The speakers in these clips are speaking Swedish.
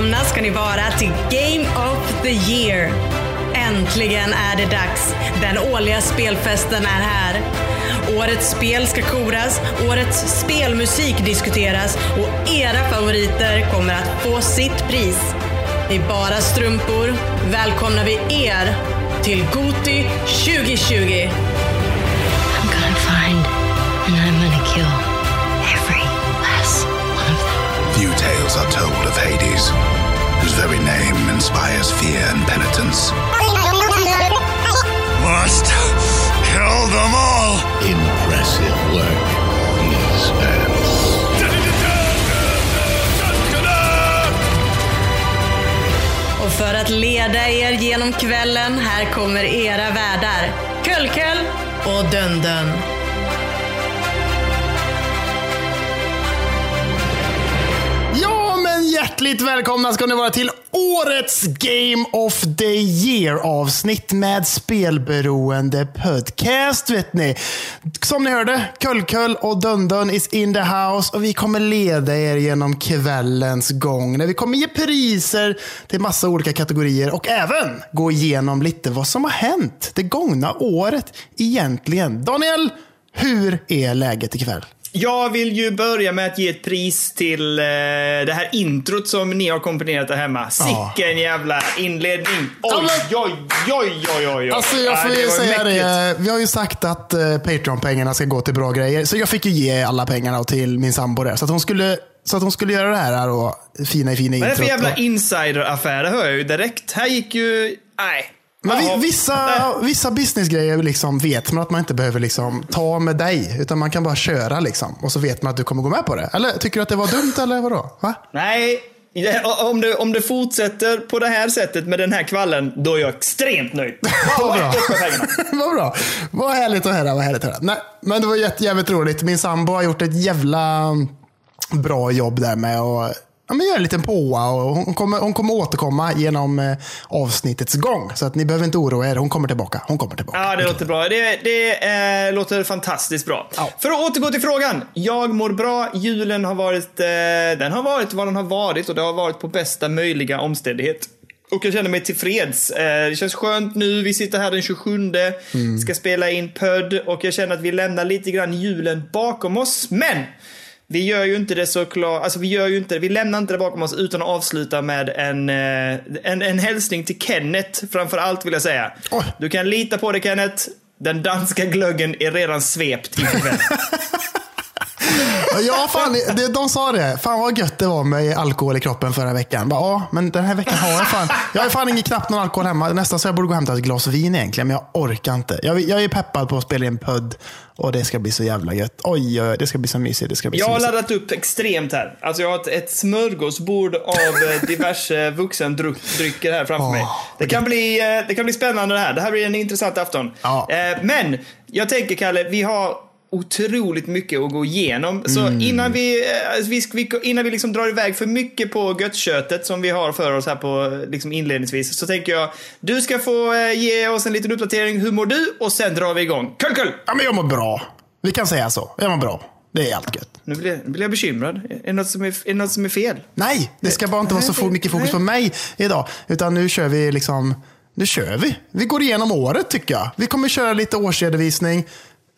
välkomna ska ni vara till Game of the Year. Äntligen är det dags. Den årliga spelfesten är här. Årets spel ska koras, årets spelmusik diskuteras och era favoriter kommer att få sitt pris. I bara strumpor välkomnar vi er till Goti 2020. Tales are told of Hades, whose very name inspires fear and penitence. Must kill them all! Impressive work, these ants. Och för att leda er genom kvällen, här kommer era värdar. Köllköll och Döndön. Hjärtligt välkomna ska ni vara till årets Game of the Year-avsnitt med spelberoende podcast, vet ni. Som ni hörde, Kullkull och Dundun is in the house och vi kommer leda er genom kvällens gång. När vi kommer ge priser till massa olika kategorier och även gå igenom lite vad som har hänt det gångna året egentligen. Daniel, hur är läget ikväll? Jag vill ju börja med att ge ett pris till eh, det här introt som ni har komponerat där hemma. Sicken jävla inledning. Oj, oj, oj, oj, oj, oj. Alltså jag får ju säga mäktigt. det. Vi har ju sagt att uh, Patreon-pengarna ska gå till bra grejer. Så jag fick ju ge alla pengarna till min sambo där. Så att hon skulle, så att hon skulle göra det här då, fina fina Vad är det för introt. jävla Och- insideraffär? Det hör jag ju direkt. Här gick ju... Nej. Men vi, vissa, vissa businessgrejer liksom vet man att man inte behöver liksom ta med dig. Utan man kan bara köra liksom. Och så vet man att du kommer gå med på det. Eller tycker du att det var dumt eller vadå? Va? Nej. Om det, om det fortsätter på det här sättet med den här kvällen, då är jag extremt nöjd. Vad bra. Vad bra. Vad härligt att höra. Vad härligt att höra. Nej, men det var jätte, jävligt roligt. Min sambo har gjort ett jävla bra jobb där med att ja, men göra en liten påa. Och hon, kommer, hon kommer återkomma genom eh, avsnittets gång. Så att ni behöver inte oroa er. Hon kommer tillbaka. Hon kommer tillbaka. Ja, det låter bra. Det, det eh, låter fantastiskt bra. Ja. För att återgå till frågan. Jag mår bra. Julen har varit, eh, den har varit vad den har varit och det har varit på bästa möjliga omständighet. Och jag känner mig tillfreds. Eh, det känns skönt nu. Vi sitter här den 27, Mm. ska spela in PÖD och jag känner att vi lämnar lite grann julen bakom oss. Men! Vi gör ju inte det så klart, alltså vi gör ju inte vi lämnar inte det bakom oss utan att avsluta med en, eh, en, en hälsning till Kenneth framför allt vill jag säga. Oj. Du kan lita på det Kenneth. Den danska glöggen är redan svept inför kväll. Ja, fan, det, de sa det. Fan vad gött det var med alkohol i kroppen förra veckan. Bara, ja, men den här veckan har jag fan. Jag har fan ingen, knappt någon alkohol hemma. Nästan så jag borde gå och hämta ett glas vin egentligen, men jag orkar inte. Jag, jag är peppad på att spela in podd och det ska bli så jävla gött. Oj, oj, det ska bli så mysigt. Det ska bli Jag har mysigt. laddat upp extremt här. Alltså jag har ett, ett smörgåsbord av eh, diverse vuxendrycker här framför Åh, mig. Det kan, bli, eh, det kan bli spännande det här. Det här blir en intressant afton. Ja. Eh, Men jag tänker Kalle, vi har otroligt mycket att gå igenom. Så Mm. innan vi, eh, vi, innan vi liksom drar iväg för mycket på göttköttet som vi har för oss här på liksom inledningsvis så tänker jag du ska få eh, ge oss en liten uppdatering. Hur mår du? Och sen drar vi igång. Kull, kull! Ja, men jag mår bra. Vi kan säga så. Jag mår bra. Det är allt gött. Nu blir, jag- nu blir jag bekymrad. Är det något som är, är, något som är fel? Nej, det ska bara inte vara så mycket fokus på mig idag. Utan nu kör vi liksom, nu kör vi. Vi går igenom året tycker jag. Vi kommer köra lite årsredovisning.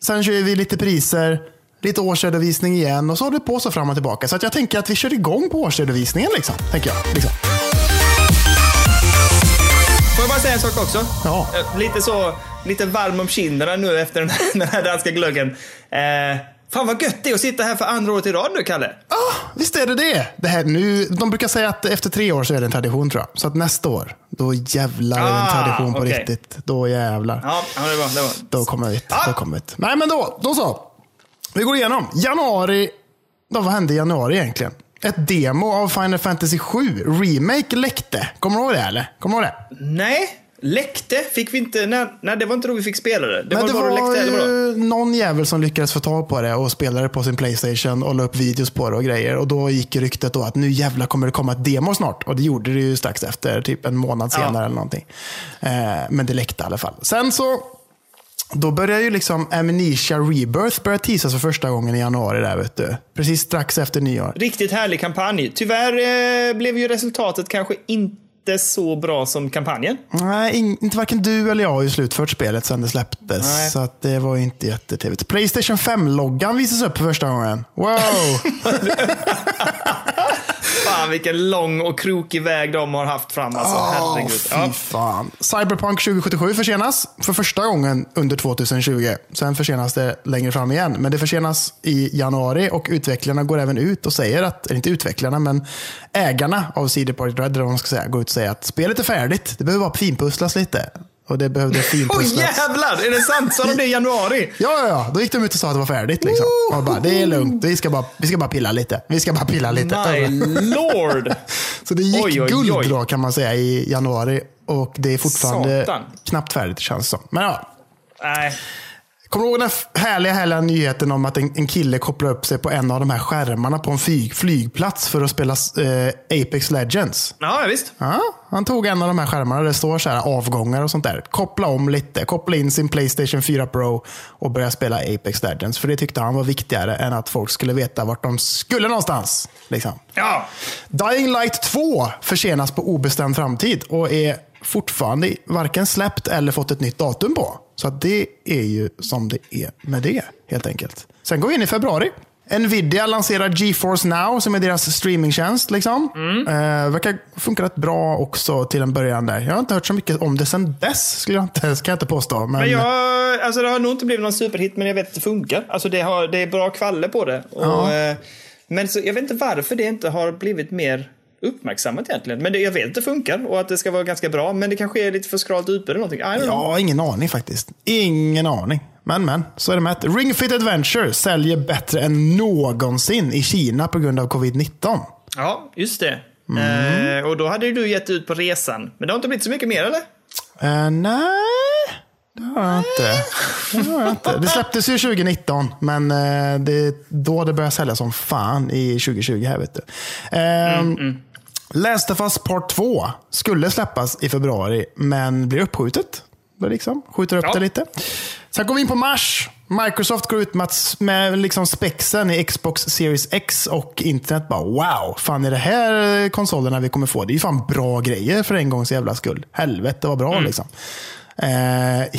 Sen kör vi lite priser, lite årsredovisning igen och så håller det på så fram och tillbaka. Så att jag tänker att vi kör igång på årsredovisningen liksom. Tänker jag. Liksom. Får jag bara säga en sak också? Ja. Eh, Lite så, lite varm om kinderna nu efter den här, den här danska glöggen. Eh, fan vad gött det är att sitta här för andra året i rad nu, Kalle. Ah, visst är det det. det här, nu, de brukar säga att efter tre år så är det en tradition tror jag. Så att nästa år, då jävlar är det en Ah, tradition på okej. riktigt. Då jävlar. Ja, ja det var, det var. Då kommer vi. Ja. Då kommer vi. Nej men då, då så. Vi går igenom. Januari. Då, vad hände i januari egentligen? Ett demo av Final Fantasy 7 Remake läckte. Kommer du ihåg det eller? Kommer du ihåg det? Nej, läckte fick vi inte. Nej, nej, det var inte då vi fick spela det. Det Men var det bara var läckte, eller vadå? ju någon jävel som lyckades få tag på det och spelade på sin Playstation och la upp videos på det och grejer. Och då gick ryktet då att nu jävlar kommer det komma ett demo snart. Och det gjorde det ju strax efter, typ en månad Ja. senare eller någonting. Eh, men det läckte i alla fall. Sen så då börjar ju liksom Amnesia Rebirth börja teasas för första gången i januari där vet du. Precis strax efter nyår. Riktigt härlig kampanj. Tyvärr eh, blev ju resultatet kanske inte så bra som kampanjen. Nej, in, inte varken du eller jag har ju slutfört spelet sedan det släpptes. Nej. Så att det var ju inte jättetrevligt. Playstation 5-loggan visas upp för första gången. Wow! Fan vilken lång och krokig väg de har haft fram alltså. Åh, Herregud. Ja. fan. Cyberpunk 2077 försenas för första gången under 2020. Sen försenas det längre fram igen. Men det försenas i januari och utvecklarna går även ut och säger att, eller inte utvecklarna, men ägarna av CD Projekt Red, eller vad man ska säga, går ut och säger att spelet är färdigt. Det behöver bara finpusslas lite. Och det behövde finpusslas. jävlar, är det sant? Sa de det i januari? Ja, ja, ja. Då gick de ut och sa att det var färdigt. Liksom. Och bara, det är lugnt, vi ska, bara, vi ska bara pilla lite. Vi ska bara pilla lite. My lord. Så det gick Oj, oj, guld oj. då kan man säga i januari. Och det är fortfarande Satan. knappt färdigt känns det som. Men ja, Nej. Kommer du ihåg den härliga, härliga nyheten om att en, en kille kopplar upp sig på en av de här skärmarna på en flyg, flygplats för att spela eh, Apex Legends? Ja, ja, visst. Ja, han tog en av de här skärmarna där det står så här avgångar och sånt där. Koppla om lite, koppla in sin Playstation 4 Pro och börja spela Apex Legends. För det tyckte han var viktigare än att folk skulle veta vart de skulle någonstans. Liksom. Ja. Dying Light 2 försenas på obestämd framtid och är fortfarande varken släppt eller fått ett nytt datum på. Så det är ju som det är med det, helt enkelt. Sen går vi in i februari. Nvidia lanserar GeForce Now som är deras streamingtjänst. Liksom. Eh, verkar funka rätt bra också till en början där. Jag har inte hört så mycket om det sen dess, skulle jag inte, kan jag inte påstå. Men, Men jag, alltså det har nog inte blivit någon superhit, men jag vet att det funkar. Alltså det, har, det är bra kvalle på det. Och, eh, men så, jag vet inte varför det inte har blivit mer uppmärksammat egentligen. Men det, jag vet att det funkar och att det ska vara ganska bra. Men det kanske är lite för skralt utbud eller någonting. Don't know. Ja, ingen aning faktiskt. Ingen aning. Men, men, så är det med. Ring Fit Adventure säljer bättre än någonsin i Kina på grund av covid-19. Ja, just det. Mm. Eh, och då hade ju du gett ut på resan. Men det har inte blivit så mycket mer eller? Eh, nej, det har jag inte. Det, har jag inte. det släpptes ju 2019, men eh, det är då det började säljas som fan i 2020. här vet du. Eh, Last of Us Part 2 skulle släppas i februari, men blir uppskjutet. Det liksom, skjuter upp Ja. det lite. Sen går vi in på mars. Microsoft går ut med, med liksom spexen i Xbox Series X och internet bara wow, fan är det här konsolerna vi kommer få? Det är ju fan bra grejer för en gångs jävla skull. Helvete vad bra liksom. Eh,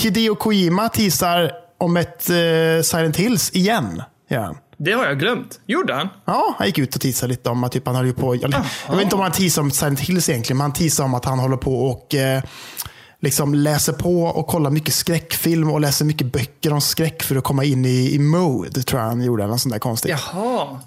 Hideo Kojima teasar om ett eh, Silent Hills igen. han. Det har jag glömt. Gjorde han? Ja, han gick ut och teasade lite om att typ, han höll på... Jag, jag vet inte om han teasade om Silent Hills egentligen, men han teasade om att han håller på och eh, liksom läser på och kollar mycket skräckfilm och läser mycket böcker om skräck för att komma in i, i mode, tror jag han gjorde. Något sånt där konstigt. Jaha.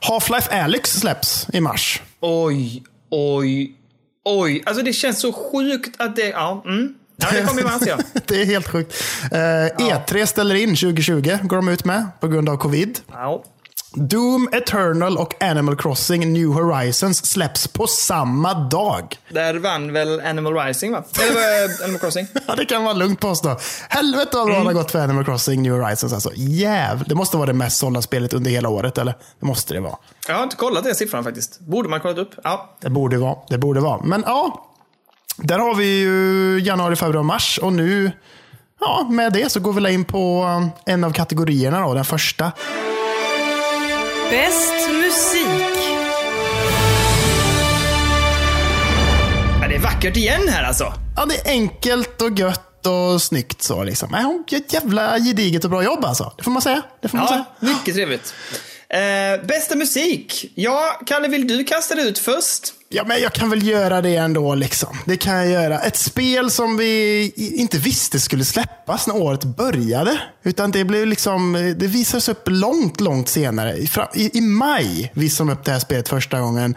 Half-Life Alyx släpps i mars. Oj, oj, oj. Alltså det känns så sjukt att det... Ja, mm. Ja det kommer i mars ja. det är helt sjukt. Eh, E3 ställer in 2020, går de ut med, på grund av covid. ja. Doom Eternal och Animal Crossing New Horizons släpps på samma dag. Där vann väl Animal Rising va? Eller uh, Animal Crossing? Ja, det kan man lugnt påstå. Helvete vad bra det har gått för Animal Crossing New Horizons. Alltså. Jävlar. Det måste vara det mest sålda spelet under hela året, eller? Det måste det vara. Jag har inte kollat den siffran faktiskt. Borde man kollat upp? Ja. Det borde vara. Det borde vara. Men ja, där har vi ju januari, februari, mars. Och nu, ja, med det så går vi in på um, en av kategorierna. Då, den första. Bäst musik. ja. Det är vackert igen här alltså. Ja, det är enkelt och gött och snyggt. så liksom. Nej, Hon gör ett jävla gediget och bra jobb alltså. Det får man säga. Det får man säga. Ja, mycket trevligt. Eh, bästa musik? Ja, Kalle, vill du kasta det ut först? Ja, men jag kan väl göra det ändå. Liksom. Det kan jag göra. Ett spel som vi inte visste skulle släppas när året började. Utan det blev liksom, det visades upp långt, långt senare. I, i, I maj visade de upp det här spelet första gången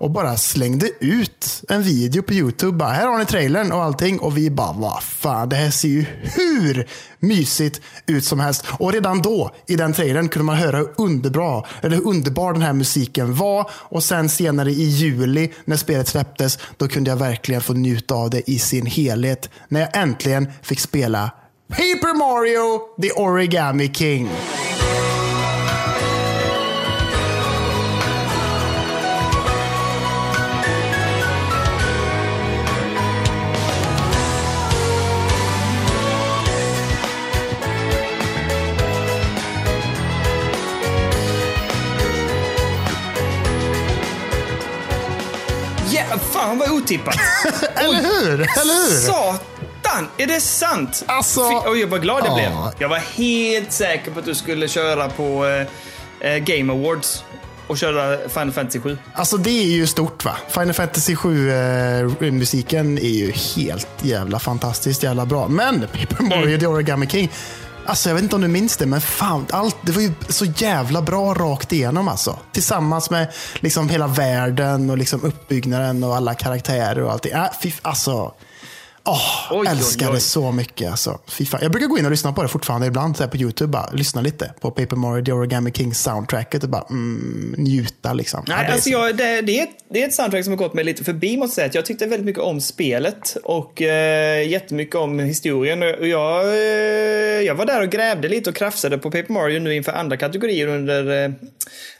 och bara slängde ut en video på YouTube. Bara, här har ni trailern och allting. Och vi bara, vad fan, det här ser ju hur mysigt ut som helst. Och redan då, i den trailern, kunde man höra hur underbra, eller hur underbar den här musiken var. Och sen senare i juli, när spelet släpptes, då kunde jag verkligen få njuta av det i sin helhet. När jag äntligen fick spela Paper Mario, The Origami King. Fan vad otippat. Eller hur? Eller hur? Satan! Är det sant? Alltså- Fy, oj, vad glad jag Ja. blev. Jag var helt säker på att du skulle köra på eh, eh, Game Awards och köra Final Fantasy 7. Alltså det är ju stort va? Final Fantasy 7-musiken är ju helt jävla fantastiskt jävla bra. Men Paper Mario Mm. The Origami King, alltså jag vet inte om du minns det, men fan, allt, det var ju så jävla bra rakt igenom alltså. Tillsammans med liksom hela världen och liksom uppbyggnaden och alla karaktärer och allting. Äh, fiff, alltså, åh, Oj, oj, älskar oj. det så mycket. Alltså. Fy fan. Jag brukar gå in och lyssna på det fortfarande ibland så här på YouTube. Bara, lyssna lite på Paper Mario The Origami King soundtracket och bara mm, njuta. Liksom. Ja, Nej, det är alltså så- jag, det, det, är ett, det är ett soundtrack som har gått mig lite förbi måste jag säga. Jag tyckte väldigt mycket om spelet och eh, jättemycket om historien. Och jag, eh, jag var där och grävde lite och krafsade på Paper Mario nu inför andra kategorier under, eh,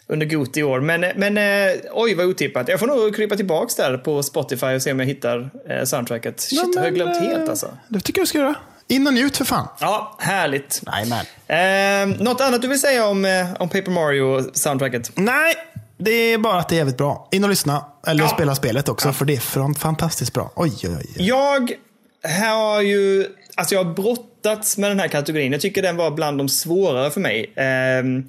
under GOT i år. Men, men eh, oj vad otippat. Jag får nog krypa tillbaks där på Spotify och se om jag hittar eh, soundtracket. Shit, Ja, jag har jag men, glömt eh, helt alltså. Det tycker jag du ska göra. In och njut för fan. Ja, härligt. Nej, Eh, något annat du vill säga om, eh, om Paper Mario-soundtracket? Nej, det är bara att det är jävligt bra. In och lyssna. Eller Ja. spela spelet också, för det är fan- fantastiskt bra. Oj, oj, oj. Jag har ju, alltså jag har brottats med den här kategorin. Jag tycker den var bland de svårare för mig. Ehm,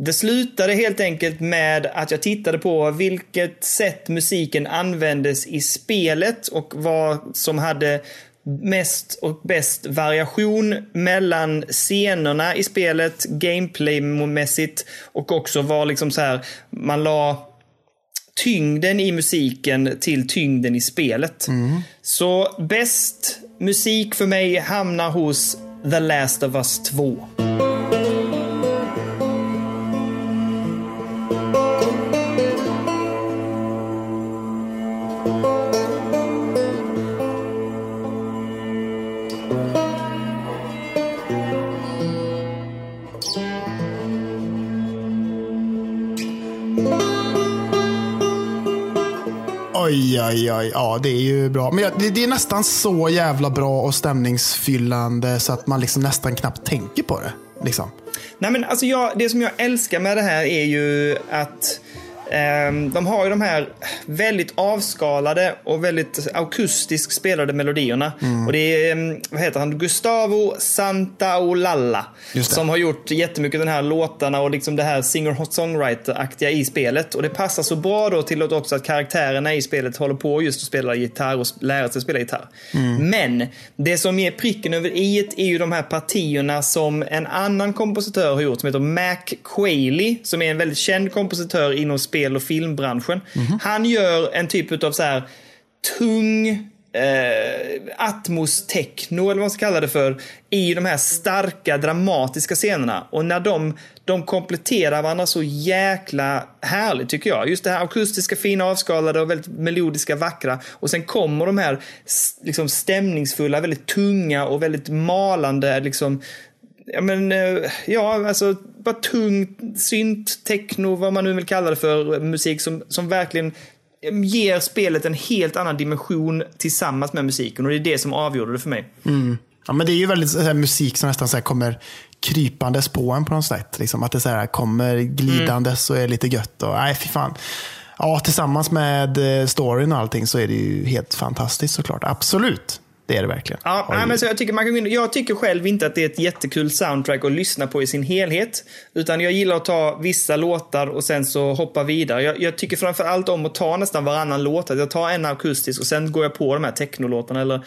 Det slutade helt enkelt med att jag tittade på vilket sätt musiken användes i spelet och vad som hade mest och bäst variation mellan scenerna i spelet, gameplaymässigt och också vad liksom så här man la tyngden i musiken till tyngden i spelet. Så bäst musik för mig hamnar hos The Last of Us 2. Ja, det är ju bra. Men ja, det, det är nästan så jävla bra och stämningsfyllande så att man liksom nästan knappt tänker på det. Liksom. Nej men alltså jag, det som jag älskar med det här är ju att de har ju de här väldigt avskalade och väldigt akustiskt spelade melodierna. Och det är, ehm, vad heter han, Gustavo Santaolalla. Som har gjort jättemycket den här låtarna och liksom det här singer-songwriter-aktiga i spelet. Och det passar så bra då till också att karaktärerna i spelet håller på just att spela gitarr och lära sig spela gitarr. Men det som är pricken över i är ju de här partierna som en annan kompositör har gjort som heter Mac Quayle som är en väldigt känd kompositör inom spel och filmbranschen. Han gör en typ av så här tung eh, atmos-techno, eller vad man ska kalla det för, i de här starka dramatiska scenerna. Och när de, de kompletterar varandra så jäkla härligt tycker jag. Just det här akustiska, fina, avskalade och väldigt melodiska, vackra. Och sen kommer de här liksom stämningsfulla, väldigt tunga och väldigt malande, liksom Ja, men, eh, ja, alltså bara tung synt, techno, vad man nu vill kalla det för, musik som, som verkligen eh, ger spelet en helt annan dimension tillsammans med musiken och det är det som avgjorde det för mig. Ja, men det är ju väldigt här, musik som nästan så här, kommer krypandes på en på något sätt. Liksom, att det så här, kommer glidandes och är lite gött. Och, nej, fy fan. Ja, tillsammans med eh, storyn och allting så är det ju helt fantastiskt såklart. Absolut. Det är det verkligen. Ja, nej, men så jag, tycker man kan, jag tycker själv inte att det är ett jättekul soundtrack att lyssna på i sin helhet. Utan jag gillar att ta vissa låtar och sen så hoppa vidare. Jag, jag tycker framför allt om att ta nästan varannan låt. Att jag tar en akustisk och sen går jag på de här technolåtarna eller,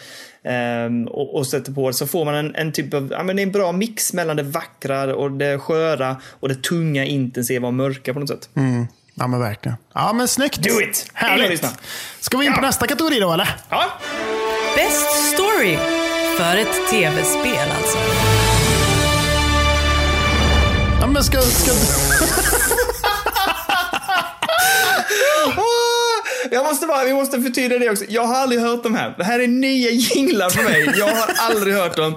ehm, och, och sätter på det. Så får man en, en typ av, ja men det är en bra mix mellan det vackra och det sköra och det tunga, intensiva och mörka på något sätt. Mm. Ja, men verkligen. Ja, men snyggt. Do it! Härligt. Ska vi in på Ja. nästa kategori då, eller? Ja, Best story för ett tv-spel alltså. Ja, men ska, ska... Jag måste bara, vi måste förtydliga det också. Jag har aldrig hört de här. Det här är nya jinglar för mig. Jag har aldrig hört dem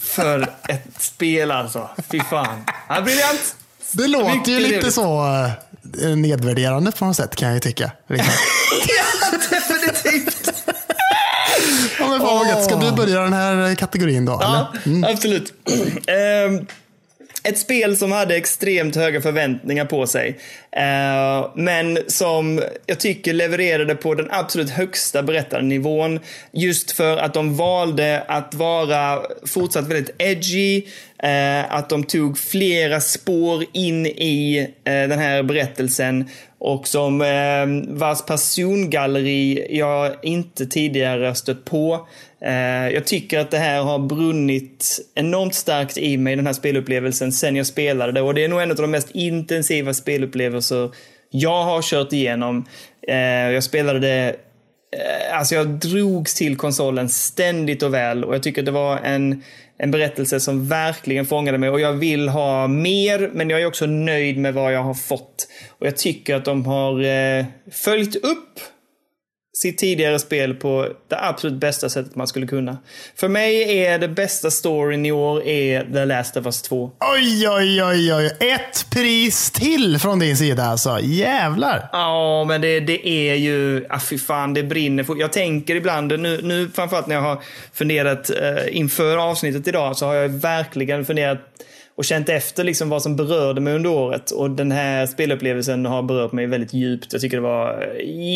för ett spel alltså. Fy fan. Ja, briljant. Det låter ju Mycket lite trevligt. så eh, nedvärderande på något sätt kan jag ju tycka. Liksom. ja, definitivt. Ja, men fan vad gött. Ska du börja den här kategorin då? Ja, eller? absolut. Ehm, ett spel som hade extremt höga förväntningar på sig. Eh, men som jag tycker levererade på den absolut högsta berättarnivån. Just för att de valde att vara fortsatt väldigt edgy. Eh, att de tog flera spår in i eh, den här berättelsen. Och som eh, vars persongalleri jag inte tidigare stött på. Eh, jag tycker att det här har brunnit enormt starkt i mig, den här spelupplevelsen, sen jag spelade det. Och det är nog en av de mest intensiva spelupplevelser jag har kört igenom. Eh, jag spelade det Eh, alltså jag drogs till konsolen ständigt och väl och jag tycker det var en, en berättelse som verkligen fångade mig och jag vill ha mer men jag är också nöjd med vad jag har fått. Och jag tycker att de har eh, följt upp sitt tidigare spel på det absolut bästa sättet man skulle kunna. För mig är det bästa storyn i år är The Last of Us 2. Oj, oj, oj, oj. Ett pris till från din sida alltså. Jävlar. Ja, men det, det är ju, ah, fy fan, det brinner. Jag tänker ibland, nu, nu framförallt när jag har funderat eh, inför avsnittet idag, så har jag verkligen funderat och känt efter liksom vad som berörde mig under året. Och den här spelupplevelsen har berört mig väldigt djupt. Jag tycker det var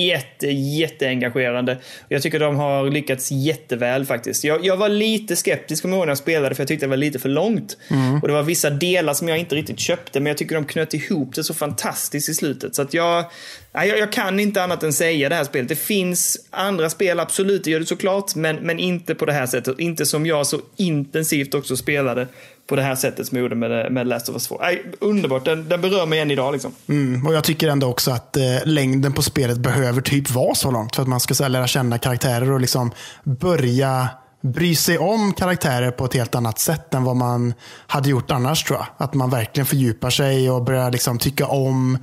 jätte, jätteengagerande. Jag tycker de har lyckats jätteväl faktiskt. Jag, jag var lite skeptisk kommer jag ihåg när jag spelade för jag tyckte det var lite för långt. Mm. Och det var vissa delar som jag inte riktigt köpte men jag tycker de knöt ihop det så fantastiskt i slutet. Så att jag, jag, jag kan inte annat än säga det här spelet. Det finns andra spel, absolut, det gör det såklart. Men, men inte på det här sättet. Inte som jag så intensivt också spelade på det här sättet som jag gjorde med, med Last of Us 2. Ay, underbart, den, den berör mig än idag. Liksom. Mm, och Jag tycker ändå också att eh, längden på spelet behöver typ vara så långt för att man ska så här, lära känna karaktärer och liksom börja bry sig om karaktärer på ett helt annat sätt än vad man hade gjort annars tror jag. Att man verkligen fördjupar sig och börjar liksom tycka om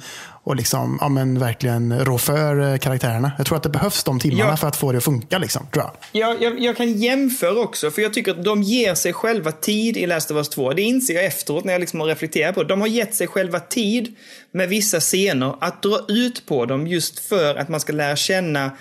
och liksom, ja, men verkligen rå för eh, karaktärerna. Jag tror att det behövs de timmarna ja. för att få det att funka. Liksom, tror jag. Ja, jag, jag, kan jämföra också, för jag tycker att de ger sig själva tid i Last of Us 2. Det inser jag efteråt när jag liksom har reflekterat på det. De har gett sig själva tid med vissa scener att dra ut på dem just för att man ska lära känna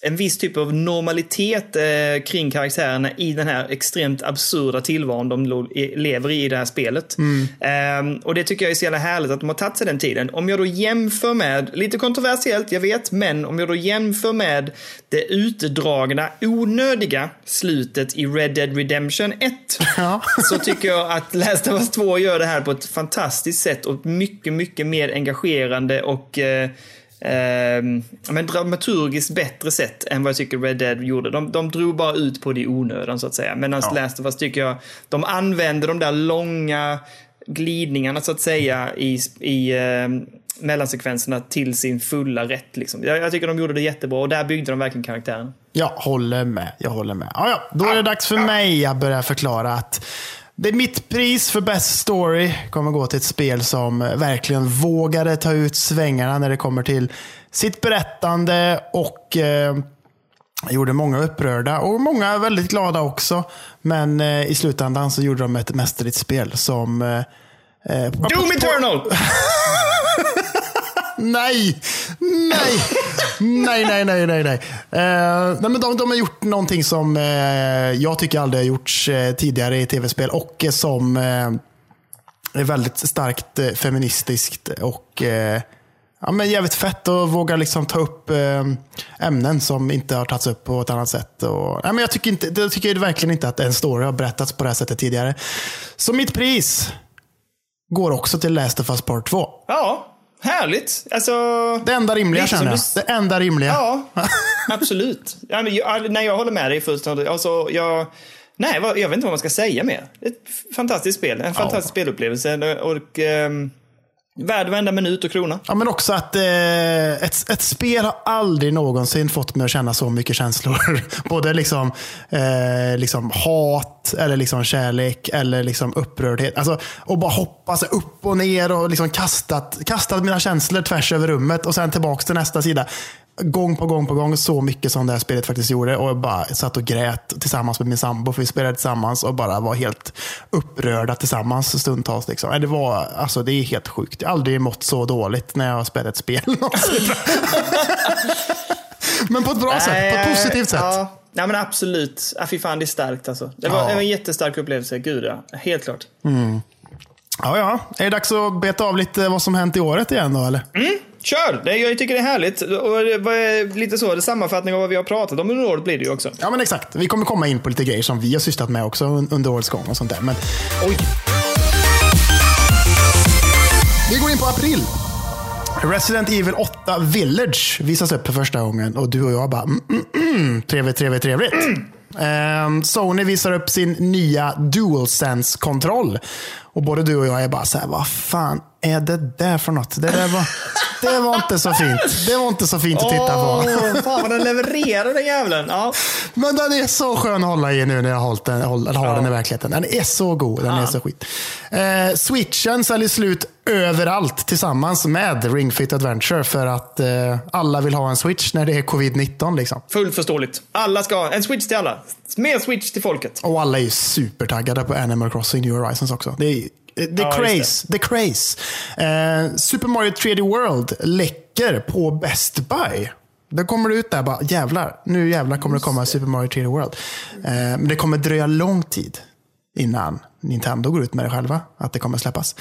en viss typ av normalitet eh, kring karaktärerna i den här extremt absurda tillvaron de lever i i det här spelet. Mm. Eh, och det tycker jag är så jävla härligt att de har tagit sig den tiden. Om jag då jämför med, lite kontroversiellt, jag vet, men om jag då jämför med det utdragna, onödiga slutet i Red Dead Redemption 1, ja. så tycker jag att Last of Us 2 gör det här på ett fantastiskt sätt och mycket, mycket mer engagerande och eh, eh, men dramaturgiskt bättre sätt än vad jag tycker Red Dead gjorde. De, de drog bara ut på det i onödan så att säga. Medan ja. Last of Us tycker jag, de använder de där långa glidningarna så att säga i, i eh, mellansekvenserna till sin fulla rätt. Liksom. Jag, jag, tycker de gjorde det jättebra och där byggde de verkligen karaktären. Jag håller med. Jag håller med. Ja, ja, då är det dags för mig att börja förklara att det är mitt pris för Best Story kommer gå till ett spel som verkligen vågade ta ut svängarna när det kommer till sitt berättande och eh, gjorde många upprörda och många väldigt glada också. Men eh, i slutändan så gjorde de ett mästerligt spel som... Eh, eh Doom Eternal! nej! Nej! nej, nej, nej, nej. nej. Uh, nej men de, de har gjort någonting som uh, jag tycker aldrig har gjorts uh, tidigare i tv-spel och som är väldigt starkt feministiskt och ja, men jävligt fett och vågar liksom ta upp ämnen som inte har tagits upp på ett annat sätt. Och, nej, men jag, tycker inte, jag tycker verkligen inte att en story har berättats på det här sättet tidigare. Så mitt pris går också till Last of Us Part 2. Ja, Härligt. Alltså, det enda rimliga känner jag. Det enda rimliga. Ja, absolut. Ja, men jag, nej, jag håller med dig fullständigt. Alltså, jag, nej, jag vet inte vad man ska säga mer. Ett fantastiskt spel. En fantastisk ja. spelupplevelse. Och, um, Värd varenda minut och krona. Ja, men också att eh, ett, ett spel har aldrig någonsin fått mig att känna så mycket känslor. Både liksom, eh, liksom hat, eller liksom kärlek, eller liksom upprördhet. Alltså, och bara hoppa sig upp och ner och liksom kastat, kastat mina känslor tvärs över rummet och sen tillbaka till nästa sida gång på gång på gång så mycket som det här spelet faktiskt gjorde. Och jag bara satt och grät tillsammans med min sambo, för vi spelade tillsammans och bara var helt upprörda tillsammans stundtals. Liksom. Det, var, alltså, det är helt sjukt. Jag har aldrig mått så dåligt när jag har spelat ett spel. men på ett bra sätt, på ett positivt sätt. Ja. Ja men absolut. Ja, fy fan, det är starkt alltså. Det var, ja. det var en jättestark upplevelse. Gud ja. Helt klart. Mm. Ja, ja. Är det dags att beta av lite vad som hänt i året igen då, eller? Kör! Det, jag tycker det är härligt. Och lite så, det sammanfattning av vad vi har pratat om under året blir det ju också. Ja, men exakt. Vi kommer komma in på lite grejer som vi har sysslat med också un- under årets gång och sånt där. Men Oj! vi går in på april. Resident Evil 8 Village visas upp för första gången och du och jag bara mm, mm, mm, trevligt, trevligt, trevligt. Ehm, Sony visar upp sin nya DualSense-kontroll. Och både du och jag är bara så här, vad fan är det där för något? Det, där var, det var inte så fint. Det var inte så fint att titta på. Åh, fan vad den levererar den jävlen. Ja. Men den är så skön att hålla i nu när jag har, den, håll- har den i verkligheten. Den är så god. Den är så skit. Eh, Switchen säljer slut överallt tillsammans med Ring Fit Adventure för att eh, alla vill ha en Switch när det är covid-19. Liksom. Fullt förståeligt. Alla ska ha en switch till alla. Mer switch till folket. Och alla är supertaggade på Animal Crossing New Horizons också. Det är det är Ja, craze. är craze. Eh, Super Mario 3D World läcker på Best Buy. Det kommer det ut där bara, jävlar, nu jävlar kommer det komma Super Mario 3D World. Eh, men det kommer dröja lång tid innan Nintendo går ut med det själva, att det kommer släppas.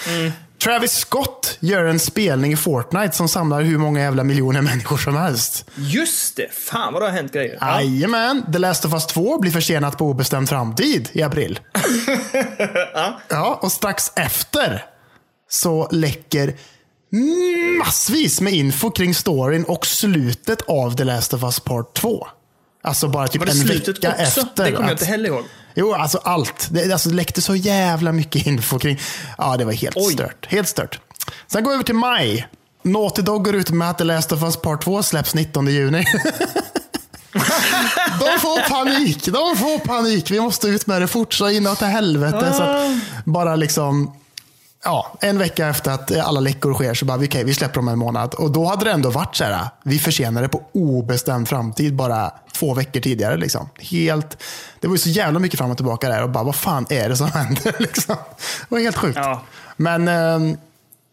Travis Scott gör en spelning i Fortnite som samlar hur många jävla miljoner människor som helst. Just det! Fan vad det har hänt grejer. Ja. Jajamän, The Last of Us 2 blir försenat på obestämd framtid i april. ja, och strax efter så läcker massvis med info kring storyn och slutet av The Last of Us Part 2. Alltså bara typ en vecka också? efter. Det kommer jag att- inte heller ihåg. Jo, alltså allt. Det, alltså, det läckte så jävla mycket info kring... Ja, det var helt Oj. stört. Helt stört. Sen går vi över till maj. Naughty Dog går ut med att The Last of Us Part 2 släpps 19 juni. De får panik. De får panik. Vi måste ut med det fort så inåt helvete. Så att bara liksom... Ja, en vecka efter att alla läckor sker så bara, okej, vi släpper om en månad. Och då hade det ändå varit så här, vi försenade på obestämd framtid bara två veckor tidigare. Liksom. Helt, det var ju så jävla mycket fram och tillbaka där och bara, vad fan är det som händer? Liksom. Det var helt sjukt. Ja. Men eh,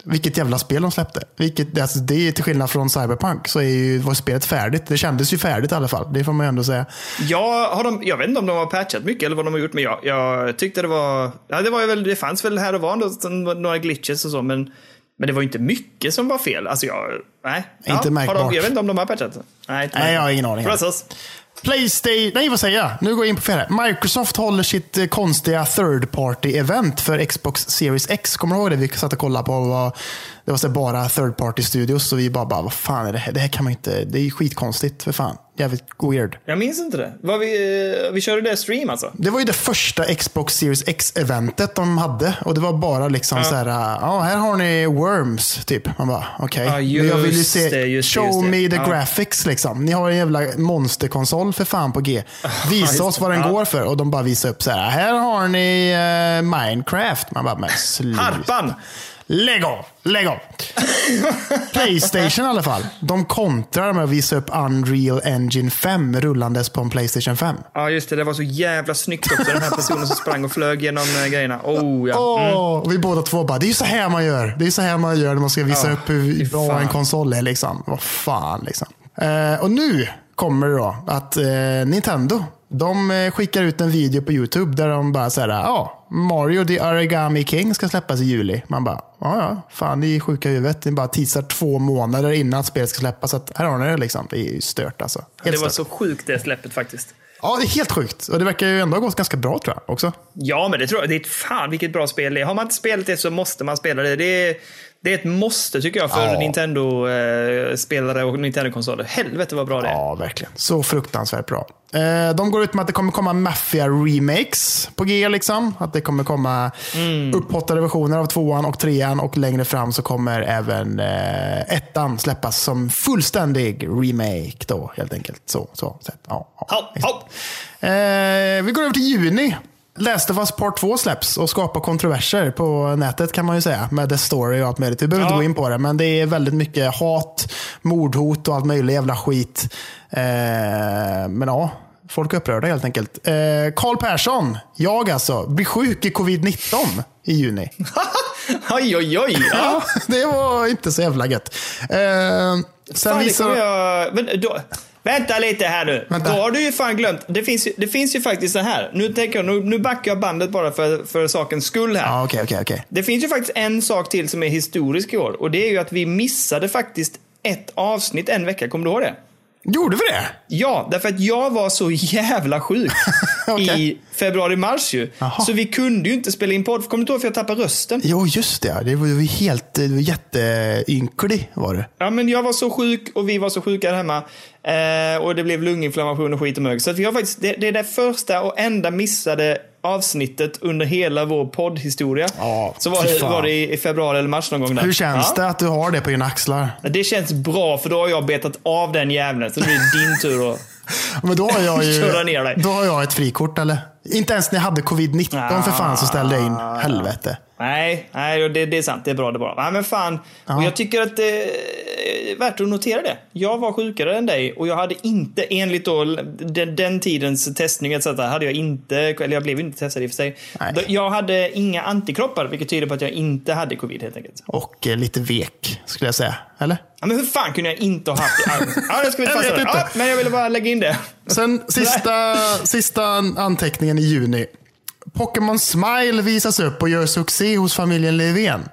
vilket jävla spel de släppte. Vilket, alltså, det är till skillnad från Cyberpunk så är ju, var spelet färdigt. Det kändes ju färdigt i alla fall. Det får man ju ändå säga. Ja, har de, jag vet inte om de har patchat mycket eller vad de har gjort, men jag, jag tyckte det var... Ja, det, var väl, det fanns väl här och var några glitches och så, men, men det var ju inte mycket som var fel. Alltså jag... Nej. Inte Har märkbart. de, jag vet inte om de har patchat. Nej, inte Nej, jag har ingen aning. Process. Playstation, nej vad säger jag? Nu går jag in på fel här. Microsoft håller sitt eh, konstiga third party event för Xbox Series X. Kommer du ihåg det? Vi satt och kollade på vad, det var så bara third party studios och vi bara, bara vad fan är det här? Det här kan man inte, det är skitkonstigt för fan. Jävligt weird. Jag minns inte det. Var vi, vi körde det stream alltså? Det var ju det första Xbox Series X-eventet de hade. Och det var bara liksom så här, ja här har ni Worms, typ. Man bara, okej. Ja, Men jag vill ju se, det, just show just me the Ja. graphics liksom. Ni har en jävla monsterkonsol för fan på G. Visa oss vad den Ja. går för. Och de bara visar upp så här, här har ni eh, Minecraft. Man bara, men sluta. Harpan! Lägg av! Lägg av! Playstation i alla fall. De kontrar med att visa upp Unreal Engine 5 rullandes på en Playstation 5. Ja, just det. Det var så jävla snyggt också. Den här personen som sprang och flög genom eh, grejerna. Oh, ja. Åh, och vi båda två bara, det är ju så här man gör. Det är så här man gör när man ska visa Ja, upp hur bra en konsol är. Liksom. Vad fan liksom. Eh, och nu kommer det då att eh, Nintendo, de eh, skickar ut en video på YouTube där de bara säger ja, Mario the Origami King ska släppas i juli. Man bara, ja ja, fan ni är sjuka i huvudet. Ni bara teasar två månader innan spelet ska släppas. Så att här har ni det liksom. Det är ju stört alltså. Helt Det var stört. så sjukt det släppet faktiskt. Ja, det är helt sjukt. Och det verkar ju ändå ha gått ganska bra tror jag också. Ja, men det tror jag. Det är ett fan vilket bra spel det är. Har man inte spelat det så måste man spela det. Det är, det är ett måste tycker jag för Ja. Nintendo-spelare och Nintendo-konsoler. Helvete vad bra det är. Ja, verkligen. Så fruktansvärt bra. Eh, de går ut med att det kommer komma Mafia-remakes på G. Liksom. Att det kommer komma Mm. upphottade versioner av tvåan och trean. Och längre fram så kommer även eh, ettan släppas som fullständig remake. Då, helt enkelt. Så, så, så. Ja, ja, ha. Eh, vi går över till juni. Last of Us Part 2 släpps och skapar kontroverser på nätet kan man ju säga. Med dess story och allt möjligt. Vi behöver inte Ja. gå in på det, men det är väldigt mycket hat, mordhot och allt möjligt jävla skit. Eh, men ja, folk är upprörda helt enkelt. Eh, Karl Persson, jag alltså, blir sjuk i covid-19 i juni. Oj, oj, oj. Ja. Ja, det var inte så jävla gött. Eh, sen Fan, visar... jag... Men då, Vänta lite här nu. Vänta. Då har du ju fan glömt. Det finns ju, det finns ju faktiskt så här. Nu, tänker jag, nu, nu backar jag bandet bara för, för sakens skull här. Ja, okej, okej, okej. Det finns ju faktiskt en sak till som är historisk i år. Och det är ju att vi missade faktiskt ett avsnitt en vecka. Kommer du ihåg det? Gjorde vi det? Ja, därför att jag var så jävla sjuk Okej. i februari-mars ju. Jaha. Så vi kunde ju inte spela in podd. Kommer du inte ihåg för jag tappade rösten? Jo, just det. Det var ju helt det var jätteynklig var det. Ja, men jag var så sjuk och vi var så sjuka där hemma. Eh, och det blev lunginflammation och skit och mög. Så har faktiskt, det, det är det första och enda missade avsnittet under hela vår poddhistoria. Ja, så var det, var det i, februari eller mars någon gång där. Hur känns ja. det att du har det på dina axlar? Det känns bra för då har jag betat av den jävlen. Så nu är det din tur att... Men då har jag ju Köra ner dig. Då har jag ett frikort eller? Inte ens när jag hade covid-19 för fan så ställde jag in. Helvete. Nej, nej det, det är sant. Det är bra. Det är bra. Nej, men fan. Och jag tycker att det är värt att notera det. Jag var sjukare än dig och jag hade inte, enligt då den, den tidens testning etc. hade jag inte, eller jag blev inte testad i och för sig. Nej. Jag hade inga antikroppar, vilket tyder på att jag inte hade covid helt enkelt. Och eh, lite vek skulle jag säga. Eller? Ja, men hur fan kunde jag inte ha haft det? Ja, det ska vi Jag vet inte. ja, Men jag ville bara lägga in det. Sen sista, sista anteckningen i juni. Pokémon Smile visas upp och gör succé hos familjen Löfven.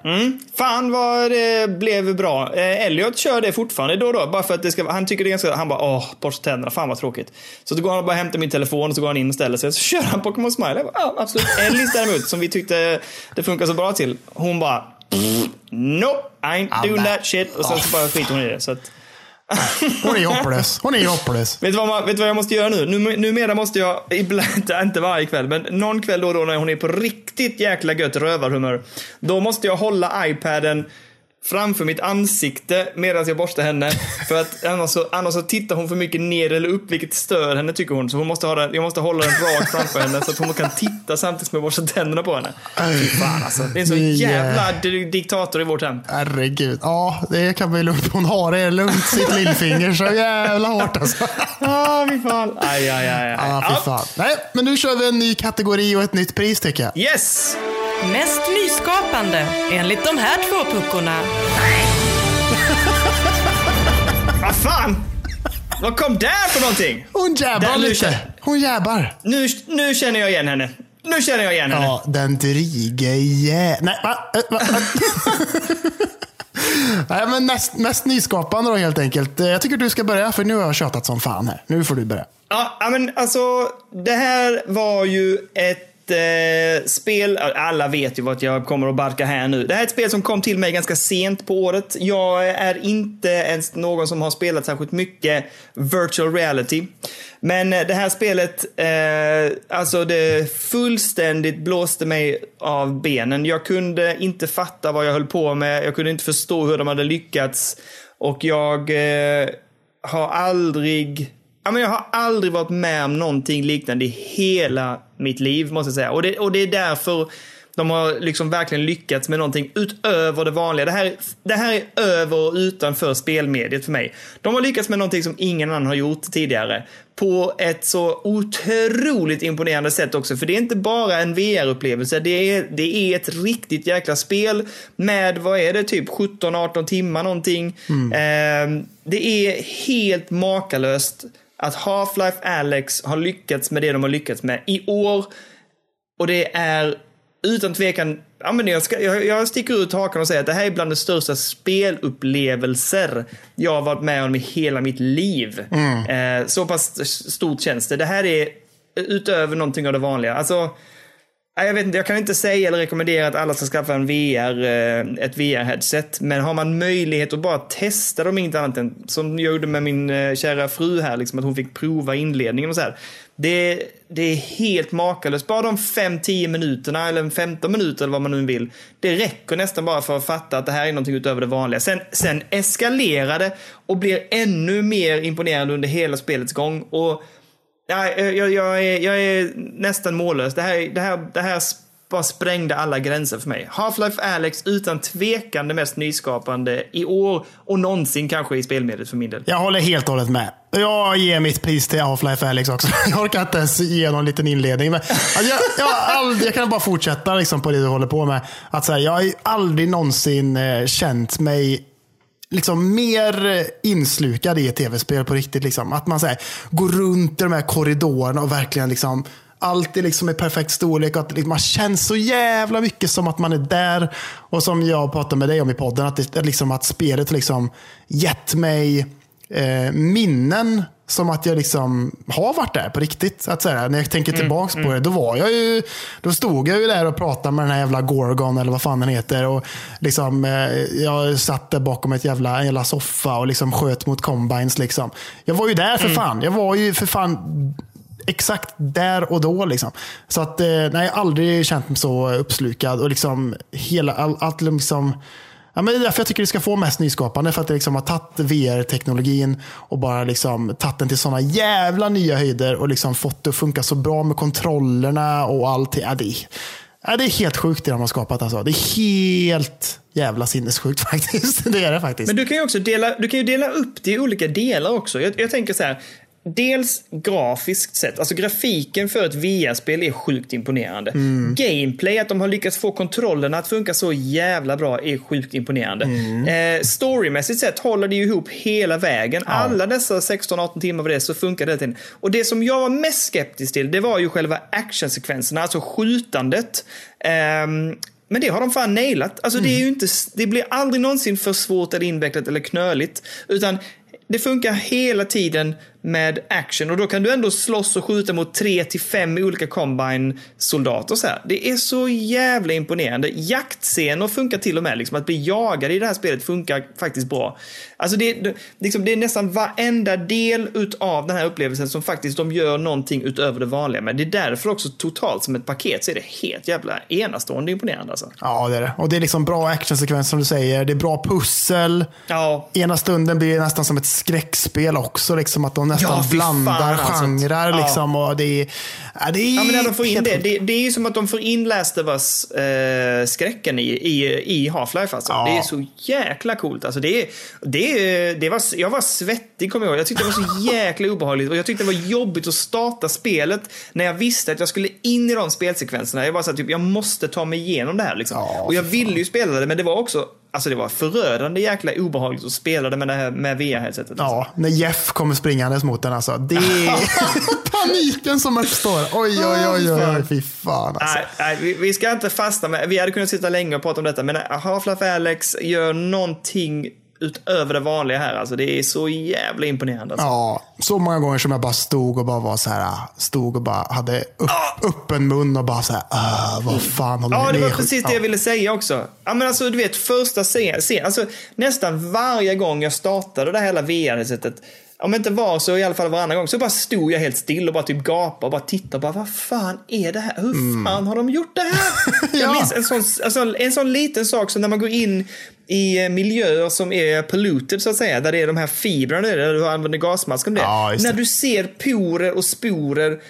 Fan vad det blev bra. Eh, Elliot kör det fortfarande då och då. Bara för att det ska, han tycker det är ganska... Han bara åh, borsta tänderna. Fan vad tråkigt. Så då går han och bara hämtar min telefon och så går han in och ställer sig. Så kör han Pokémon Smile. Bara, ja, absolut. Ellis däremot, som vi tyckte det funkar så bra till. Hon bara Nope, I ain't doing that shit. Och sen så bara skiter hon i det. Så att, hon är hopplös. Hon är hopplös. Vet du, vad man, vet du vad jag måste göra nu? nu? Numera måste jag, ibland, inte varje kväll, men någon kväll då och då när hon är på riktigt jäkla gött rövarhumör. Då måste jag hålla iPaden framför mitt ansikte medan jag borstar henne. För att annars så, annars så tittar hon för mycket ner eller upp, vilket stör henne tycker hon. Så hon måste ha den, jag måste hålla den rakt framför henne så att hon kan titta samtidigt som jag borstar tänderna på henne. Fy fan alltså. Det är en så Yeah. jävla di- diktator i vårt hem. Herregud. Ja, det kan bli lugnt. Hon har det lugnt, sitt lillfinger så jävla hårt alltså. Ah, fy fan. Aj, aj, aj. aj. Ja, fy fan. Nej, men nu kör vi en ny kategori och ett nytt pris tycker jag. Yes! Mest nyskapande enligt de här två puckorna. Vad fan! Vad kom där för någonting? Hon nu lite. känner- Hon jäbar. Nu, nu känner jag igen henne. Nu känner jag igen henne. Ja, den dryge jä... Nej, va? Va? va? Nej, men mest, mest nyskapande då helt enkelt. Eh, Jag tycker du ska börja, för nu har jag tjatat som fan här. Nu får du börja. Ja, ja, men alltså, det här var ju ett eh, spel, alla vet ju vad jag kommer att barka här nu. Det här är ett spel som kom till mig ganska sent på året. Jag är inte ens någon som har spelat särskilt mycket virtual reality. Men eh, det här spelet, eh, alltså det fullständigt blåste mig av benen. Jag kunde inte fatta vad jag höll på med. Jag kunde inte förstå hur de hade lyckats. Och jag eh, har aldrig Ja, men jag har aldrig varit med om någonting liknande i hela mitt liv, måste jag säga. Och det, och det är därför de har liksom verkligen lyckats med någonting utöver det vanliga. Det här, det här är över och utanför spelmediet för mig. De har lyckats med någonting som ingen annan har gjort tidigare. På ett så otroligt imponerande sätt också. För det är inte bara en VR-upplevelse. Det är, det är ett riktigt jäkla spel med, vad är det, typ 17-18 timmar någonting. Eh, det är helt makalöst att Half-Life Alex har lyckats med det de har lyckats med i år. Och det är utan tvekan, ja, men jag, ska, jag, jag sticker ut hakan och säger att det här är bland de största spelupplevelser jag har varit med om i hela mitt liv. Eh, så pass stort känns det. Det här är utöver någonting av det vanliga. Alltså, jag vet inte, jag kan inte säga eller rekommendera att alla ska skaffa en VR, eh, ett VR-headset. Men har man möjlighet att bara testa dem, inte annat än som jag gjorde med min eh, kära fru här, liksom att hon fick prova inledningen och så här. Det, det är helt makalöst. Bara de 5-10 minuterna eller 15 minuter eller vad man nu vill. Det räcker nästan bara för att fatta att det här är någonting utöver det vanliga. Sen, sen eskalerar det och blir ännu mer imponerande under hela spelets gång. Och Nej, eh, jag, jag, är, jag är nästan mållös. Det här, det, här, det här bara sprängde alla gränser för mig. Half-Life Alex utan tvekan det mest nyskapande i år och någonsin kanske i spelmediet för min del. Jag håller helt och hållet med. Jag ger mitt pris till Half-Life Alex också. Jag orkar inte ens ge någon liten inledning. Men alltså jag, jag, aldrig, jag kan bara fortsätta liksom på det du håller på med. Att så här, jag har aldrig någonsin eh, känt mig liksom mer inslukad i ett tv-spel på riktigt. Liksom. Att man så här, går runt i de här korridorerna och verkligen liksom allt är liksom i perfekt storlek och att liksom, man känns så jävla mycket som att man är där. Och som jag pratade med dig om i podden, att, det, liksom, att spelet liksom gett mig eh, minnen som att jag liksom har varit där på riktigt. Att säga, när jag tänker tillbaka mm, på det, då var jag ju, då stod jag ju där och pratade med den här jävla Gorgon eller vad fan den heter. Och liksom, eh, jag satt där bakom ett jävla, en jävla soffa och liksom sköt mot combines. Liksom. Jag var ju där för fan. Jag var ju för fan exakt där och då. Liksom. Så att, eh, nej, jag har aldrig känt mig så uppslukad. Och liksom hela, all, allt liksom, Ja, men det är därför jag tycker det ska få mest nyskapande. För att det liksom har tagit VR-teknologin och bara liksom tagit den till sådana jävla nya höjder och liksom fått det att funka så bra med kontrollerna och allting. Ja, det, är, ja, det är helt sjukt det de har skapat. Alltså. Det är helt jävla sinnessjukt faktiskt. Det är det faktiskt. Men du kan ju också dela, du kan ju dela upp det i olika delar också. Jag, jag tänker så här, Dels grafiskt sett, alltså grafiken för ett VR-spel är sjukt imponerande. Mm. Gameplay, att de har lyckats få kontrollerna att funka så jävla bra är sjukt imponerande. Mm. Eh, storymässigt sett håller det ihop hela vägen. Ja. Alla dessa 16-18 timmar av det så funkar det tiden. Och det som jag var mest skeptisk till, det var ju själva actionsekvenserna, alltså skjutandet. Eh, men det har de fan nailat. Alltså mm. det, är ju inte, det blir aldrig någonsin för svårt eller invecklat eller knöligt. Utan det funkar hela tiden med action och då kan du ändå slåss och skjuta mot tre till fem olika combine-soldater. Så här. Det är så jävla imponerande. Jaktscener funkar till och med. Liksom, att bli jagad i det här spelet funkar faktiskt bra. Alltså det, det, liksom, det är nästan varenda del utav den här upplevelsen som faktiskt de gör någonting utöver det vanliga med. Det är därför också totalt som ett paket så är det helt jävla enastående imponerande. Alltså. Ja, det är det. Och det är liksom bra actionsekvens som du säger. Det är bra pussel. Ja. Ena stunden blir det nästan som ett skräckspel också. Liksom att de nästan ja, blandar fan, alltså. genrer. Alltså. Liksom, och det är, det är ja, men när de får in det, det, det, är ju som att de får in Last of Us-skräcken eh, i, i, i Half-Life. Alltså. Ja. Det är så jäkla coolt. Alltså, det, det, det var, jag var svettig, kommer jag ihåg. Jag tyckte det var så jäkla obehagligt. Och jag tyckte det var jobbigt att starta spelet när jag visste att jag skulle in i de spelsekvenserna. Jag var så här, typ, jag måste ta mig igenom det här. Liksom. Ja, och jag ville ju spela det, men det var också Alltså det var förödande jäkla obehagligt att spela det med det här med VR-headsetet. Ja, alltså. när Jeff kommer springandes mot den alltså. Det är paniken som uppstår. Oj, oj, oj, oj, oj fy fan alltså. Nej, nej vi, vi, ska inte fastna med, vi hade kunnat sitta länge och prata om detta, men Half-Life Alex gör någonting utöver det vanliga här. Alltså, det är så jävla imponerande. Alltså. Ja, så många gånger som jag bara stod och bara var så här, stod och bara hade upp, öppen mun och bara så här, vad fan håller Ja, det var precis det jag ville säga också. Ja, men alltså, du vet, första scenen, alltså, nästan varje gång jag startade det här hela VR-sättet om det inte var så i alla fall varannan gång, så bara stod jag helt still och bara typ gapade och bara tittade och bara vad fan är det här? Hur mm. fan har de gjort det här? ja. Jag minns en sån, alltså, en sån liten sak som när man går in i miljöer som är polluted så att säga, där det är de här fibrerna där du använder gasmask om det. Ja, när du ser porer och sporer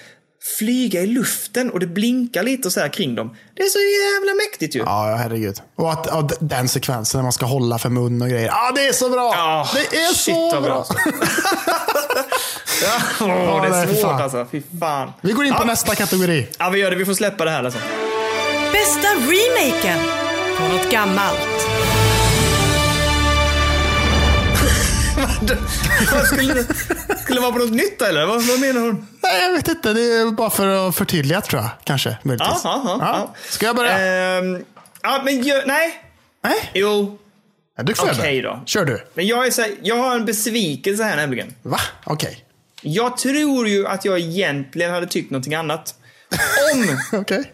flyga i luften och det blinkar lite och så här kring dem. Det är så jävla mäktigt ju. Ja, herregud. Och att och den sekvensen när man ska hålla för mun och grejer. Ja, det är så bra! Ja, det är shit, så bra! ja, oh, det är svårt fan. alltså. Fy fan. Vi går in på ja. nästa kategori. Ja, vi gör det. Vi får släppa det här alltså. Bästa remaken på något gammalt. Vad skulle det, skulle vara på något nytt eller? Vad, vad menar hon? Nej, jag vet inte. Det är bara för att förtydliga tror jag. Kanske, möjligtvis. Ja, ja, ja. Ska jag börja? Um, ja, men jag, nej. Nej? Jo. Ja, du får Okej då. Kör du. Men jag, är så här, jag har en besvikelse här nämligen. Va? Okej. Okay. Jag tror ju att jag egentligen hade tyckt någonting annat. Om okay.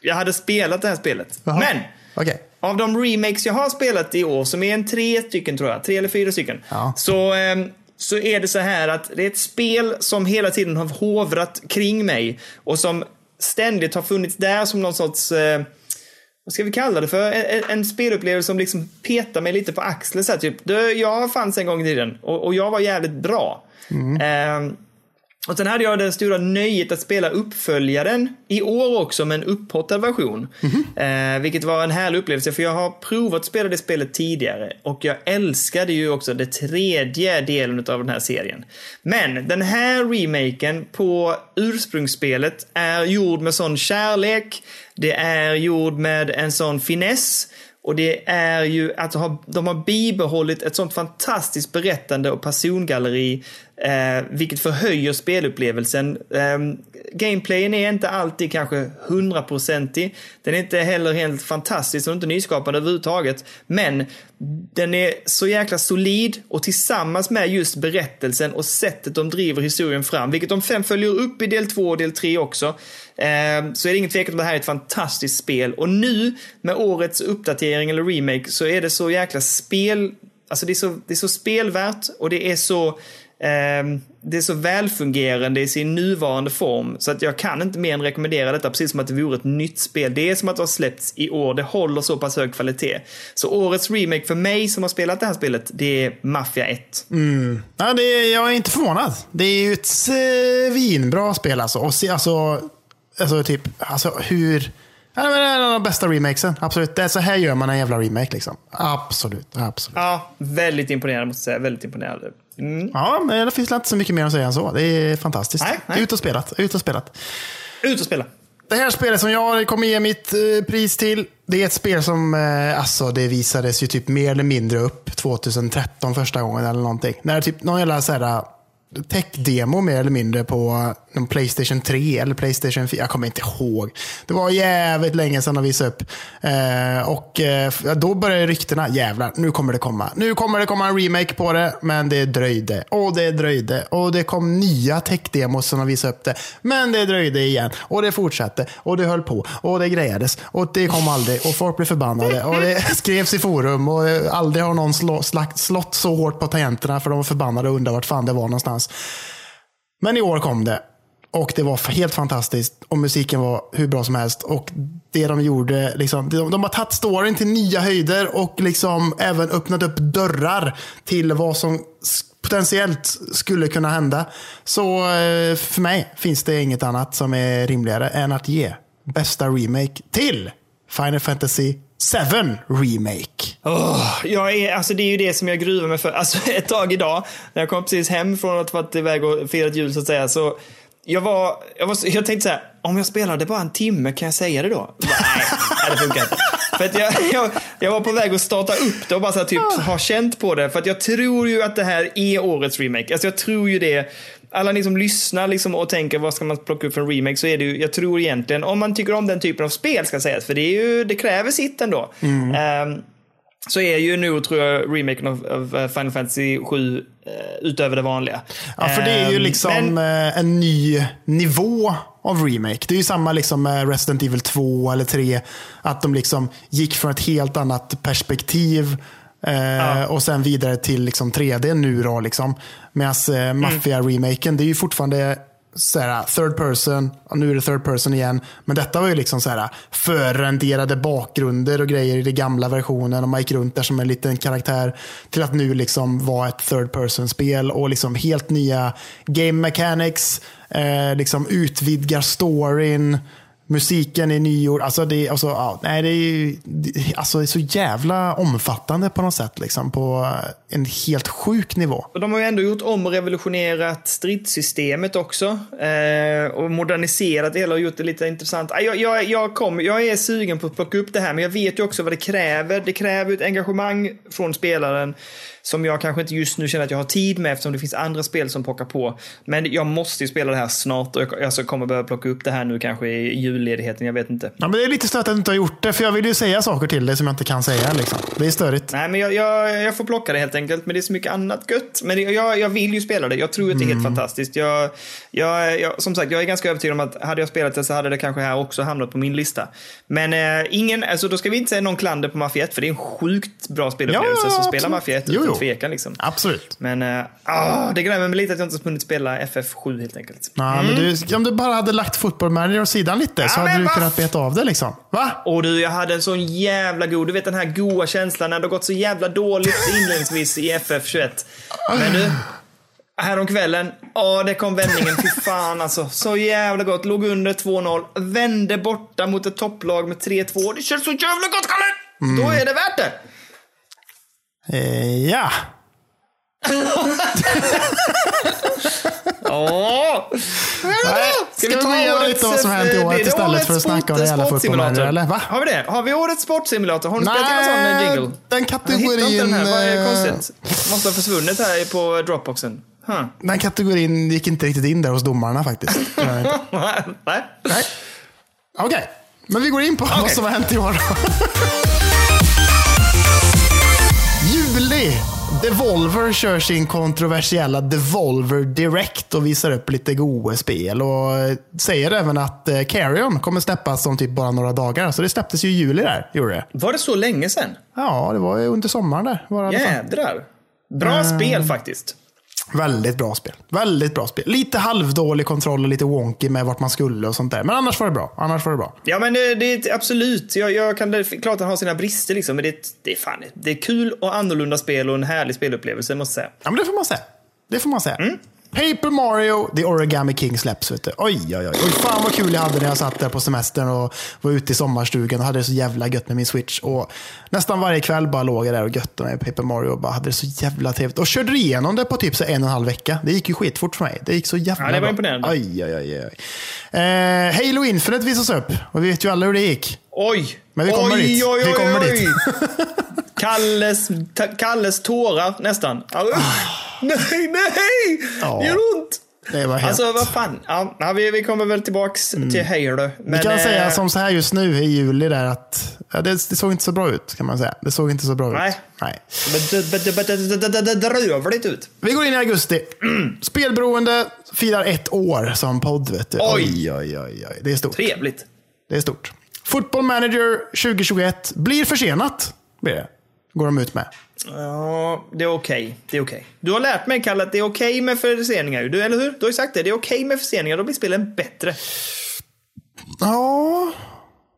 jag hade spelat det här spelet. Aha. Men okay. Av de remakes jag har spelat i år, som är en tre stycken tror jag, tre eller fyra stycken, ja. så, eh, så är det så här att det är ett spel som hela tiden har hovrat kring mig och som ständigt har funnits där som någon sorts eh, vad ska vi kalla det för? En, en spelupplevelse som liksom petar mig lite på axeln. Så här, typ, jag fanns en gång i tiden och, och jag var jävligt bra. Mm. Eh, och sen hade jag det stora nöjet att spela uppföljaren i år också med en upphottad version. Mm -hmm. eh, vilket var en härlig upplevelse för jag har provat att spela det spelet tidigare och jag älskade ju också den tredje delen av den här serien. Men den här remaken på ursprungsspelet är gjord med sån kärlek, det är gjord med en sån finess Och det är ju att de har bibehållit ett sånt fantastiskt berättande och persongalleri, eh, vilket förhöjer spelupplevelsen. Eh, gameplayen är inte alltid kanske hundraprocentig. Den är inte heller helt fantastisk och inte nyskapande överhuvudtaget. Men den är så jäkla solid och tillsammans med just berättelsen och sättet de driver historien fram, vilket de fem följer upp i del två och del tre också, eh, så är det ingen tvekan om att det här är ett fantastiskt spel. Och nu med årets uppdatering eller remake så är det så jäkla spel, alltså det är så, det är så spelvärt och det är så det är så välfungerande i sin nuvarande form så att jag kan inte mer än rekommendera detta precis som att det vore ett nytt spel. Det är som att det har släppts i år, det håller så pass hög kvalitet. Så årets remake för mig som har spelat det här spelet, det är Mafia 1. Mm. Ja, det är, jag är inte förvånad. Det är ju ett svinbra spel alltså. Och se, alltså, alltså typ, alltså hur... Ja, det är en av de bästa remakesen. Absolut. Det är så här gör man en jävla remake. Liksom. Absolut. absolut. Ja, väldigt imponerande måste jag säga. Väldigt imponerande. Mm. Ja, men det finns inte så mycket mer att säga än så. Det är fantastiskt. Nej, nej. Ut och spelat. Ut och spelat. Ut och spela. Det här spelet som jag kommer ge mitt eh, pris till, det är ett spel som eh, alltså, det visades ju typ mer eller mindre upp 2013 första gången eller någonting. När typ någon jävla så här, tech-demo mer eller mindre på eh, någon Playstation 3 eller Playstation 4. Jag kommer inte ihåg. Det var jävligt länge sedan de visade upp. Eh, och eh, då började ryktena. Jävlar, nu kommer det komma. Nu kommer det komma en remake på det. Men det dröjde. Och det dröjde. Och det kom nya tech-demos som de visade upp det. Men det dröjde igen. Och det fortsatte. Och det höll på. Och det grejades. Och det kom aldrig. Och folk blev förbannade. Och det skrevs i forum. Och aldrig har någon slå, slagt, slått så hårt på tangenterna för de var förbannade och undrade vart fan det var någonstans. Men i år kom det. Och det var helt fantastiskt. Och musiken var hur bra som helst. Och det de gjorde, liksom, de, de har tagit storyn till nya höjder och liksom även öppnat upp dörrar till vad som potentiellt skulle kunna hända. Så eh, för mig finns det inget annat som är rimligare än att ge bästa remake till Final Fantasy Seven Remake. Oh, jag är, alltså det är ju det som jag gruvar mig för. Alltså ett tag idag, när jag kom precis hem från att varit iväg och firat jul så att säga, så jag var, jag var, jag tänkte så här, om jag spelade bara en timme, kan jag säga det då? Nej, det funkar inte. För att jag, jag, jag var på väg att starta upp det och bara så här, typ ha känt på det. För att jag tror ju att det här är årets remake. Alltså jag tror ju det. Alla ni som lyssnar liksom och tänker vad ska man plocka upp för en remake så är det ju, jag tror egentligen, om man tycker om den typen av spel ska sägas, för det är ju, det kräver sitt ändå. Mm. Um, så är ju nu, tror jag, remaken av, av Final Fantasy 7 eh, utöver det vanliga. Ja, för det är ju Ehm, liksom men- eh, en ny nivå av remake. Det är ju samma liksom med Resident Evil 2 eller 3. Att de liksom gick från ett helt annat perspektiv eh, och sen vidare till liksom 3D nu. Liksom. Medan Mm. eh, Mafia-remaken, det är ju fortfarande så här, third person, och nu är det third person igen. Men detta var ju liksom så här, förrenderade bakgrunder och grejer i den gamla versionen. Och man gick runt där som en liten karaktär. Till att nu liksom vara ett third person-spel och liksom helt nya game mechanics. Eh, liksom utvidgar storyn. Musiken är nygjord. Alltså det, alltså, ja, nej, det är alltså det är så jävla omfattande på något sätt. Liksom, på en helt sjuk nivå. Och de har ju ändå gjort om och revolutionerat stridssystemet också. Eh, och moderniserat det hela och gjort det lite intressant. Ah, jag, jag, jag, kom, jag är sugen på att plocka upp det här, men jag vet ju också vad det kräver. Det kräver ett engagemang från spelaren som jag kanske inte just nu känner att jag har tid med eftersom det finns andra spel som pockar på. Men jag måste ju spela det här snart och jag alltså, kommer börja plocka upp det här nu kanske i julledigheten, jag vet inte. Ja, men det är lite stört att du inte har gjort det, för jag vill ju säga saker till dig som jag inte kan säga. Liksom. Det är störigt. Nej, men jag, jag, jag får plocka det helt enkelt. Men det är så mycket annat gött. Men det, jag, jag vill ju spela det. Jag tror att det är helt fantastiskt. Jag, jag, jag, som sagt, jag är ganska övertygad om att hade jag spelat det så hade det kanske här också hamnat på min lista. Men eh, ingen, alltså då ska vi inte säga någon klander på Mafia 1, för det är en sjukt bra spelupplevelse. Ja, så spela. Mafia 1 Jo, utan tvekan liksom. Absolut. Men äh, det grämer mig lite att jag inte hunnit spela FF7 helt enkelt. Ja, men du, om du bara hade lagt Football Manager åt sidan lite så Ja, hade men du kunnat beta av det. Liksom. Va? Och du, jag hade en sån jävla god, du vet den här goa känslan när det har gått så jävla dåligt inledningsvis i FF21. Men du, häromkvällen, ja det kom vändningen, fy fan alltså. Så jävla gott, låg under 2-0, vände borta mot ett topplag med 3-2. Det känns så jävla gott Kalle! Då är det värt det. Eh, ja. Ja, Ska vi gå igenom lite vad som hänt i året istället årets för att snacka om det jävla sport- Football Manager, sportsimulator. eller? Va? Har vi det? Har vi årets sportsimulator? Har du spelat in en sån eh, jingle? den Jag hittar inte kategorin... den här, vad är eh, konstigt? Måste ha försvunnit här på Dropboxen. Huh. Den kategorin gick inte riktigt in där hos domarna faktiskt. Nej. Nej. Okej, men vi går in på vad Okej. som har hänt i år Juli. Devolver kör sin kontroversiella Devolver Direct och visar upp lite goa spel. Och eh, säger även att eh, Carrion kommer släppas om typ bara några dagar. Så det släpptes ju i juli där, gjorde det. Var det så länge sedan? Ja, det var ju under sommaren där. Var. Jädrar. Bra Eh. spel faktiskt. Väldigt bra spel. Väldigt bra spel. Lite halvdålig kontroll och lite wonky med vart man skulle och sånt där. Men annars var det bra. Annars var det bra. Ja men det, det är absolut, jag, jag kan, det är klart att han har sina brister liksom, men det, det är fan, det är kul och annorlunda spel och en härlig spelupplevelse måste jag säga. Ja, men det får man säga. Det får man säga. Paper Mario, The Origami King släpps. Vet du. Oj, oj, oj. oj. Fan vad kul jag hade när jag satt där på semestern och var ute i sommarstugan och hade det så jävla gött med min Switch. Och nästan varje kväll bara låg jag där och göttade med Paper Mario och bara hade det så jävla trevligt. Och körde igenom det på typ så en och en halv vecka. Det gick ju skitfort för mig. Det gick så jävla Ja, det var bra. imponerande. Oj, oj, oj. oj. Eh, Halo Infinite visas upp. Och vi vet ju alla hur det gick. Oj! Men vi kommer oj, dit. Oj, Vi oj, kommer oj. dit. Kalles, Kalles tårar nästan. Ah, nej, nej! Ja. Det gör ont! Det var helt... Alltså vad fan. Ja, vi, vi kommer väl tillbaks till Halo. Vi kan eh, säga som så här just nu i juli där att ja, det, det såg inte så bra ut kan man säga. Det såg inte så bra Nej. ut. Nej. bedrövligt ut. Vi går in i augusti. Spelberoende firar ett år som podd. Vet du. Oj. oj, oj, oj, oj. Det är stort. Trevligt. Det är stort. Football Manager 2021 blir försenat. Blir det. Går de ut med. Ja, det är okej. Det är okej. Du har lärt mig, Kalle, att det är okej med förseningar. Du, eller hur? Du har ju sagt det. Det är okej med förseningar. Då blir spelen bättre. Ja,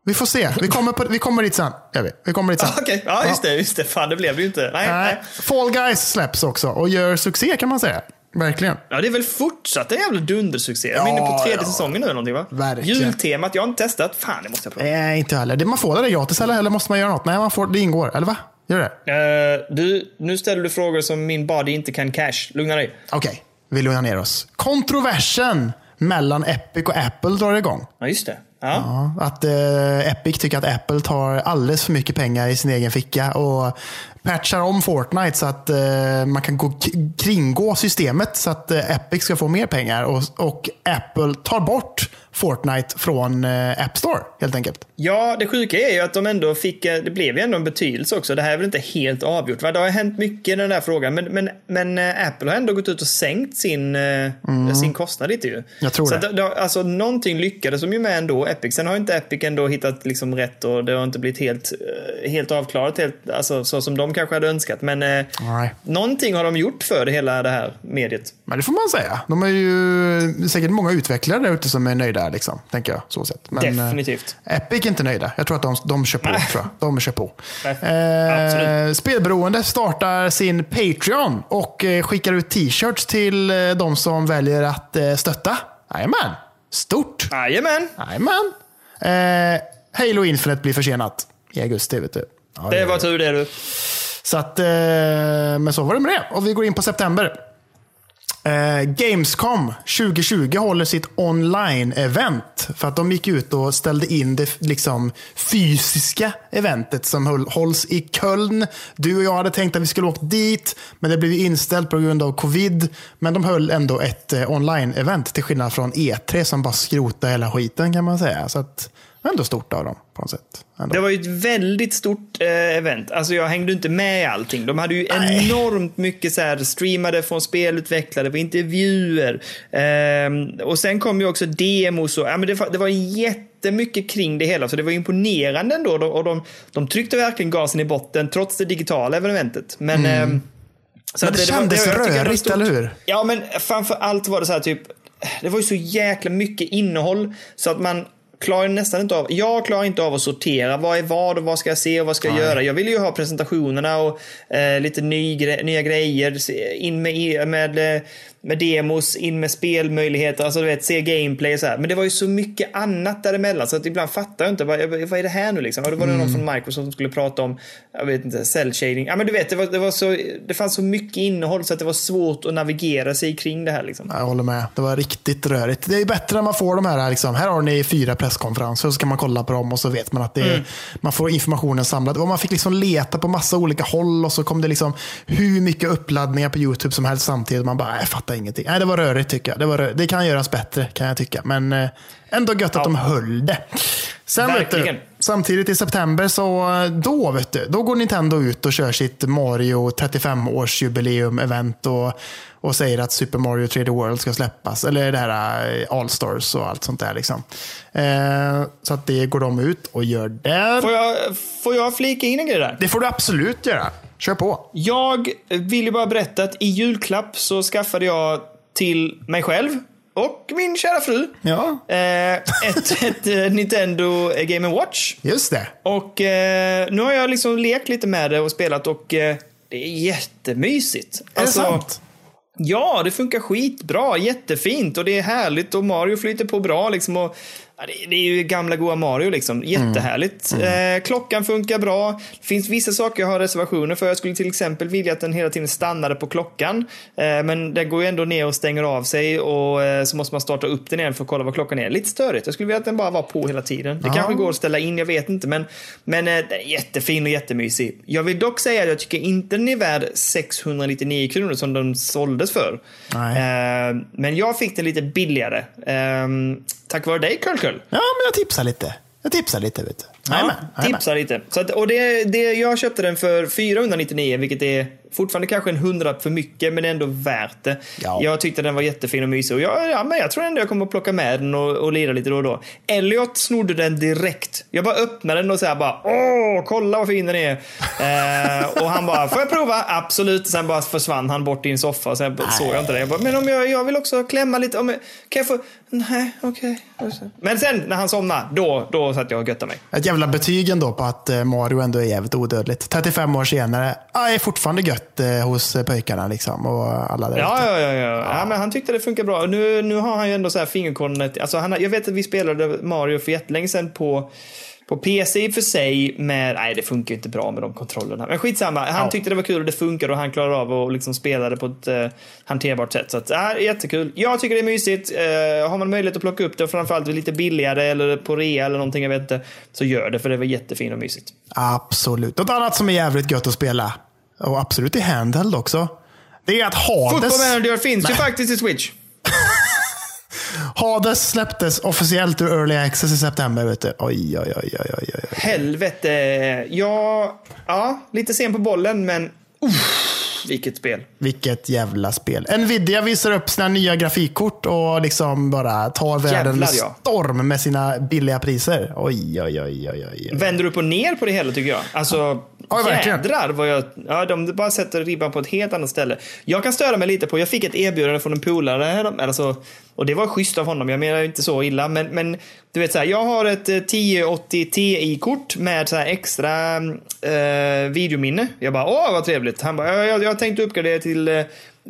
vi får se. Vi kommer, på, vi kommer dit sen. Gör vi. vi kommer dit sen. Okej, ja just det. Just det. Fan, det blev det ju inte. Nej, Nej. nej. Fall Guys släpps också och gör succé kan man säga. Verkligen. Ja, det är väl fortsatt en jävla dundersuccé. Jag är inne på Ja, tredje ja. säsongen nu eller någonting va? Verkligen. Jultemat, jag har inte testat. Fan, det måste jag prova. Nej, inte heller. Det- Man får det gratis eller, eller måste man göra något? Nej, man får, det ingår. Eller va? Gör det? Eh, du, nu ställer du frågor som min body inte kan cash. Lugna dig. Okej, vi lugnar ner oss. Kontroversen mellan Epic och Apple drar igång. Ja, just det. Ja. Ja, att eh, Epic tycker att Apple tar alldeles för mycket pengar i sin egen ficka och patchar om Fortnite så att eh, man kan gå, kringgå systemet så att eh, Epic ska få mer pengar och, och Apple tar bort Fortnite från eh, App Store helt enkelt. Ja, det sjuka är ju att de ändå fick, eh, det blev ju ändå en betydelse också. Det här är väl inte helt avgjort. Va? Det har hänt mycket i den där frågan. Men, men, men eh, Apple har ändå gått ut och sänkt sin, eh, sin kostnad lite ju. Mm. Jag tror så det. Att, alltså, någonting lyckades de ju med ändå, Epic. Sen har inte Epic ändå hittat liksom rätt och det har inte blivit helt, helt avklarat, helt, alltså, så som de kanske hade önskat. Men eh, någonting har de gjort för det hela det här mediet. Men det får man säga. De är ju säkert många utvecklare där ute som är nöjda, liksom, tänker jag. Så sett. Men, eh, Definitivt. Epic är inte nöjda. Jag tror att de, de kör på. Tror jag. De kör på. Eh. Spelberoende startar sin Patreon och eh, skickar ut t-shirts till eh, de som väljer att eh, stötta. Jajamän. Stort. Jajamän, Jajamän. Eh, Halo Infinite blir försenat i augusti. Vet du. Ja, det var tur det du. så att, eh, men så var det med det. Och vi går in på september. Eh, Gamescom 2020 håller sitt online-event. För att de gick ut och ställde in det liksom, fysiska eventet som höll, hålls i Köln. Du och jag hade tänkt att vi skulle åka dit, men det blev inställt på grund av covid. Men de höll ändå ett eh, online-event till skillnad från E3 som bara skrotade hela skiten kan man säga. Så att, ändå stort av dem på något sätt. Ändå. Det var ju ett väldigt stort eh, event. Alltså jag hängde inte med i allting. De hade ju Nej. enormt mycket så här, streamade från spelutvecklare, på intervjuer. Ehm, och sen kom ju också demos och ja, men det, var, det var jättemycket kring det hela. Så det var imponerande ändå. Och de, de tryckte verkligen gasen i botten trots det digitala eventet. Men, ehm, så Mm. Men det var- kändes tycker det var rörigt, eller hur? Ja, men framför allt var det så här typ. Det var ju så jäkla mycket innehåll så att man klarar nästan inte av, jag klarar inte av att sortera. Vad är vad och vad ska jag se och vad ska jag göra? Jag vill ju ha presentationerna och eh, lite ny, nya grejer. In med, med, eh, med demos, in med spelmöjligheter, alltså du vet, se gameplay och så här. Men det var ju så mycket annat däremellan så att ibland fattar jag inte, vad, vad är det här nu liksom? Och då var det någon från Microsoft som skulle prata om, jag vet inte, cell shading. Ja men du vet, det, var, det, var så, det fanns så mycket innehåll så att det var svårt att navigera sig kring det här liksom. Jag håller med. Det var riktigt rörigt. Det är bättre när man får de här, liksom, här har ni fyra presskonferenser och så kan man kolla på dem och så vet man att det Mm. man får informationen samlad. Och man fick liksom leta på massa olika håll och så kom det liksom hur mycket uppladdningar på YouTube som helst samtidigt. Man bara, "Nej, jag fattar ingenting. Nej, det var rörigt tycker jag. Det, var det kan göras bättre kan jag tycka. Men eh, ändå gött att de höll det. Sen vet du, samtidigt i september så eh, då vet du, då går Nintendo ut och kör sitt Mario 35-årsjubileum-event och, och säger att Super Mario 3D World ska släppas. Eller det här eh, All-Stars och allt sånt där. Liksom. Eh, så att det går de ut och gör där. Får jag, får jag flika in en grej där? Det får du absolut göra. Kör på. Jag vill ju bara berätta att i julklapp så skaffade jag till mig själv och min kära fru Ja, eh, ett, ett eh, Nintendo Game Watch. just det. Och eh, nu har jag liksom lekt lite med det och spelat och det är jättemysigt. Är det sant? Ja, det funkar skitbra. Jättefint och det är härligt och Mario flyter på bra liksom. Och, ja, det, det är ju gamla goa Mario liksom. Jättehärligt. Eh, klockan funkar bra. Det finns vissa saker jag har reservationer för. Jag skulle till exempel vilja att den hela tiden stannade på klockan. Eh, men den går ju ändå ner och stänger av sig och eh, så måste man starta upp den igen för att kolla vad klockan är. Lite störigt. Jag skulle vilja att den bara var på hela tiden. Det kanske går att ställa in, jag vet inte. Men, men eh, den är jättefin och jättemysig. Jag vill dock säga att jag tycker inte den är värd 699 kronor som den såldes för. Eh, men jag fick den lite billigare. Eh, tack vare dig, Kull Ja, men jag tipsar lite. Jag tipsar lite. Vet du. Jajamän, jajamän. tipsa lite. Så att, och det, det, jag köpte den för 499, vilket är fortfarande kanske en hundralapp för mycket, men ändå värt det. Ja. Jag tyckte den var jättefin och mysig och jag, ja, men jag tror ändå jag kommer att plocka med den och, och lira lite då och då. Elliot snodde den direkt. Jag bara öppnade den och så här bara åh, kolla vad fin den är. eh, och han bara, får jag prova? Absolut. Sen bara försvann han bort i en soffa och sen såg jag inte det. Jag bara, men om jag, jag vill också klämma lite, om jag, kan jag få? Nej, okej. Men sen när han somnade, då, då satt jag och göttade mig. Ett jävla betyg ändå på att eh, Mario ändå är jävligt odödligt. 35 år senare, ah, är fortfarande gött eh, hos eh, pojkarna liksom. Och alla där Ja, ja, ja, ja. ja. men han tyckte det funkar bra. Nu, nu har han ju ändå så här fingerkornet. Alltså han, jag vet att vi spelade Mario för jättelänge sedan på, på PC i och för sig. Men nej, det funkar inte bra med de kontrollerna. Men skitsamma. Han Ja. tyckte det var kul och det funkar och han klarar av att liksom spela det på ett eh, hanterbart sätt. Så att, ja, jättekul. Jag tycker det är mysigt. Eh, har man möjlighet att plocka upp det framförallt lite billigare eller på rea eller någonting, jag vet inte. Så gör det för det var jättefint och mysigt. Absolut. Något annat som är jävligt gött att spela, och absolut i handheld också, det är att Hades, Football Manager finns ju faktiskt i Switch. Hades släpptes officiellt ur Early Access i september. Vet du. Oj, oj, oj, oj, oj, oj. Helvete. Ja, ja, lite sen på bollen, men uff, vilket spel. Vilket jävla spel. Nvidia visar upp sina nya grafikkort och liksom bara tar världen med ja. storm med sina billiga priser. Oj, oj, oj, oj, oj. Vänder upp och ner på det hela tycker jag. Alltså, Ja, verkligen. jädrar vad jag... Ja, de bara sätter ribban på ett helt annat ställe. Jag kan störa mig lite på, jag fick ett erbjudande från en polare, alltså, och det var schysst av honom, jag menar inte så illa, men, men du vet så här, jag har ett eh, 1080 Ti-kort med så här extra eh, videominne. Jag bara, åh vad trevligt. Han bara, jag, jag, jag tänkte uppgradera till eh,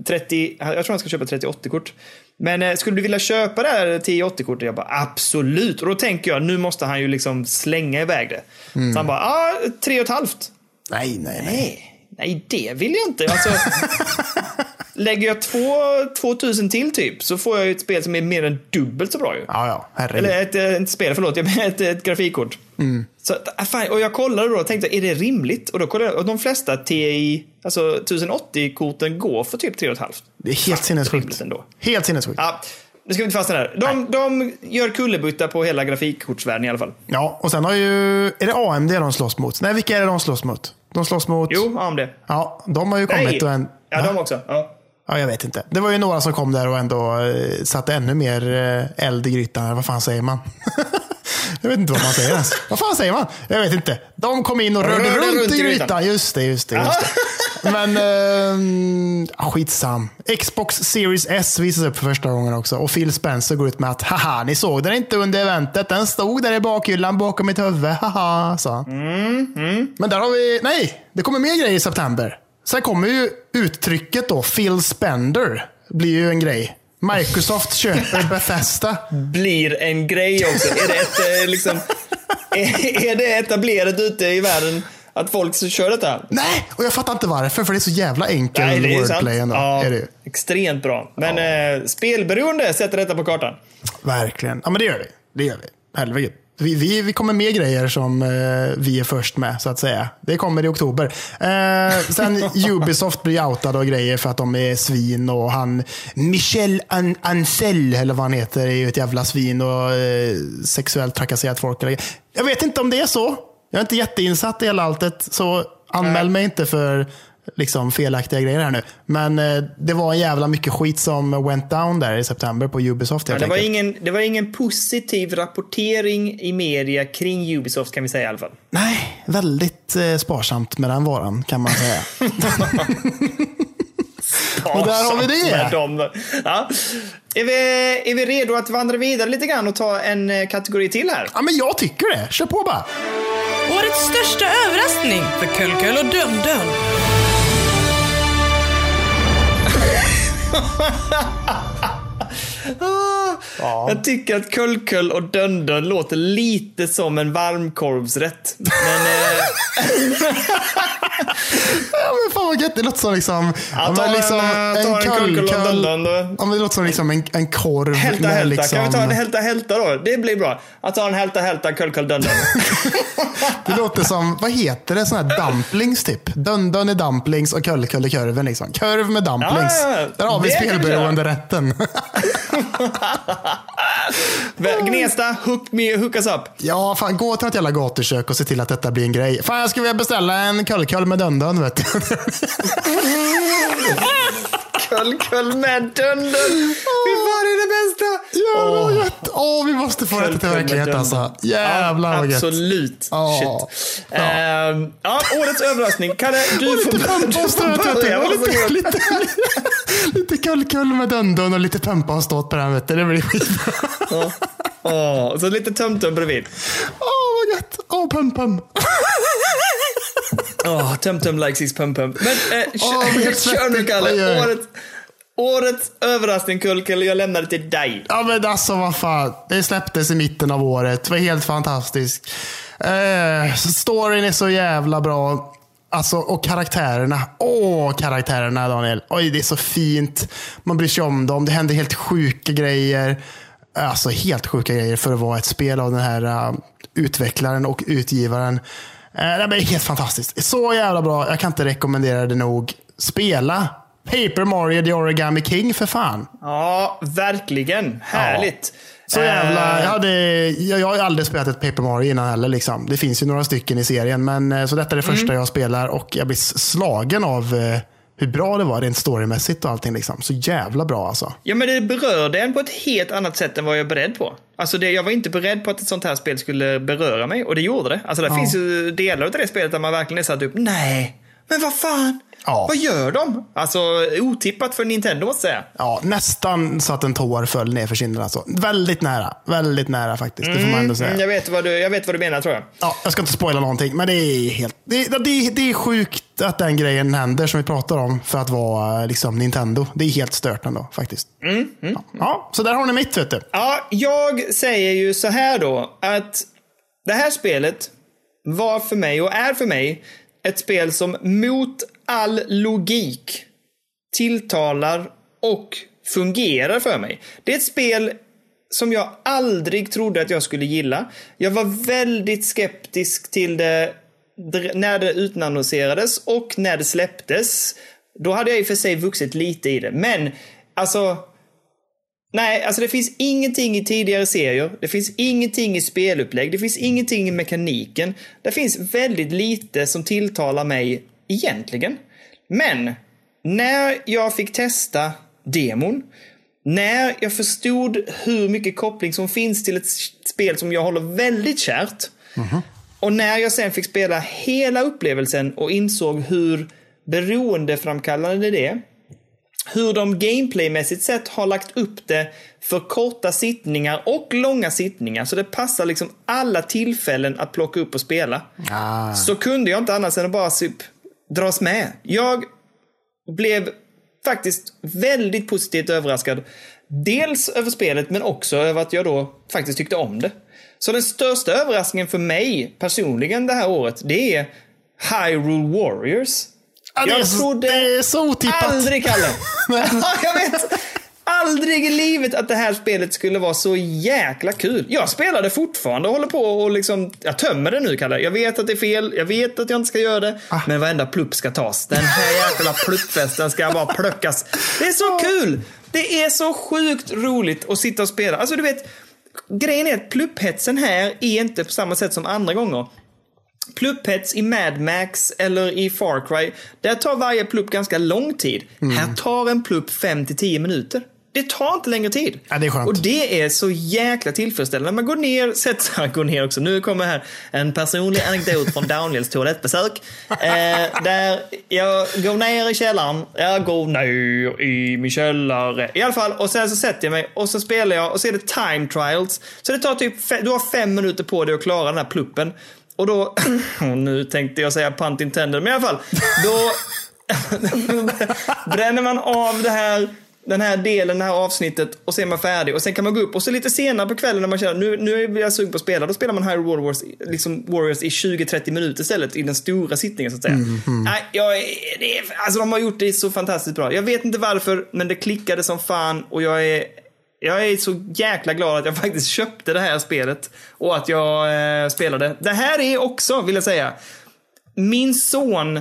30, jag tror han ska köpa 3080-kort. Men eh, skulle du vilja köpa det här 1080-kortet? Jag bara absolut. Och då tänker jag, nu måste han ju liksom slänga iväg det. Så han bara, ja, tre och ett halvt. Nej, nej, nej. Nej, det vill jag inte. Alltså, lägger jag två, 2000 till typ så får jag ett spel som är mer än dubbelt så bra ju. Ja, ja. Herregud. Eller ett, eh, inte spel, förlåt, jag menar ett, ett grafikkort. Så, att, ah, fan, och jag kollade då och tänkte, är det rimligt? Och då kollade jag, och de flesta TI, alltså 1080-korten går för typ 3,5. Det är helt sinnessjukt. Helt sinnessjukt. Ja, nu ska vi inte fastna där. De, de gör kullerbytta på hela grafikkortsvärlden i alla fall. Ja, och sen har ju... Är det AMD de slåss mot? Nej, vilka är det de slåss mot? De slåss mot... Jo, AMD. Ja, de har ju kommit Nej! och en... Ja, de också. Ja. Ja, jag vet inte. Det var ju några som kom där och ändå eh, satte ännu mer eh, eld i grytan. Vad fan säger man? jag vet inte vad man säger ens. Vad fan säger man? Jag vet inte. De kom in och rörde, Rörde runt, runt i grytan. Just det, just det. Just det. Men ja, skitsam. Xbox Series S visas upp för första gången också. Och Phil Spencer går ut med att haha, ni såg den inte under eventet. Den stod där i bakhyllan bakom mitt huvud. Haha, sa han. Men där har vi, nej, det kommer mer grejer i september. Sen kommer ju uttrycket då, Phil Spender, blir ju en grej. Microsoft köper Bethesda. Blir en grej också. Är det, ett, eh, liksom, är, är det etablerat ute i världen att folk kör detta? Nej, och jag fattar inte varför, för det är så jävla enkel Nej, det wordplay ändå. Ja, Är det extremt bra. Men eh, spelberoende sätter detta på kartan. Verkligen. Ja, men det gör vi. Det gör vi. Helvete. Vi, vi, vi kommer med grejer som eh, vi är först med, så att säga. Det kommer i oktober. Eh, sen Ubisoft blir outad och grejer för att de är svin och han Michel An Ancel, eller vad han heter, är ju ett jävla svin och eh, sexuellt trakasserat folk. Jag vet inte om det är så. Jag är inte jätteinsatt i hela alltet, så anmäl mig inte för liksom felaktiga grejer här nu. Men eh, det var en jävla mycket skit som went down där i september på Ubisoft Ja, det, var ingen, det var ingen positiv rapportering i media kring Ubisoft kan vi säga i alla fall. Nej, väldigt eh, sparsamt med den varan kan man säga. Och där har vi det. Dem. Ja. Är, vi, är vi redo att vandra vidare lite grann och ta en eh, kategori till här? ja, men jag tycker det. Kör på bara. Årets största överraskning för Kullkull och Dum-Dum. Jag tycker att kullkull och döndön låter lite som en varmkorvsrätt. Men eh, Ja, men fan vad gött. Det låter som liksom, ja, ta liksom en, ta en kullkull och döndön då. Ja, men det låter som liksom en, en korv. Hälta hälta. Liksom, Kan vi ta en hälta hälta då? Det blir bra. Att ta en hälta hälta kullkull döndön. Det låter som, vad heter det, såna här dumplings typ. Dundun är dumplings och kullkull är kurven. Liksom. Kurv med dumplings. Ja, ja, ja. Där har vi spelberoende-rätten. Gnesta, hook me, hook us up. Ja, fan gå till något jävla gatukök och se till att detta blir en grej. Fan, jag skulle vilja beställa en kullkull med dundun, vet du. Kullkull med döndön. Fy fan, det är det bästa. Jävlar vad Åh. gött. Åh, vi måste få detta till verklighet alltså. Jävlar ja, vad gött. Absolut. Ja. Shit. Ja. Ehm, ja, årets överraskning. Kalle, du Och får, börja. Lite, lite, lite, lite kullkull med dundun och lite pumpa och ståt på den. Vet du. Det blir skitbra. Åh, och så lite tumtum bredvid. Åh, vad gött. Åh, pum pum. Oh, tumtum likes his pum pum. Men eh, helt kör, nu. Kalle. Årets, årets överraskning Kullkull, jag lämnar det till dig. Ja men alltså vad fan. Det släpptes i mitten av året. Det var helt fantastiskt. Eh, storyn är så jävla bra. Alltså, och karaktärerna. Åh, karaktärerna Daniel. Oj, det är så fint. Man bryr sig om dem. Det händer helt sjuka grejer. Alltså helt sjuka grejer för att vara ett spel av den här uh, utvecklaren och utgivaren. Uh, det är helt fantastiskt. Så jävla bra. Jag kan inte rekommendera det nog. Spela Paper Mario The Origami King för fan. Ja, verkligen. Härligt. Så jävla, Eh, jag, hade, jag, jag har aldrig spelat ett Paper Mario innan heller. Liksom. Det finns ju några stycken i serien. Men, eh, så detta är det första Mm. jag spelar och jag blir slagen av eh, hur bra det var rent storymässigt och allting. Liksom. Så jävla bra alltså. Ja, men det berörde en på ett helt annat sätt än vad jag är beredd på. Alltså det, jag var inte beredd på att ett sånt här spel skulle beröra mig och det gjorde det. Alltså det finns ju delar av det spelet där man verkligen är satt upp, nej, men vad fan, Ja. vad gör de? Alltså otippat för Nintendo måste jag säga. Ja, nästan så att en tår föll ner för kinden. Alltså. Väldigt nära. Väldigt nära faktiskt. Det får man ändå säga. Mm, jag, vet vad du, jag vet vad du menar tror jag. Ja, jag ska inte spoila någonting, men det är helt... Det, det, det är sjukt att den grejen händer som vi pratar om för att vara liksom, Nintendo. Det är helt stört ändå faktiskt. Ja. ja, så där har ni mitt vet du. Ja, jag säger ju så här då att det här spelet var för mig och är för mig ett spel som mot all logik tilltalar och fungerar för mig. Det är ett spel som jag aldrig trodde att jag skulle gilla. Jag var väldigt skeptisk till det när det utannonserades och när det släpptes. Då hade jag i och för sig vuxit lite i det. Men alltså, Nej, alltså det finns ingenting i tidigare serier. Det finns ingenting i spelupplägg. Det finns ingenting i mekaniken. Det finns väldigt lite som tilltalar mig egentligen. Men när jag fick testa demon, när jag förstod hur mycket koppling som finns till ett spel som jag håller väldigt kärt. Och när jag sen fick spela hela upplevelsen och insåg hur beroendeframkallande det är. Hur de gameplaymässigt sett har lagt upp det för korta sittningar och långa sittningar. Så det passar liksom alla tillfällen att plocka upp och spela. Ah. Så kunde jag inte annars än att bara typ dras med. Jag blev faktiskt väldigt positivt överraskad. Dels över spelet, men också över att jag då faktiskt tyckte om det. Så den största överraskningen för mig personligen det här året, det är Hyrule Warriors. Ja, jag trodde det är så otippat. aldrig, Kalle. jag vet. Aldrig i livet att det här spelet skulle vara så jäkla kul. Jag spelar det fortfarande och håller på och liksom, jag tömmer det nu Kalle. Jag vet att det är fel, jag vet att jag inte ska göra det. Ah. Men varenda plupp ska tas. Den här jäkla pluppfesten ska bara plockas. Det är så kul! Det är så sjukt roligt att sitta och spela. Alltså du vet, grejen är att plupphetsen här är inte på samma sätt som andra gånger. Plupphets i Mad Max eller i Far Cry, där tar varje plupp ganska lång tid. Mm. Här tar en plupp 5 till 10 minuter. Det tar inte längre tid. Ja, det. Och det är så jäkla tillfredsställande. Man går ner, sätter sig, går ner också. Nu kommer här en personlig anekdot från Daniels toalettbesök. Eh, där jag går ner i källaren. Jag går ner i min källare. I alla fall, och sen så sätter jag mig och så spelar jag och så är det time trials. Så det tar typ, du har fem minuter på dig att klara den här pluppen. Och då, och nu tänkte jag säga punt intended, men i alla fall. Då bränner man av det här, den här delen, det här avsnittet och så är man färdig. Och sen kan man gå upp och så lite senare på kvällen när man känner nu, nu är jag sugen på att spela, då spelar man Hyrule Warriors, liksom Warriors i 20-30 minuter istället i den stora sittningen så att säga. Nej, jag, det alltså de har gjort det så fantastiskt bra. Jag vet inte varför, men det klickade som fan och jag är jag är så jäkla glad att jag faktiskt köpte det här spelet och att jag eh, spelade. Det här är också, vill jag säga, min son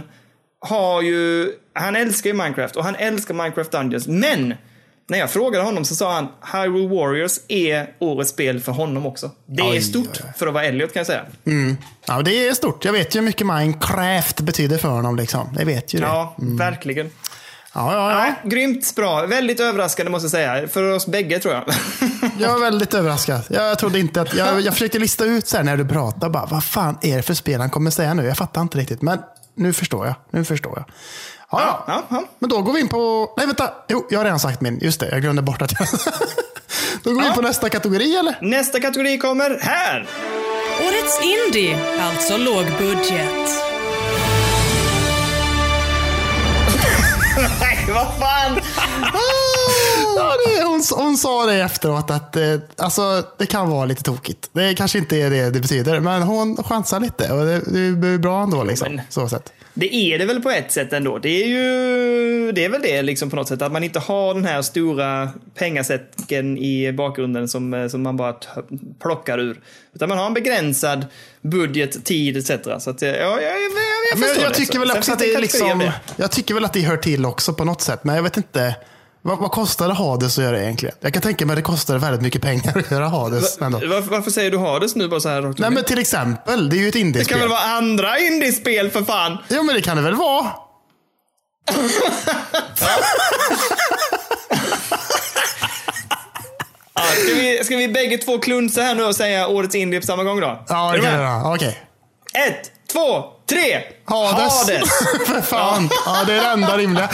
har ju, han älskar ju Minecraft och han älskar Minecraft Dungeons. Men när jag frågade honom så sa han Hyrule Warriors är årets spel för honom också. Det är Oj, stort för att vara Elliot kan jag säga. Ja, det är stort. Jag vet ju hur mycket Minecraft betyder för honom. Liksom. Jag vet ju det. Ja, verkligen. Ja, ja, ja. Nej, grymt bra. Väldigt överraskande måste jag säga. För oss bägge tror jag. Jag var väldigt överraskad. Jag trodde inte att... Jag, jag försökte lista ut så här när du pratade. Bara, vad fan är det för spel han kommer säga nu? Jag fattar inte riktigt. Men nu förstår jag. Nu förstår jag. Ja, ja. Ja, ja. Men då går vi in på... Nej, vänta. Jo, jag har redan sagt min. Just det, jag glömde bort att jag... då går vi in på nästa kategori, eller? Nästa kategori kommer här. Årets indie, alltså lågbudget. Vad fan! Ja, det, hon, hon sa det efteråt att eh, alltså, det kan vara lite tokigt. Det kanske inte är det det betyder, men hon chansar lite och det, det är bra ändå. Liksom, men- så sätt. Det är det väl på ett sätt ändå. Det är ju det är väl det liksom på något sätt. Att man inte har den här stora pengasäcken i bakgrunden som, eh, som man bara plockar ur. Utan man har en begränsad budget, tid etc. Så att, eh, ja, jag, jag, jag, jag Men förstår jag det. tycker väl också att det är liksom, jag tycker väl att det hör till också på något sätt. Men jag vet inte. Vad, vad kostar det Hades att göra egentligen? Jag kan tänka mig att det kostar väldigt mycket pengar att göra Hades. Va- Varför, varför säger du Hades nu bara så här Nej men till exempel, det är ju ett Det kan indiespel. väl vara andra indiespel för fan? Jo men det kan det väl vara? Ja, ska, vi, ska vi bägge två klunsa här nu och säga årets indie på samma gång då? Ja, det kan vara. Okej. Ett, två, tre! Hades. För fan. Ja, det är det enda rimliga.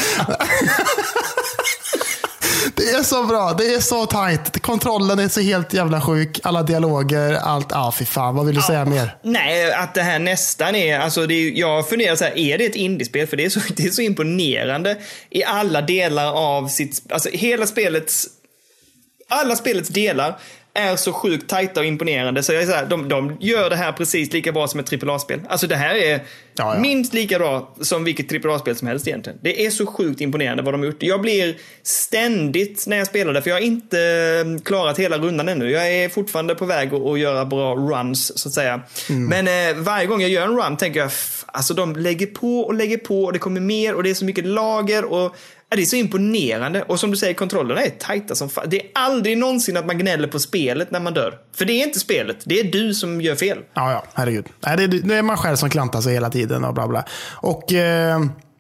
Det är så bra. Det är så tajt. Kontrollen är så helt jävla sjuk. Alla dialoger, allt. Ja, fy fan. Vad vill du säga mer? Nej, att det här nästan är, alltså det är, jag funderar så här, är det ett indiespel? För det är, så, det är så imponerande i alla delar av sitt, alltså hela spelets, alla spelets delar är så sjukt tajta och imponerande. Så jag är så här, de, de gör det här precis lika bra som ett AAA-spel. Alltså det här är Ja, ja. minst lika bra som vilket AAA-spel som helst egentligen. Det är så sjukt imponerande vad de har gjort. Jag blir ständigt när jag spelar det, för jag har inte eh, klarat hela rundan ännu. Jag är fortfarande på väg att, att göra bra runs, så att säga. Men eh, varje gång jag gör en run tänker jag, "F- alltså de lägger på och lägger på och det kommer mer och det är så mycket lager och det är så imponerande. Och som du säger, kontrollerna är tajta som fan. Det är aldrig någonsin att man gnäller på spelet när man dör. För det är inte spelet, det är du som gör fel. Ja, ja, herregud. Nej, det, det är man själv som klantar sig hela tiden och bla bla. Och, eh,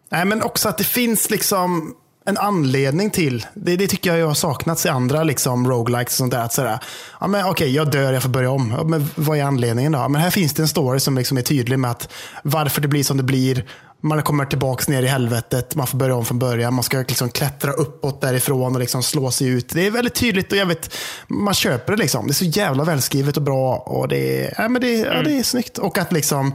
nej, men också att det finns liksom en anledning till, det, det tycker jag har saknats i andra liksom, roguelikes och sånt där. Att sådär, ja, men, okej, jag dör, jag får börja om. Ja, men vad är anledningen då? Men här finns det en story som liksom är tydlig med att varför det blir som det blir, man kommer tillbaks ner i helvetet, man får börja om från början. Man ska liksom klättra uppåt därifrån och liksom slå sig ut. Det är väldigt tydligt och vet, man köper det. liksom. Det är så jävla välskrivet och bra. Och det, är, ja, men det, ja, det är snyggt. Och att liksom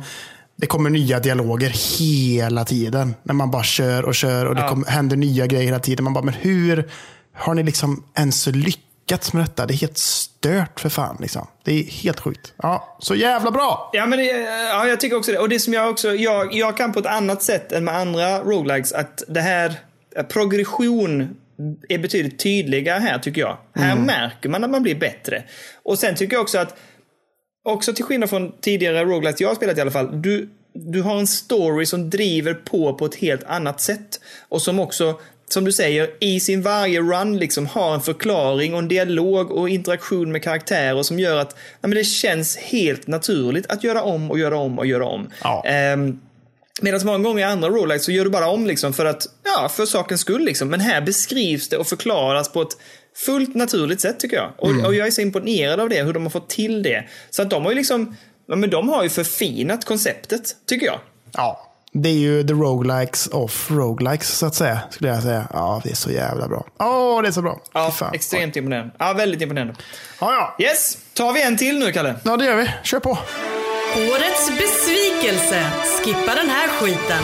det kommer nya dialoger hela tiden. När man bara kör och kör och det Ja. händer nya grejer hela tiden. Man bara, men hur har ni liksom ens lyckats med detta? Det är helt stört för fan. Liksom. Det är helt sjukt. Ja, så jävla bra! Ja, men det, ja, jag tycker också det. Och det som jag också, jag, jag kan på ett annat sätt än med andra roguelikes att det här, eh, progression är betydligt tydligare här tycker jag. Här märker man att man blir bättre. Och sen tycker jag också att, också till skillnad från tidigare roguelikes jag har spelat i alla fall, du, du har en story som driver på på ett helt annat sätt. Och som också, som du säger, i sin varje run liksom har en förklaring och en dialog och interaktion med karaktärer som gör att ja, men det känns helt naturligt att göra om och göra om och göra om. Ja. Ehm, Medan många gånger i andra roguelikes så gör du bara om liksom för att, ja, för sakens skull liksom. Men här beskrivs det och förklaras på ett fullt naturligt sätt tycker jag. Och, och jag är så imponerad av det, hur de har fått till det. Så att de har ju liksom, ja men de har ju förfinat konceptet, tycker jag. Ja, det är ju the roguelikes of roguelikes så att säga. Skulle jag säga. Ja, det är så jävla bra. Åh, det är så bra. Ja, fan. extremt imponerande. Ja, väldigt imponerande. Ja, ja. Yes, tar vi en till nu, Kalle? ja, det gör vi. Kör på. Årets besvikelse. Skippa den här skiten.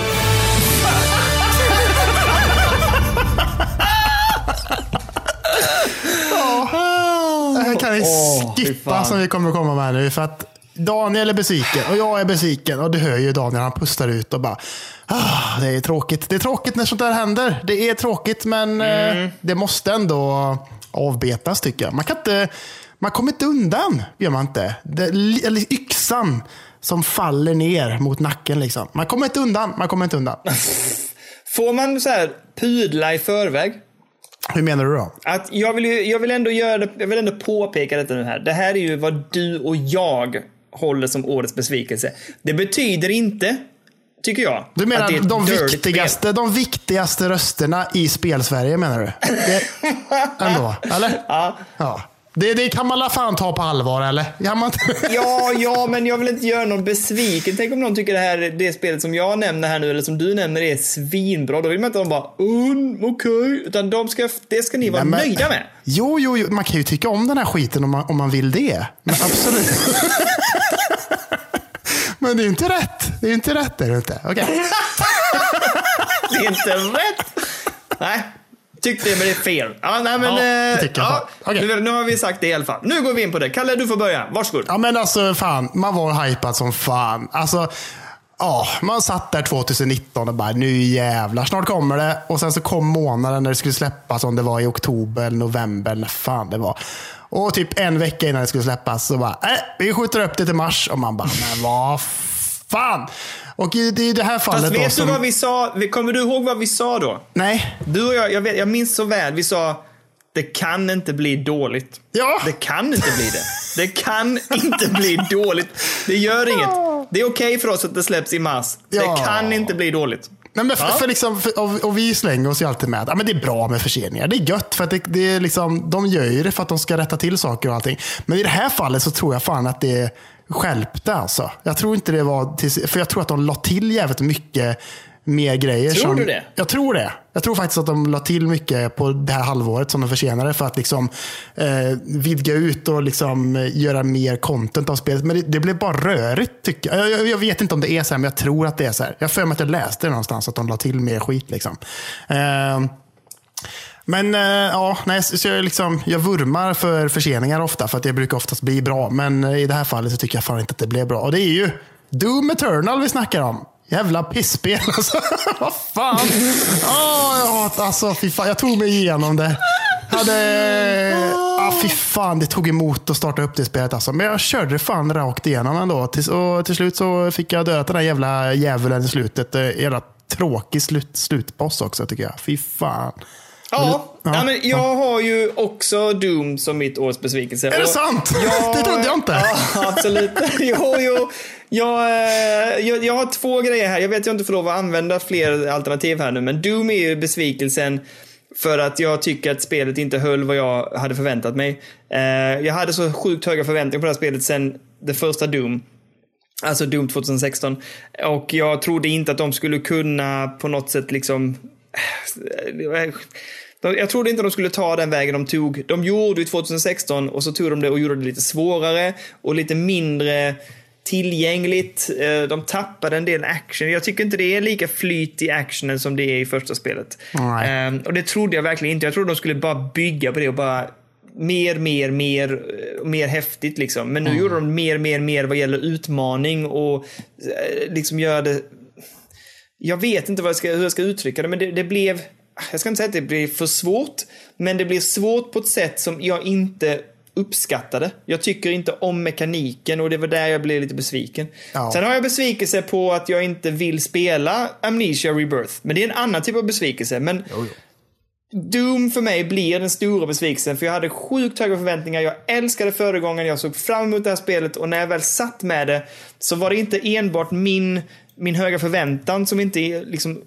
Det här kan vi skippa fan. som vi kommer att komma med nu. För att Daniel är besviken och jag är besviken. Och du hör ju Daniel, han pustar ut och bara ah, Det är tråkigt. Det är tråkigt när sånt där händer. Det är tråkigt men Mm. eh, det måste ändå avbetas tycker jag. Man kan inte, man kommer inte undan, gör man inte. Det, eller yxan som faller ner mot nacken liksom. Man kommer inte undan, man kommer inte undan. Får man så här pudla i förväg? Hur menar du då? Att jag, vill ju, jag, vill ändå göra det, jag vill ändå påpeka detta nu här. Det här är ju vad du och jag håller som årets besvikelse. Det betyder inte, tycker jag, Du menar att de viktigaste, de viktigaste rösterna i spelsverige menar du? Det, ändå, eller? Ja. ja. Det, det kan man la fan ta på allvar, eller? Ja, ja, men jag vill inte göra någon besviken. Tänk om någon tycker det här, det spelet som jag nämner här nu, eller som du nämner, är svinbra. Då vill man inte att de bara, mm, okej. Utan de ska, det ska ni vara Nej, men- nöjda med. Jo, jo, jo, man kan ju tycka om den här skiten om man, om man vill det. Men absolut. Men det är ju inte rätt. Det är ju inte rätt, är det inte? Okej. Det är inte rätt. Nej, tyckte det, men det är fel. Ja, nej, men, Ja, eh, ja. Okej. nu, nu har vi sagt det i alla fall. Nu går vi in på det. Kalle, du får börja. Varsågod. Ja, men alltså fan, man var hypad som fan. Alltså, ja, man satt där 2019 och bara, nu jävlar, snart kommer det. Och sen så kom månaden när det skulle släppas, om det var i oktober november, när fan det var. Och typ en vecka innan det skulle släppas så bara, äh, vi skjuter upp det till mars. Och man bara, men vad fan. Och i i det här fallet Fast då vet som, du vad vi sa? Kommer du ihåg vad vi sa då? Nej. Du och jag, jag, vet, jag minns så väl, vi sa det kan inte bli dåligt. Ja. Det kan inte bli det. Det kan inte bli dåligt. Det gör inget. Det är okej för oss att det släpps i mars. Ja. Det kan inte bli dåligt. Nej, men för, Ja. för liksom, för, och, och vi slänger oss ju alltid med att ja, men det är bra med förseningar. Det är gött för att det, det är liksom, de gör ju det för att de ska rätta till saker och allting. Men i det här fallet så tror jag fan att det skälpte alltså. Jag tror inte det var, till, för jag tror att de la till jävligt mycket mer grejer. Tror som, du det? Jag tror det. Jag tror faktiskt att de la till mycket på det här halvåret som de försenade för att liksom eh, vidga ut och liksom eh, göra mer content av spelet. Men det, det blev bara rörigt tycker jag. Jag, jag. jag vet inte om det är så här, men jag tror att det är så här. Jag har för mig att jag läste det någonstans att de la till mer skit. Liksom. Eh, men eh, ja, nej, så jag, liksom, jag vurmar för förseningar ofta för att det brukar oftast bli bra. Men eh, i det här fallet så tycker jag fan inte att det blev bra. Och det är ju Doom Eternal vi snackar om. Jävla pisspel alltså. Vad fan. Oh, jag hatar, alltså, fy fan. Jag tog mig igenom det. Hade, ah, fy fan, det tog emot att starta upp det spelet. Alltså. Men jag körde det fan rakt igenom ändå. Till, och till slut så fick jag döda den där jävla djävulen i slutet. Eh, jävla tråkig slut, slutboss också tycker jag. Fy fan. Ja, Ja, ja, men jag har ju också Doom som mitt års besvikelse. Är det sant? jag- Det trodde jag inte. Ja, absolut. Jo, jo. Jag, eh, jag, jag har två grejer här. Jag vet jag inte får lov att använda fler alternativ här nu, men Doom är ju besvikelsen för att jag tycker att spelet inte höll vad jag hade förväntat mig. Eh, Jag hade så sjukt höga förväntningar på det här spelet sen det första Doom. Alltså Doom 2016. Och jag trodde inte att de skulle kunna på något sätt liksom... Jag trodde inte de skulle ta den vägen de tog. De gjorde ju 2016 och så tog de det och gjorde det lite svårare och lite mindre tillgängligt. Eh, De tappade en del action. Jag tycker inte det är lika flyt i actionen som det är i första spelet. Nej. Ehm, Och det trodde jag verkligen inte. Jag trodde de skulle bara bygga på det och bara mer, mer, mer, eh, mer häftigt liksom. Men nu gjorde de mer, mer, mer vad gäller utmaning och eh, liksom göra det jag vet inte vad jag ska, hur jag ska uttrycka det, men det, det blev... Jag ska inte säga att det blev för svårt, men det blev svårt på ett sätt som jag inte uppskattade. Jag tycker inte om mekaniken och det var där jag blev lite besviken. Ja. Sen har jag besvikelse på att jag inte vill spela Amnesia Rebirth, men det är en annan typ av besvikelse. Men Doom för mig blir den stora besvikelsen för jag hade sjukt höga förväntningar. Jag älskade föregångaren, jag såg fram emot det här spelet och när jag väl satt med det så var det inte enbart min, min höga förväntan som inte liksom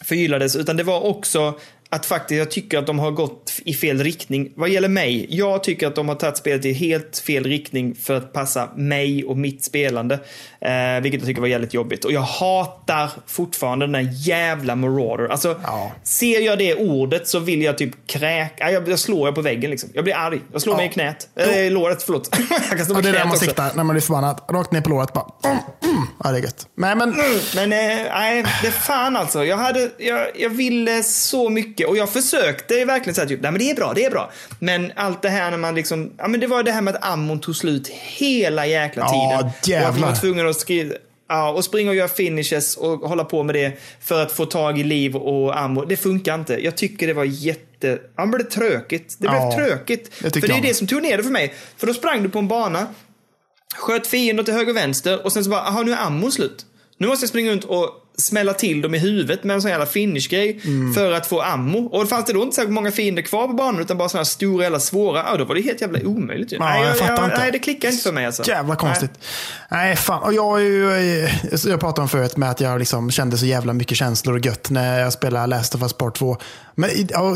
förgyllades utan det var också att faktiskt jag tycker att de har gått i fel riktning. Vad gäller mig, jag tycker att de har tagit spelet i helt fel riktning för att passa mig och mitt spelande. Eh, vilket jag tycker var jävligt jobbigt. Och jag hatar fortfarande den där jävla Marauder. Alltså, Ja. ser jag det ordet så vill jag typ kräka. Jag, jag slår jag på väggen liksom. Jag blir arg. Jag slår Ja. mig i knät. Eller i låret, förlåt. jag kan slå mig det är där man också. siktar när man blir förbannad. Rakt ner på låret bara. Mm, mm. Ja, det är gött. Nej, men Men eh, nej, det är fan alltså. Jag, hade, jag, jag ville så mycket och jag försökte verkligen säga typ, nej men det är bra, det är bra. Men allt det här när man liksom, ja men det var det här med att ammon tog slut hela jäkla Ja, tiden. Och man jävlar. var tvungen att skriva, ja, och springa och göra finishes och hålla på med det för att få tag i liv och ammo. Det funkar inte. Jag tycker det var jätte, ja men det tråkigt. Det blev Ja, tycker För det är jag. det som tog ner det för mig. För då sprang du på en bana, sköt fiender till höger och vänster och sen så bara, aha nu är ammon slut. Nu måste jag springa runt och smälla till dem i huvudet med en sån jävla finish-grej Mm. för att få ammo. Och fanns det då inte särskilt många fiender kvar på banan utan bara såna här stora eller svåra, ja då var det helt jävla omöjligt ju. Ja, nej, jag fattar inte. nej, det klickar inte för mig alltså. Jävla konstigt. Nej. fan. Och jag, ju, eh, jag pratade om förut med att jag liksom kände så jävla mycket känslor och gött när jag spelade Last of Us Part 2. Men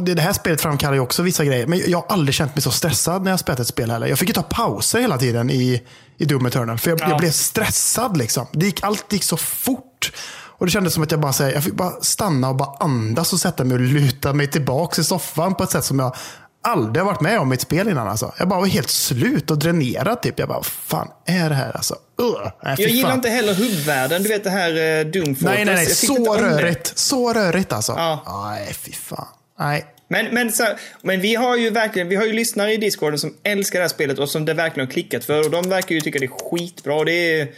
det här spelet framkallar ju också vissa grejer. Men jag har aldrig känt mig så stressad när jag spelat ett spel heller. Jag fick ju ta pauser hela tiden i, i Doom Eternal. För jag, Ja. jag blev stressad liksom. Det gick, allt gick så fort. Och det kändes som att jag bara, här, jag fick bara stanna och bara andas och sätta mig och luta mig tillbaka i soffan på ett sätt som jag aldrig har varit med om i ett spel innan. Alltså. Jag bara var helt slut och dränerad. Typ. Jag bara, vad fan är det här? Alltså, uh, nej, Jag gillar fan. inte heller hubbvärlden, du vet det här eh, Doom Fortress. Nej, nej, nej. Så rörigt. Så rörigt alltså. Ja. Nej, fy fan. Nej. Men, men, så, men vi har ju verkligen, vi har ju lyssnare i Discorden som älskar det här spelet och som det verkligen har klickat för. Och de verkar ju tycka det är skitbra. Och det är,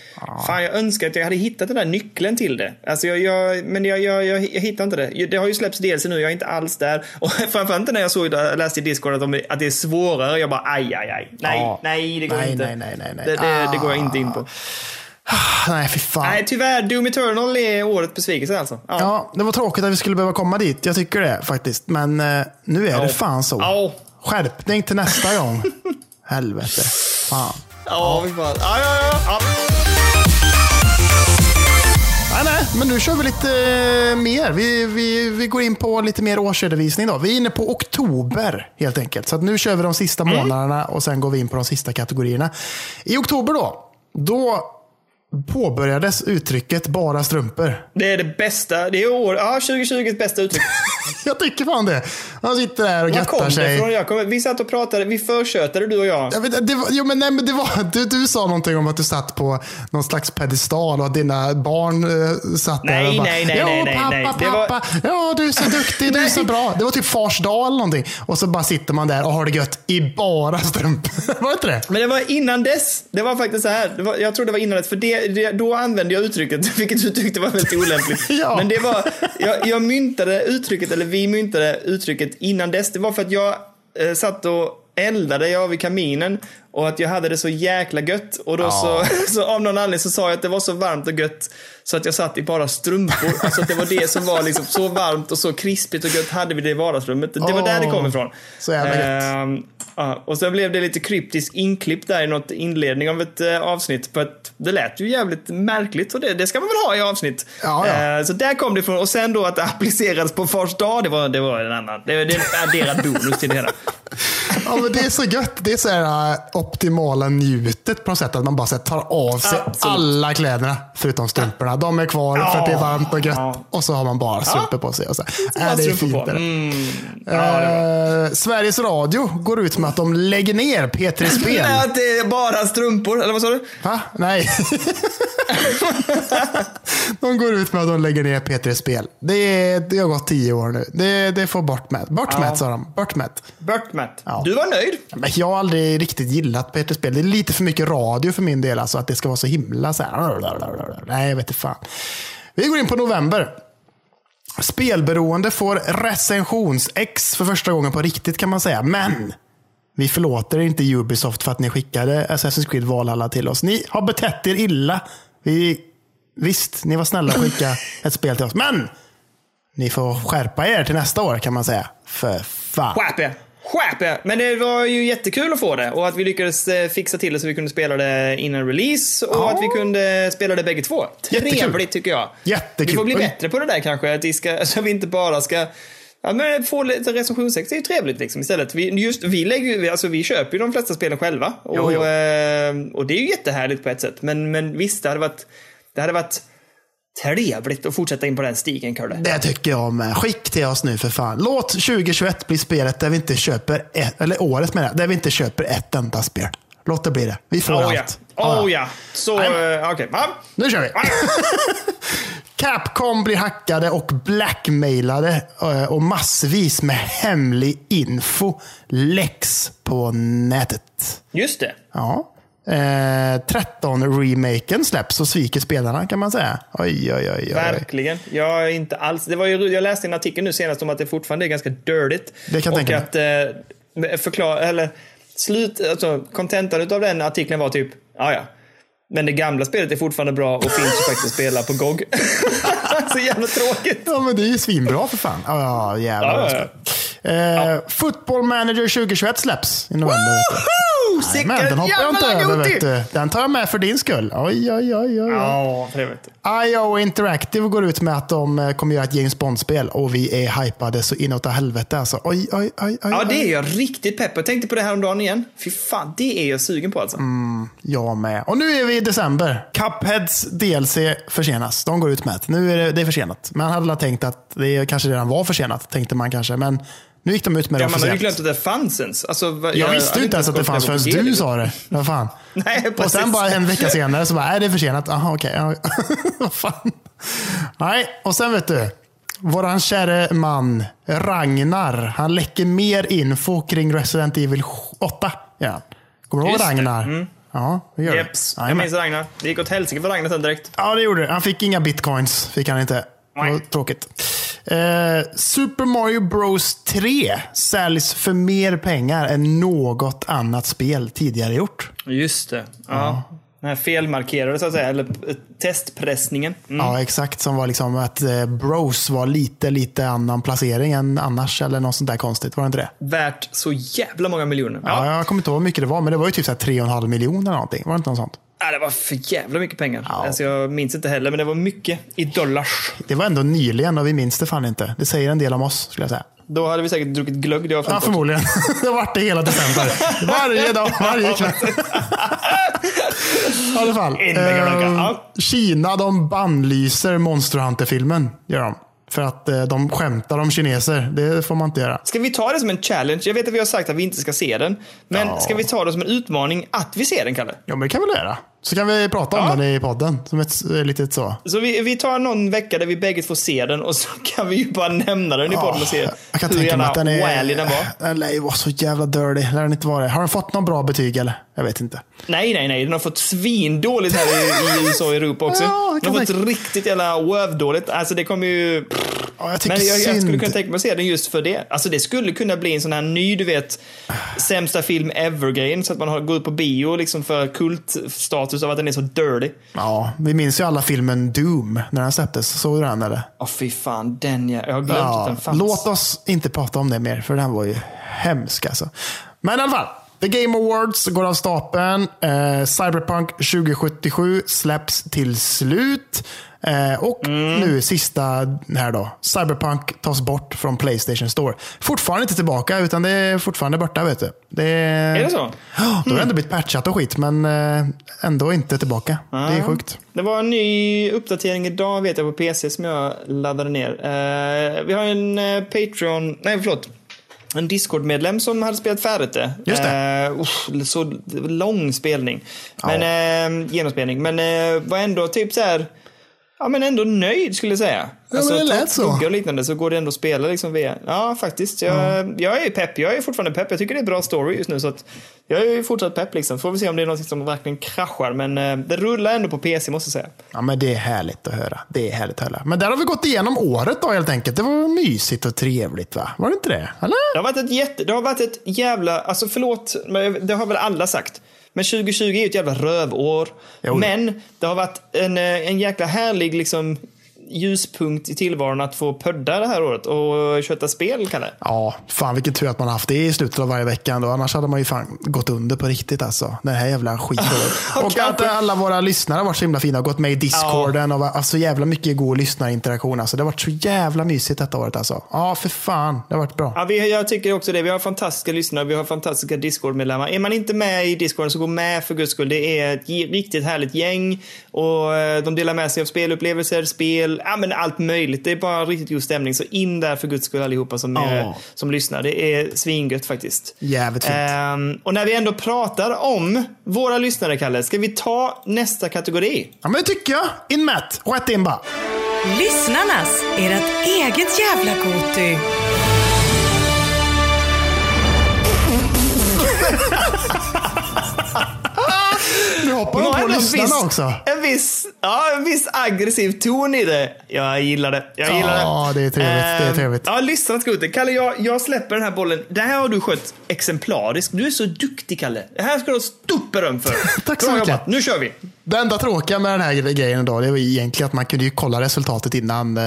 Fan, jag önskar att jag hade hittat den där nyckeln till det. Alltså jag, jag, men jag, jag, jag, hittar inte det. Det har ju släppts DLC nu, jag är inte alls där. Och framförallt inte när jag såg, läste i Discord att, de, att det är svårare. Jag bara aj, aj, aj. Nej, Ja. nej, det går Nej, inte. nej, nej, nej, nej. Det, det, det går jag Ah. inte in på. Nej, fy fan. Nej, tyvärr. Doom Eternal är årets besvikelse alltså. Ja. Ja, det var tråkigt att vi skulle behöva komma dit. Jag tycker det faktiskt. Men eh, nu är det Ja. fan så. Ja. Skärpning till nästa gång. Helvete. Fan. Ja, vi bara... Ja, ja, ja. Nej, nej, men nu kör vi lite eh, mer. Vi, vi, vi går in på lite mer årsredovisning. Då. Vi är inne på oktober helt enkelt. Så nu kör vi de sista Mm. månaderna och sen går vi in på de sista kategorierna. I oktober då, då påbörjades uttrycket bara strumpor. Det är det bästa. Det är år, ja, 2020 bästa uttryck. Jag tycker fan det. Han sitter där och göttar sig. ifrån? Jag kom, vi satt och pratade, vi förtjötade du och jag. Jag vet, det var, jo, men, nej, men det var, du, du sa någonting om att du satt på någon slags pedestal och att dina barn eh, satt där Nej, och bara, nej, nej, "Jo, nej, nej, pappa, nej. Det var- pappa, ja du är så duktig, du är så bra. Det var typ fars dag eller någonting. Och så bara sitter man där och har det gött i bara strumpor. var det inte det? Men det var innan dess. Det var faktiskt så här. Var, jag tror det var innan dess. För det, det, då använde jag uttrycket, vilket du tyckte var väldigt olämpligt. Ja. Men det var, jag, jag myntade uttrycket, eller vi myntade uttrycket innan dess. Det var för att jag eh, satt och eldade jag vid kaminen och att jag hade det så jäkla gött. Och då så, så av någon anledning så sa jag att det var så varmt och gött så att jag satt i bara strumpor. Alltså att det var det som var liksom så varmt och så krispigt och gött hade vi det i vardagsrummet. Det var där det kom ifrån. så jävla gött. Ehm, ja, och sen blev det lite kryptisk inklipp där i något inledning av ett eh, avsnitt. För att det lät ju jävligt märkligt och det, det ska man väl ha i avsnitt. Ja, ja. Eh, så där kom det ifrån. Och sen då att det applicerades på fars dag, det var, det var en annan. Det, det är en adderad bonus till det hela. Ja, men det är så gött. Det är så här äh, optimala njutet på något sätt. Att man bara så här, tar av sig Absolut. alla kläderna förutom strumporna. De är kvar för att det är varmt och gött. Och så har man bara strumpor på sig. Och så. Äh, det är fint. på. Mm. Eh, Sveriges Radio går ut med att de lägger ner P3 Spel. Nej, att det är bara strumpor, eller vad sa du? Va? Nej. de går ut med att de lägger ner P3 Spel. Det, är, det har gått tio år nu. Det, det får bort med. Bort med sa de. Bort med. Burtmat. Ja. Du var nöjd? Men jag har aldrig riktigt gillat P3 Spel. Det är lite för mycket radio för min del. Alltså att det ska vara så himla så här. Nej, jag vet inte fan. Vi går in på november. Spelberoende får recensions-X för första gången på riktigt kan man säga. Men vi förlåter inte Ubisoft för att ni skickade Assassin's Creed Valhalla till oss. Ni har betett er illa. Vi, visst, ni var snälla att skicka ett spel till oss. Men ni får skärpa er till nästa år kan man säga. För fan. Skärp er! Skärp er! Men det var ju jättekul att få det och att vi lyckades eh, fixa till det så vi kunde spela det innan release och Ja. att vi kunde spela det bägge två. Jättekul. Trevligt tycker jag. Jättekul. Vi får bli bättre på det där kanske, att vi ska, så vi inte bara ska Ja, men få lite recensionstext, det är ju trevligt liksom istället. Vi, just, vi, lägger, alltså, vi köper ju de flesta spelen själva. Och, Jo, jo. eh, och det är ju jättehärligt på ett sätt. Men, men visst, det hade varit, det hade varit trevligt att fortsätta in på den stigen, Kurre. Det tycker jag med. Skick till oss nu för fan. Låt 2021 bli spelet där vi inte köper, ett, eller året med det, där vi inte köper ett enda spel. Låt det bli det. Vi får Oh ja. allt. Oh ja. Så, Nej. eh, okej. Ja. Nu kör vi. Capcom blir hackade och blackmailade eh, och massvis med hemlig info läcks på nätet. Just det. Ja. Eh, 13-remaken släpps och sviker spelarna kan man säga. Oj, oj, oj. oj. Verkligen. Jag är inte alls... Det var ju, jag läste en artikel nu senast om att det fortfarande är ganska dirtigt. Det kan jag och tänka mig. att eh, förklara, eller slut, alltså kontentan av den artikeln var typ, ja ja. Men det gamla spelet är fortfarande bra och finns ju faktiskt att spela på GOG. Så jävla tråkigt. Ja, men det är ju svinbra för fan. Ja, ja jävlar. Ja, ja. Eh, Football Manager 2021 släpps i november. Nej, Men den hoppar jag inte över. Vet du. Den tar jag med för din skull. Oj, oj, oj. oj. Ja, trevligt. IO Interactive går ut med att de eh, kommer göra ett James Bond-spel och vi är hypade så inåt helvete. Alltså. Oj, oj, oj, oj. Ja, det är jag riktigt pepp. Jag tänkte på det här om dagen igen. Fy fan, det är jag sugen på alltså. Jag med. Och nu är vi i december. Cupheads DLC försenas. De går ut med att nu är det, det är försenat. Man hade väl tänkt att det kanske redan var försenat, tänkte man kanske. Men nu gick de ut med det Ja, man har ju officiellt. glömt att det fanns ens. Alltså, vad- Jag visste inte ens att det fanns förrän du sa det. Vad fan. Nej, Och sen bara en vecka senare så bara, är det är försenat. Jaha, okej. Vad fan. Nej, och sen vet du. Våran käre man Ragnar, han läcker mer info kring Resident Evil 8. Ja. Kommer du ihåg det. Ragnar? Ja, det gör. Jeps, jag Jajamän. minns Ragnar. Det gick åt helsike för Ragnar sen direkt. Ja, det gjorde det. Han fick inga bitcoins. Fick han inte. Det var tråkigt. Eh, Super Mario Bros 3 säljs för mer pengar än något annat spel tidigare gjort. Just det. Ja. Den här felmarkerade så att säga, eller eh, testpressningen. Mm. Ja, exakt. Som var liksom att eh, Bros var lite, lite annan placering än annars. Eller något sånt där konstigt. Var det inte det? Värt så jävla många miljoner. Ja. Ja. jag kommer inte ihåg hur mycket det var, men det var ju typ så här 3,5 miljoner eller någonting. Var det inte något sånt? Ja, det var för jävla mycket pengar. Ja. Alltså, jag minns inte heller, men det var mycket i dollars. Det var ändå nyligen och vi minns det fan inte. Det säger en del om oss, skulle jag säga. Då hade vi säkert druckit glögg det Ja, avsnittet. förmodligen. det har varit det hela december. Varje dag, varje kväll. I alla fall. Eh, ja. Kina de bannlyser Monster Hunter-filmen. Gör de. För att eh, de skämtar om kineser. Det får man inte göra. Ska vi ta det som en challenge? Jag vet att vi har sagt att vi inte ska se den. Men Ja. ska vi ta det som en utmaning att vi ser den, Kalle? Ja, men det kan vi väl göra. Så kan vi prata om Ja. den i podden. Som ett eh, litet så. Så vi, vi tar någon vecka där vi bägge får se den och så kan vi ju bara nämna den i podden och se jag kan hur tänka mig att den är... wally den var. Den lär ju vara så jävla dirty. Lär den inte vara det. Har den fått någon bra betyg eller? Jag vet inte. Nej, nej, nej. Den har fått svindåligt här i, i USA och Europa också. Ja, den har fått riktigt jävla wövdåligt. Alltså det kommer ju... Ja, jag Men jag, jag skulle kunna tänka mig att se den just för det. Alltså det skulle kunna bli en sån här ny, du vet, sämsta film ever-grejen. Så att man har går ut på bio liksom för kultstatus av att den är så dirty. Ja, vi minns ju alla filmen Doom när den släpptes. Såg du den eller? Åh fy fan, den ja. Jag har glömt att Ja, den fanns. låt oss inte prata om det mer, för den var ju hemsk alltså. Men i alla fall. The Game Awards går av stapeln. Eh, Cyberpunk 2077 släpps till slut. Eh, och Mm. nu sista här då. Cyberpunk tas bort från Playstation Store. Fortfarande inte tillbaka, utan det är fortfarande borta. vet du. Det är, Är det så? Ja, då har det ändå blivit patchat och skit, men eh, ändå inte tillbaka. Det är sjukt. Det var en ny uppdatering idag vet jag på PC som jag laddade ner. Eh, vi har en eh, Patreon, nej förlåt. En Discord-medlem som hade spelat färdigt det. Just det. Eh, usch, så lång spelning. Men, eh, genomspelning. Men eh, var ändå typ så här. Ja men ändå nöjd skulle jag säga. men det lät så. och liknande så går det ändå att spela liksom via. Ja faktiskt. Jag, jag är pepp. Jag är fortfarande pepp. Jag tycker det är bra story just nu så att jag är fortsatt pepp liksom. Får vi se om det är något som verkligen kraschar. Men eh, det rullar ändå på PC måste jag säga. Ja, men det är härligt att höra. Det är härligt att höra. Men där har vi gått igenom året då helt enkelt. Det var mysigt och trevligt va? Var det inte det? Eller? Det har varit ett jätte, det har varit ett jävla, alltså förlåt, men det har väl alla sagt. Men 2020 är ju ett jävla rövår. Jo. Men det har varit en, eh, en jäkla härlig liksom ljuspunkt i tillvaron att få pödda det här året och köta spel, Kalle. Ja, fan vilken tur att man haft det i slutet av varje vecka ändå. Annars hade man ju fan gått under på riktigt alltså. Den här jävla skiten. och att alla våra lyssnare varit så himla fina och gått med i discorden. Och var, alltså jävla mycket god lyssnarinteraktion. Alltså, det har varit så jävla mysigt detta året alltså. Ja, för fan. Det har varit bra. Ja, vi, jag tycker också det. Vi har fantastiska lyssnare, vi har fantastiska Discord-medlemmar. Är man inte med i Discorden så gå med för guds skull. Det är ett riktigt härligt gäng och eh, de delar med sig av spelupplevelser, spel, ja men allt möjligt. Det är bara riktigt god stämning. Så in där för guds skull allihopa som, Ja. är, som lyssnar. Det är svingött faktiskt. Jävligt fint. Ehm, och när vi ändå pratar om våra lyssnare, Kalle, ska vi ta nästa kategori? Ja, men det tycker jag. In Matt. Rätt in bara. Lyssnarnas, ert eget jävla Goti. Nu hoppar de på lyssnarna viss, också. En viss, ja, en viss aggressiv ton i det. Jag gillar det. Jag gillar det. Ja, det är trevligt. Det är Ehm, trevligt. Ja, lyssna Skoter. Kalle, jag, jag släpper den här bollen. Det här har du skött exemplariskt. Du är så duktig, Kalle. Det här ska du ha stort beröm för. Tack så mycket. Nu kör vi. Det enda tråkiga med den här grejen då, det var egentligen att man kunde ju kolla resultatet innan eh,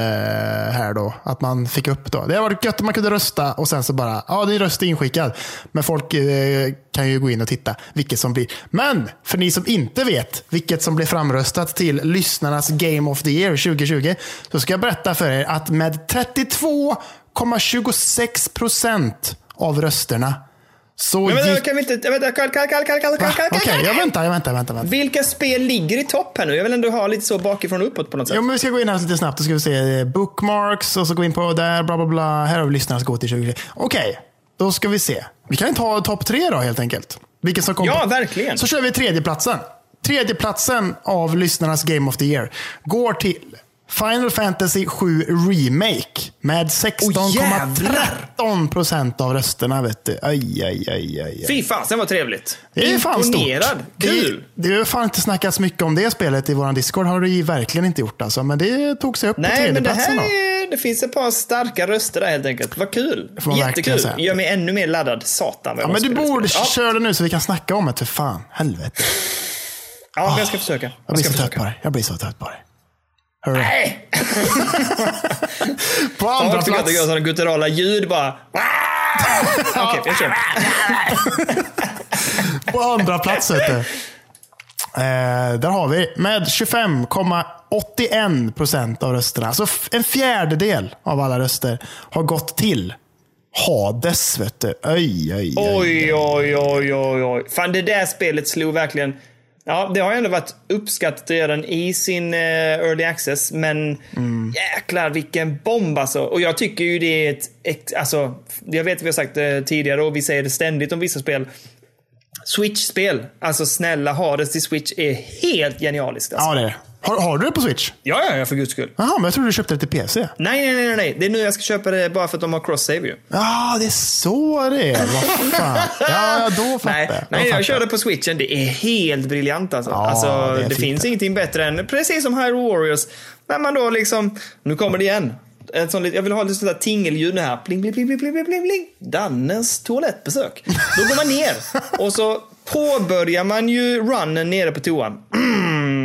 här då. Att man fick upp då. Det hade varit gött att man kunde rösta och sen så bara, ja din röst är inskickad. Men folk eh, kan ju gå in och titta vilket som blir. Men för ni som inte vet vilket som blir framröstat till lyssnarnas Game of the Year 2020 så ska jag berätta för er att med 32,26 procent av rösterna så Men vänta, gick... kan vi inte... Vänta, Kalle, Kalle, Kalle, Kalle, Kalle, Va? Kalle, Okej, Kalle, jag väntar, jag väntar, väntar. väntar. Vilka spel ligger i topp här nu? Jag vill ändå ha lite så bakifrån och uppåt på något sätt. Jo, men vi ska gå in här lite snabbt. Då ska vi se eh, bookmarks och så gå in på där, bla bla bla. Här har vi lyssnarnas gå till 2020. Okej, då ska vi se. Vi kan ta topp tre då helt enkelt. Vilken som kom Ja, på- verkligen. Så kör vi tredjeplatsen. Tredjeplatsen av lyssnarnas Game of the Year går till Final Fantasy 7 Remake med 16,13 procent av rösterna. Vet du. Aj, aj, aj, aj. Fy fasen vad trevligt. Det är fan stort. Kul. Det, det har fan inte snackats mycket om det spelet i vår Discord. har det ju verkligen inte gjort alltså. Men det tog sig upp på Nej, men det tredjeplatsen. här då. är, det finns ett par starka röster där helt enkelt. Vad kul. Jättekul. Gör mig ännu mer laddad. Satan vad Ja, men du borde det köra det nu så vi kan snacka om det. För fan, helvete. Ja, ja men jag ska försöka. Jag Jag blir så trött försöka. på dig. Jag blir så trött på dig. Hörru. Nej! På andra jag tycker att plats. det gör gutturala ljud bara. Okej, jag kör. På andra plats du. Eh, där har vi med 25,81 procent av rösterna. Alltså f- en fjärdedel av alla röster har gått till Hades. Vet du. Oj. Oj, oj, oj, oj, oj. Fan, det där spelet slog verkligen... Ja, det har ändå varit uppskattat redan i sin eh, early access, men Mm. jäklar vilken bomb alltså. Och jag tycker ju det är ett. Alltså, jag vet att vi har sagt det tidigare och vi säger det ständigt om vissa spel. Switch-spel, alltså snälla Hades till Switch är helt genialiskt. Alltså. Ja, det är det. Har, har du det på Switch? Ja, ja, ja, för guds skull. Jaha, men jag trodde du köpte det till PC. Nej, nej, nej, nej. Det är nu jag ska köpa det bara för att de har cross-save ju. Ja, det är så det är. Vad fan. Ja, då fattar Nej, jag. Då nej jag körde på switchen. Det är helt briljant alltså. Ja, alltså det det finns ingenting bättre än, precis som Hyrule Warriors, när man då liksom, nu kommer det igen. En sån, jag vill ha lite sånt där tingelljud här. Pling, pling, pling, pling, pling, pling, pling. Dannens toalettbesök. Då går man ner och så påbörjar man ju runnen nere på toan.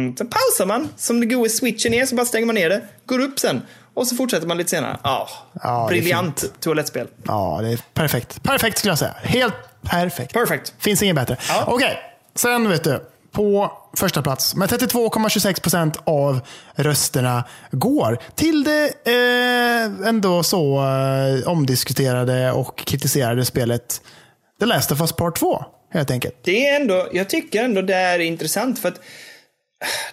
Liksom, sen pausar man, som det goda switchen är, så bara stänger man ner det, går upp sen. Och så fortsätter man lite senare. Ja, Ja, briljant toalettspel. Ja, det är perfekt. Perfekt skulle jag säga. Helt perfekt. Perfect. Finns inget bättre. Ja. Okej, sen vet du. På första plats med 32,26 procent av rösterna går till det eh, ändå så eh, omdiskuterade och kritiserade spelet The Last of Us Part 2. Helt enkelt. Det är ändå, jag tycker ändå det är intressant för att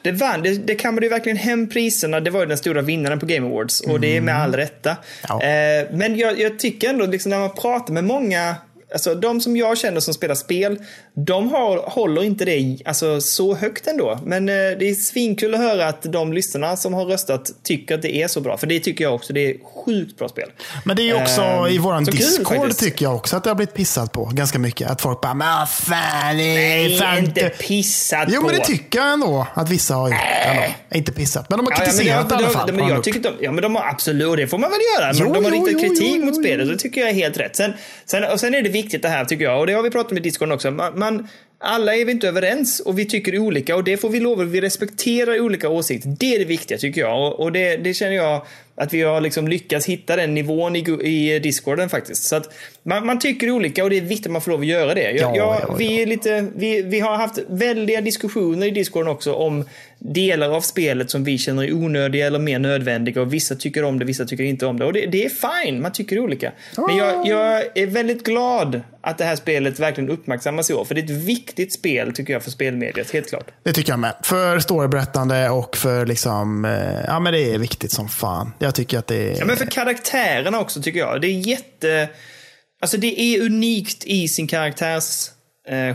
det vann, det, det kammade ju verkligen hem priserna. Det var ju den stora vinnaren på Game Awards och det är med all rätta. Ja. Eh, men jag, jag tycker ändå, liksom, när man pratar med många Alltså de som jag känner som spelar spel, de har, håller inte det alltså, så högt ändå. Men eh, det är svinkul att höra att de lyssnarna som har röstat tycker att det är så bra. För det tycker jag också, det är sjukt bra spel. Men det är också Ehm, i våran kul Discord faktiskt. tycker jag också att det har blivit pissat på ganska mycket. Att folk bara, men fan, det är fan inte pissat Jo, på. men det tycker jag ändå att vissa har gjort. Ändå. Inte pissat, men de har Ja, ja, men kritiserat det, i alla fall. men jag tycker de, ja, men de har absolut, och det får man väl göra. Men Jo, de har jo, riktat jo, kritik jo, mot jo, spelet jo. det tycker jag är helt rätt. Sen, sen, och sen är det viktigt det här tycker jag, och det har vi pratat med i Discord också. Man, man, alla är vi inte överens och vi tycker olika och det får vi lov att vi respekterar olika åsikter. Det är det viktiga tycker jag och, och det, det känner jag att vi har liksom lyckats hitta den nivån i, i discorden faktiskt. Så att man, man tycker olika och det är viktigt att man får lov att göra det. Jag, Ja, jag, ja, vi, är lite, vi, vi har haft väldiga diskussioner i discorden också om delar av spelet som vi känner är onödiga eller mer nödvändiga och vissa tycker om det, vissa tycker inte om det. Och det, det är fine, man tycker olika. Men jag, jag är väldigt glad att det här spelet verkligen uppmärksammas i år, för det är ett viktigt spel tycker jag för spelmediet, helt klart. Det tycker jag med. För storyberättande och för liksom, eh, ja men det är viktigt som fan. Jag tycker att det är... Ja, men för karaktärerna också tycker jag. Det är jätte... Alltså det är unikt i sin karaktärs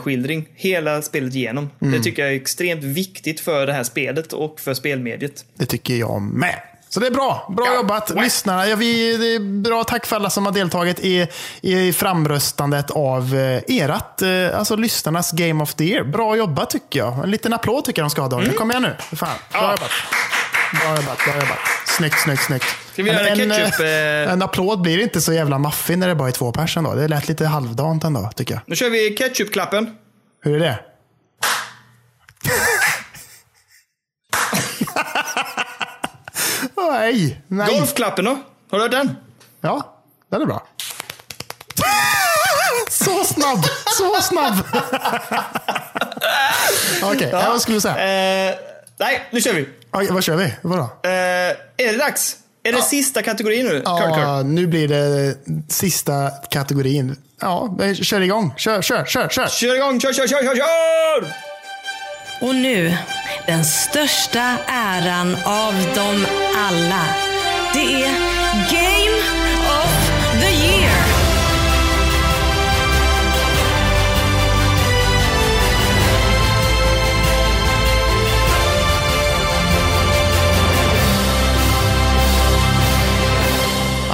skildring hela spelet igenom. Mm. Det tycker jag är extremt viktigt för det här spelet och för spelmediet. Det tycker jag med. Så det är bra. Bra Ja. jobbat lyssnarna. Ja, vi, bra tack för alla som har deltagit i, i framröstandet av eh, erat, eh, alltså lyssnarnas Game of the Year. Bra jobbat tycker jag. En liten applåd tycker jag de ska ha Daniel. Kom igen nu. Fan. Bra Ja. jobbat. Bra jobbat, bra jobbat. Snyggt, snyggt, snyggt. Ska vi göra en, ketchup, eh, en applåd blir inte så jävla maffig när det bara är två pers ändå. Det lät lite halvdant ändå, tycker jag. Nu kör vi ketchupklappen. Hur är det? Nej, nej. Golfklappen då? Har du hört den? Ja, den är bra. Så snabb! Så snabb! Okej, ja. vad skulle du säga? Eh, nej, nu kör vi. Okej, vad kör vi? Vadå? Eh, är det dags? Är det sista kategorin nu? Kurt, Kurt. Ja, nu blir det sista kategorin. Ja, kör igång. Kör, kör, kör, kör. Kör igång, kör, kör, kör, kör, kör! Och nu, den största äran av dem alla. Det är Game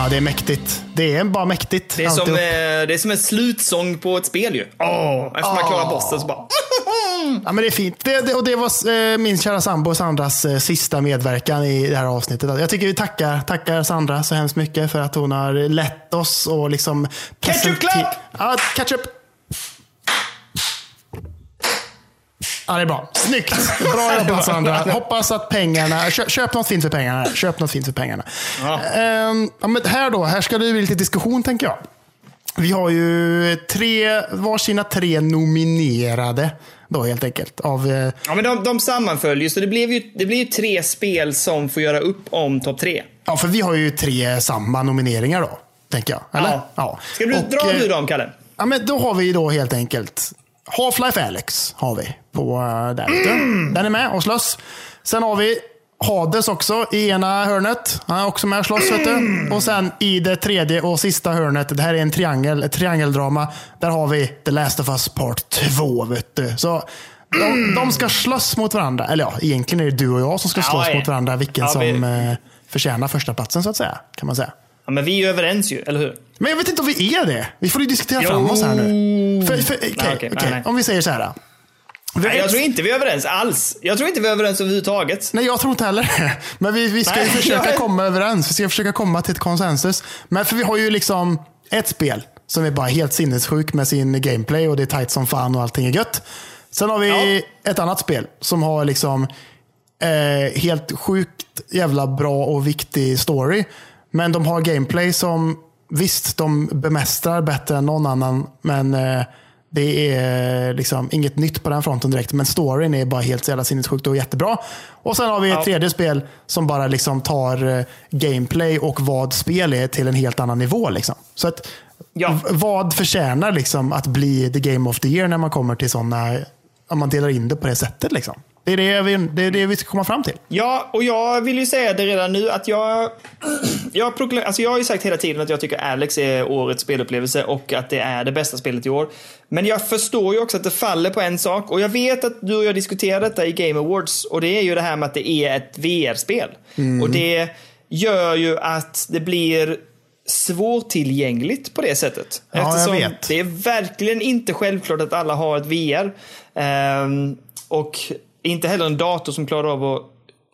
Ja, det är mäktigt. Det är bara mäktigt. Det är, som, eh, det är som en slutsång på ett spel ju. Åh, efter man klarar bossen så bara... Ja, men det är fint. Det, det, och det var eh, min kära sambo Sandras eh, sista medverkan i det här avsnittet. Jag tycker vi tackar, tackar Sandra så hemskt mycket för att hon har lett oss och liksom... Ketchup clap! Ja, ketchup! Ja, det är bra. Snyggt! Bra jobbat Sandra. Hoppas att pengarna... Köp, köp något fint för pengarna. Köp något fint för pengarna. Ja. Ehm, ja, men här då, här ska det bli lite diskussion tänker jag. Vi har ju tre, varsina tre nominerade då helt enkelt. Av, eh, Ja, men de, de sammanföljer ju, så det blir ju, det blir ju tre spel som får göra upp om topp tre. ja, för vi har ju tre samma nomineringar då. Tänker jag. Eller? Ja. Ska du Och, dra eh, du dem, Kalle? Ja, men då har vi då helt enkelt Half-Life Alex har vi på uh, där ute. Den är med och slåss. Sen har vi Hades också i ena hörnet. Han är också med och slåss. Du. Och sen i det tredje och sista hörnet, det här är en triangel, ett triangeldrama. Där har vi The Last of Us Part 2. Vet du. Så de, de ska slåss mot varandra. Eller ja, egentligen är det du och jag som ska slåss ja. mot varandra. Vilken Ja, vi- som eh, förtjänar första platsen så att säga. Kan man säga. Ja, men vi är ju överens ju, eller hur? Men jag vet inte om vi är det. Vi får ju diskutera Jo. fram oss här nu. För, för, okej, Nej, okej, okej. nej, nej. Om vi säger så här. Nej, jag tror inte vi är överens alls. Jag tror inte vi är överens överhuvudtaget. Nej, jag tror inte heller. Men vi, vi ska ju försöka jag- komma överens. Vi ska försöka komma till ett konsensus. Men för vi har ju liksom ett spel som är bara helt sinnessjuk med sin gameplay och det är tight som fan och allting är gött. Sen har vi ett annat spel som har liksom eh, helt sjukt jävla bra och viktig story. Men de har gameplay som, visst, de bemästrar bättre än någon annan. Men eh, det är liksom inget nytt på den fronten direkt. Men storyn är bara helt jävla sinnessjukt och jättebra. Och sen har vi ett Ja. tredje spel som bara liksom tar eh, gameplay och vad spel är till en helt annan nivå. Liksom. Så att, Ja. vad förtjänar liksom att bli the game of the year när man kommer till sådana, om man delar in det på det sättet. Liksom. Det, är det, vi, det är det vi ska komma fram till. Ja, och jag vill ju säga det redan nu att jag... Jag, alltså jag har ju sagt hela tiden att jag tycker Alex är årets spelupplevelse och att det är det bästa spelet i år. Men jag förstår ju också att det faller på en sak och jag vet att du och jag diskuterade detta i Game Awards och det är ju det här med att det är ett VR-spel. Och det gör ju att det blir svårtillgängligt på det sättet. Ja, jag Eftersom vet. det är verkligen inte självklart att alla har ett VR. Ehm, och inte heller en dator som klarar av att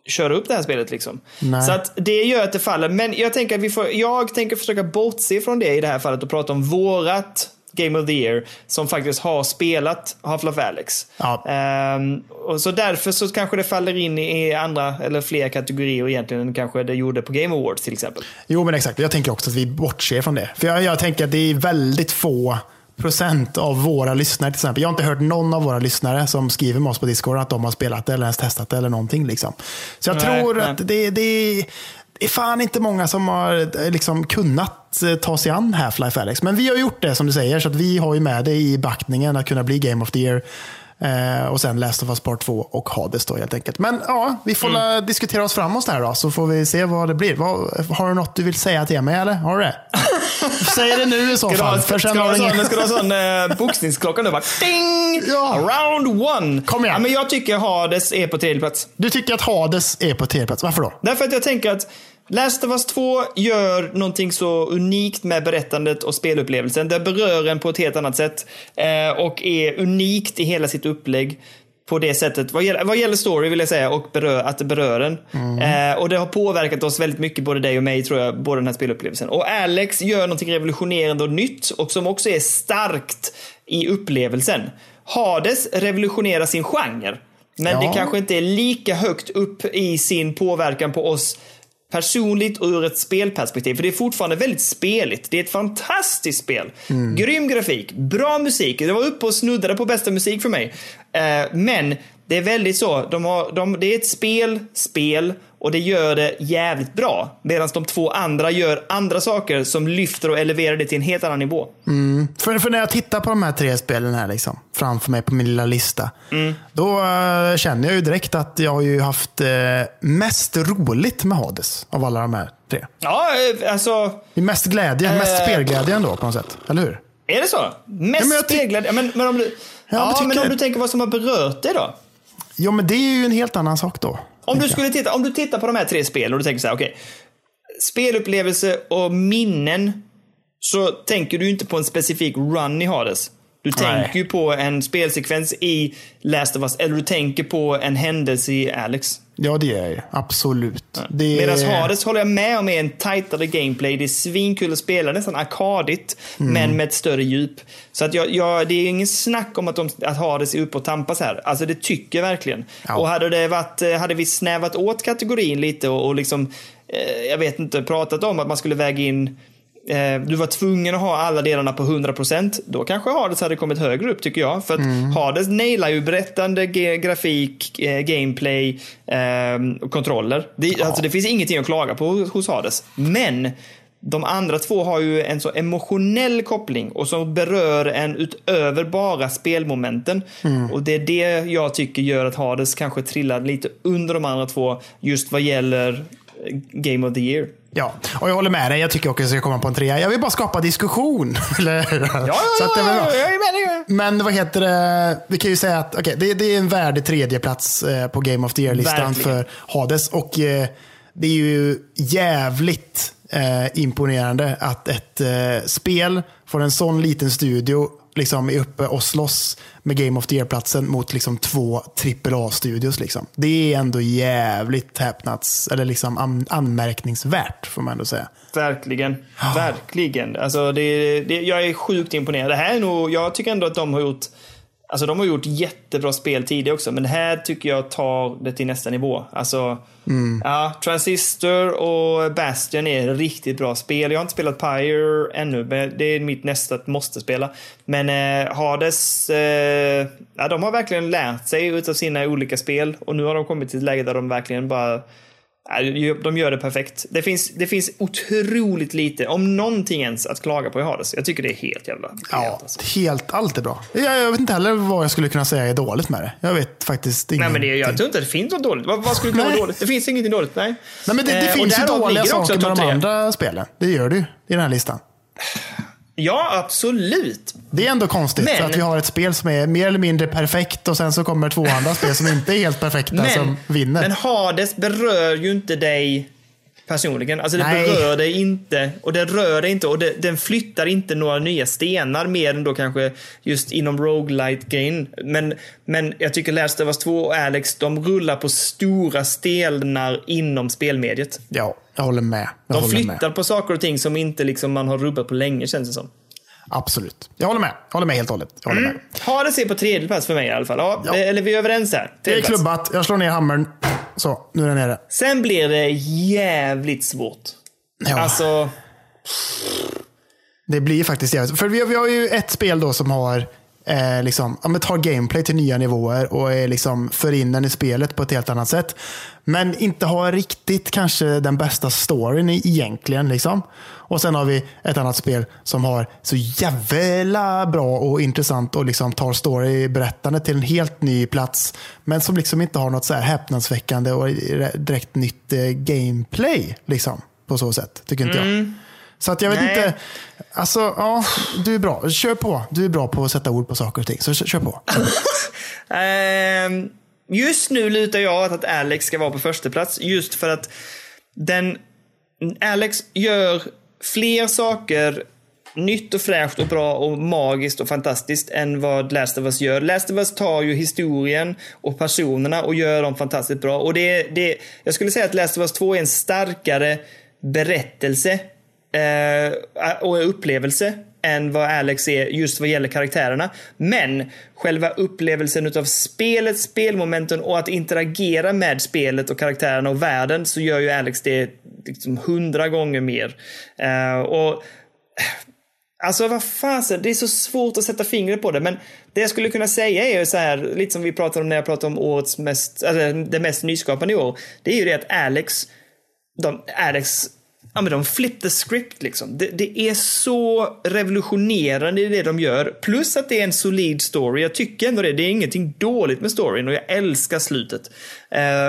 köra upp det här spelet. Liksom. Nej. Så att det gör att det faller. Men jag tänker att vi får, jag tänker försöka bortse från det i det här fallet och prata om vårat Game of the Year som faktiskt har spelat Half-Life Alyx. Ja. Ehm, och så därför så kanske det faller in i andra eller fler kategorier egentligen än kanske det gjorde på Game Awards till exempel. Jo, men exakt. Jag tänker också att vi bortser från det. För jag, jag tänker att det är väldigt få procent av våra lyssnare till exempel. Jag har inte hört någon av våra lyssnare som skriver med oss på Discord att de har spelat det eller ens testat det eller någonting. Liksom. Så jag Nej, tror nej. att det, det, det är fan inte många som har eh, liksom, kunnat eh, ta sig an Half-Life Alyx. Men vi har gjort det som du säger, så att vi har ju med det i backningen att kunna bli Game of the Year. Eh, och sen Last of Us Part 2 och Hades då helt enkelt. Men ja, vi får la diskutera oss framåt där då, så får vi se vad det blir. Vad, har du något du vill säga till mig eller? Har du det? Säg det nu i så fall. ska, du ha en sån, ingen... en sån eh, boxningsklocka nu? Bara ding! Ja. Round one! Kom igen. Ja, men jag tycker Hades är på tredje plats. Du tycker att Hades är på tredje plats. Varför då? Därför att jag tänker att Last of Us 2 gör någonting så unikt med berättandet och spelupplevelsen. Det berör en på ett helt annat sätt eh, och är unikt i hela sitt upplägg på det sättet. Vad gäller, vad gäller story vill jag säga och berör, att det berör en. Eh, och det har påverkat oss väldigt mycket, både dig och mig tror jag, både den här spelupplevelsen. Och Alex gör någonting revolutionerande och nytt och som också är starkt i upplevelsen. Hades revolutionerar sin genre. Men Ja. det kanske inte är lika högt upp i sin påverkan på oss personligt och ur ett spelperspektiv. För det är fortfarande väldigt speligt. Det är ett fantastiskt spel. Grym grafik, bra musik. Det var uppe och snuddade på bästa musik för mig. Eh, men det är väldigt så, de har, de, det är ett spel, spel och det gör det jävligt bra. Medan de två andra gör andra saker som lyfter och eleverar det till en helt annan nivå. För, för när jag tittar på de här tre spelen här liksom, framför mig på min lilla lista. Mm. Då eh, känner jag ju direkt att jag har ju haft eh, mest roligt med Hades av alla de här tre. Ja, eh, alltså... Mest glädje, mest Eh. spelglädje ändå på något sätt. Eller hur? Är det så? Mest Ja? Ja, men, men, om du, Ja, ja, men om du tänker vad som har berört dig då? Ja, men det är ju en helt annan sak då. Om du, skulle titta, om du tittar på de här tre spelen och du tänker så här, okej. spelupplevelse och minnen. Så tänker du inte på en specifik run i Hades. Du tänker ju på en spelsekvens i Last of Us, eller du tänker på en händelse i Alex. Ja, det är jag. Absolut. Det Medan. Hades håller jag med om är en tajtare gameplay. Det är svinkul att spela, nästan arkadigt, Mm. men med ett större djup. Så att jag, jag, det är ingen snack om att, de, att Hades är uppe och tampas här. Alltså det tycker jag verkligen. Ja. Och hade, det varit, eh, hade vi snävat åt kategorin lite och, och liksom, eh, jag vet inte, pratat om att man skulle väga in eh, du var tvungen att ha alla delarna på 100%. Då kanske Hades hade kommit högre upp tycker jag. För att Mm. Hades nailar ju berättande, grafik, eh, gameplay eh, och kontroller. Det, alltså, det finns ingenting att klaga på hos- Hades. Men de andra två har ju en så emotionell koppling och som berör en utöver bara spelmomenten. Mm. Och det är det jag tycker gör att Hades kanske trillar lite under de andra två just vad gäller Game of the Year. Ja, och jag håller med dig. Jag tycker också att jag ska komma på en trea. Jag vill bara skapa diskussion. Eller? Ja, Så att det är väl bra. jag är med dig. Men vad heter det? Vi kan ju säga att okay, det, det är en värdig tredjeplats eh, på Game of the Year-listan för Hades. Och eh, det är ju jävligt eh, imponerande att ett spel från en sån liten studio liksom är uppe och slåss med Game of the Year-platsen mot liksom två AAA-studios. Liksom. Det är ändå jävligt häpnads, eller liksom an, anmärkningsvärt får man ändå säga. Verkligen. Verkligen. Alltså det, det, jag är sjukt imponerad. Det här är nog, jag tycker ändå att de har gjort Alltså de har gjort jättebra spel tidigare också, men det här tycker jag tar det till nästa nivå. Alltså, ja, Transistor och Bastion är riktigt bra spel. Jag har inte spelat Pyre ännu, men det är mitt nästa måste-spela. Men eh, Hades, eh, ja, de har verkligen lärt sig utav sina olika spel och nu har de kommit till ett läge där de verkligen bara De gör det perfekt. Det finns, det finns otroligt lite, om någonting ens, att klaga på i Hades. Jag tycker det är helt jävla Ja, helt, alltså. helt, allt är bra. Jag, jag vet inte heller vad jag skulle kunna säga är dåligt med det. Jag vet faktiskt Nej, ingenting. men det, jag tror inte det finns något dåligt. Vad, vad skulle kunna vara Nej. dåligt? Det finns ingenting dåligt. Nej, Nej, men det, det Eh, finns ju dåliga saker med de andra spelen. Det gör det ju i den här listan. Ja, absolut. Det är ändå konstigt Men- att vi har ett spel som är mer eller mindre perfekt och sen så kommer två andra spel som inte är helt perfekta Men, som vinner. men Hades berör ju inte dig personligen. Alltså det Nej. berör dig inte och det rör dig inte och det, den flyttar inte några nya stenar mer än då kanske just inom roguelite grejen Men, men jag tycker Last of Us 2 och Alex, de rullar på stora stenar inom spelmediet. Ja, jag håller med. Jag De håller flyttar med. på saker och ting som inte liksom man har rubbat på länge känns det som. Absolut. Jag håller med. Jag håller med helt och hållet. Jag håller med. Hades är på tredje plats för mig i alla fall. Ja, Ja. Eller vi är överens där. Det är klubbat. Jag slår ner hammern. Så, nu är den nere. Sen blir det jävligt svårt. Ja. Alltså, Det blir faktiskt jävligt. För vi har, vi har ju ett spel då som har eh, liksom, ja, tar gameplay till nya nivåer och är liksom för in den i spelet på ett helt annat sätt. Men inte har riktigt kanske den bästa storyn egentligen. Liksom. Och sen har vi ett annat spel som har så jävla bra och intressant och liksom tar storyberättande till en helt ny plats. Men som liksom inte har något så här häpnadsväckande och direkt nytt eh, gameplay. Liksom, på så sätt, tycker inte jag. Så att jag vet Nej. inte. Alltså, ja, du är bra. Kör på. Du är bra på att sätta ord på saker och ting. Så kör, på. Ehm, just nu lutar jag åt att Alex ska vara på första plats just för att den Alex gör fler saker nytt och fräscht och bra och magiskt och fantastiskt än vad Last of Us gör. Last of Us tar ju historien och personerna och gör dem fantastiskt bra. Och det, det, jag skulle säga att Last of Us 2 är en starkare berättelse eh, och upplevelse än vad Alex är just vad gäller karaktärerna. Men själva upplevelsen utav spelet, spelmomenten och att interagera med spelet och karaktärerna och världen så gör ju Alex det liksom hundra gånger mer. Uh, och eh, Alltså vad fasen, det är så svårt att sätta fingret på det. Men det jag skulle kunna säga är ju så här, lite som vi pratade om när jag pratade om årets mest, alltså det mest nyskapande i år. Det är ju det att Alex, de, Alex, ja men de flip the script liksom. Det, det är så revolutionerande i det de gör. Plus att det är en solid story. Jag tycker ändå det. Det är ingenting dåligt med storyn och jag älskar slutet.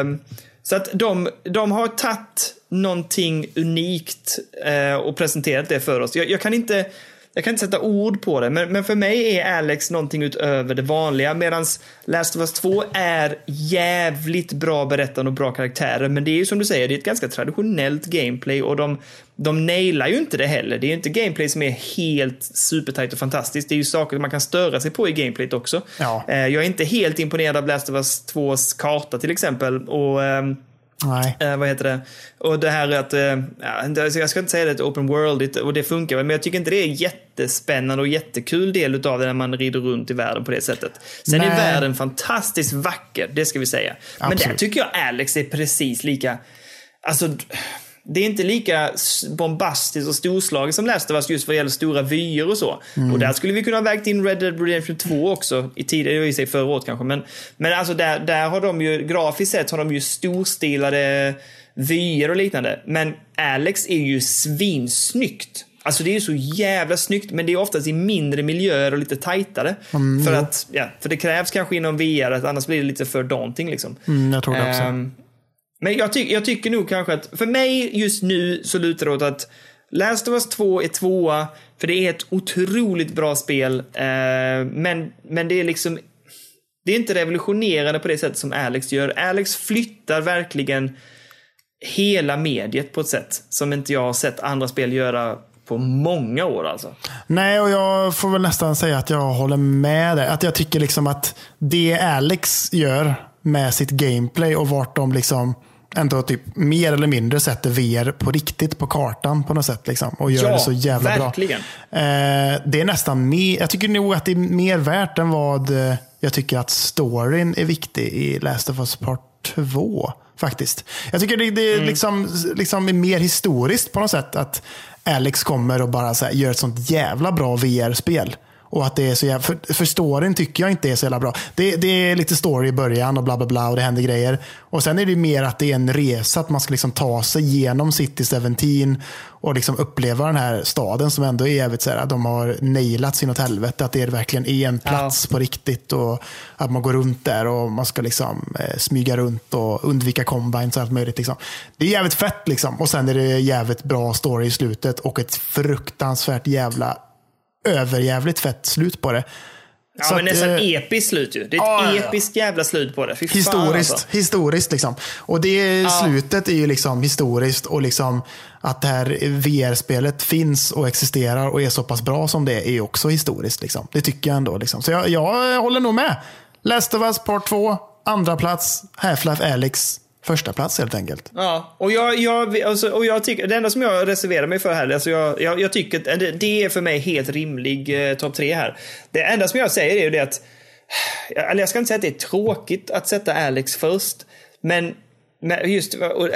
Um, så att de, de har tagit någonting unikt uh, och presenterat det för oss. Jag, jag kan inte jag kan inte sätta ord på det, men, men för mig är Alex någonting utöver det vanliga. Medan Last of Us 2 är jävligt bra berättande och bra karaktärer. Men det är ju som du säger, det är ett ganska traditionellt gameplay och de, de nailar ju inte det heller. Det är ju inte gameplay som är helt supertight och fantastiskt. Det är ju saker man kan störa sig på i gameplayet också. Ja. Eh, jag är inte helt imponerad av Last of Us 2s karta till exempel. Och... Nej. Eh, vad heter det? Och det här att, eh, alltså jag ska inte säga det är ett open world och det funkar väl, men jag tycker inte det är jättespännande och jättekul del utav det när man rider runt i världen på det sättet. Sen är Nej. världen fantastiskt vacker, det ska vi säga. Men där Absolut. tycker jag Alex är precis lika, alltså det är inte lika bombastiskt och storslaget som Last of Us just vad gäller stora vyer och så. Mm. Och där skulle vi kunna ha vägt in Red Dead Redemption 2 också, i tidigare, i sig förra året kanske. Men, men alltså där, där har de ju, grafiskt sett har de ju storstilade vyer och liknande. Men Alex är ju svinsnyggt. Alltså det är ju så jävla snyggt, men det är oftast i mindre miljöer och lite tajtare. för, att, ja, för det krävs kanske inom VR, att annars blir det lite för daunting liksom. Mm, jag tror det också. Ehm, men jag, ty jag tycker nog kanske att, för mig just nu så lutar det åt att Last of Us 2 är tvåa, för det är ett otroligt bra spel. eh, men, men det är liksom, det är inte revolutionerande på det sättet som Alex gör. Alex flyttar verkligen hela mediet på ett sätt som inte jag har sett andra spel göra på många år alltså. Nej, och jag får väl nästan säga att jag håller med dig. Att jag tycker liksom att det Alex gör med sitt gameplay och vart de liksom ändå typ mer eller mindre sätter VR på riktigt på kartan på något sätt. Liksom, och gör Ja, det så jävla verkligen. bra. Eh, det är nästan mer, jag tycker nog att det är mer värt än vad eh, jag tycker att storyn är viktig i Last of Us Part 2. Faktiskt. Jag tycker det, det är Mm. liksom, liksom är mer historiskt på något sätt. Att Alex kommer och bara här, gör ett sånt jävla bra VR-spel. Och att det är så jävla, för, för storyn tycker jag inte är så jävla bra. Det, det är lite story i början och bla bla bla och det händer grejer. Och sen är det mer att det är en resa, att man ska liksom ta sig genom City 17 och liksom uppleva den här staden som ändå är jävligt så här, att de har nailat sin åt helvete. Att det verkligen är en plats på riktigt och att man går runt där och man ska liksom eh, smyga runt och undvika combines och allt möjligt. Liksom. Det är jävligt fett liksom. Och sen är det jävligt bra story i slutet och ett fruktansvärt jävla överjävligt fett slut på det. Ja, Så men att, nästan eh, episkt slut ju. Det är ett ja, ja. episkt jävla slut på det. Fy Historiskt, alltså. historiskt liksom. Och det slutet är ju liksom historiskt och liksom att det här VR-spelet finns och existerar och är så pass bra som det är, är också historiskt. Liksom. Det tycker jag ändå. Liksom. Så jag, jag håller nog med. Last of Us Part 2, andra plats. Half-Life Alyx, första plats helt enkelt. Ja, och jag, jag, alltså, och jag tycker, det enda som jag reserverar mig för här, alltså jag, jag, jag tycker att det, det är för mig helt rimlig eh, topp tre här. Det enda som jag säger är ju det att, eller jag ska inte säga att det är tråkigt att sätta Alex först, men, men just, och,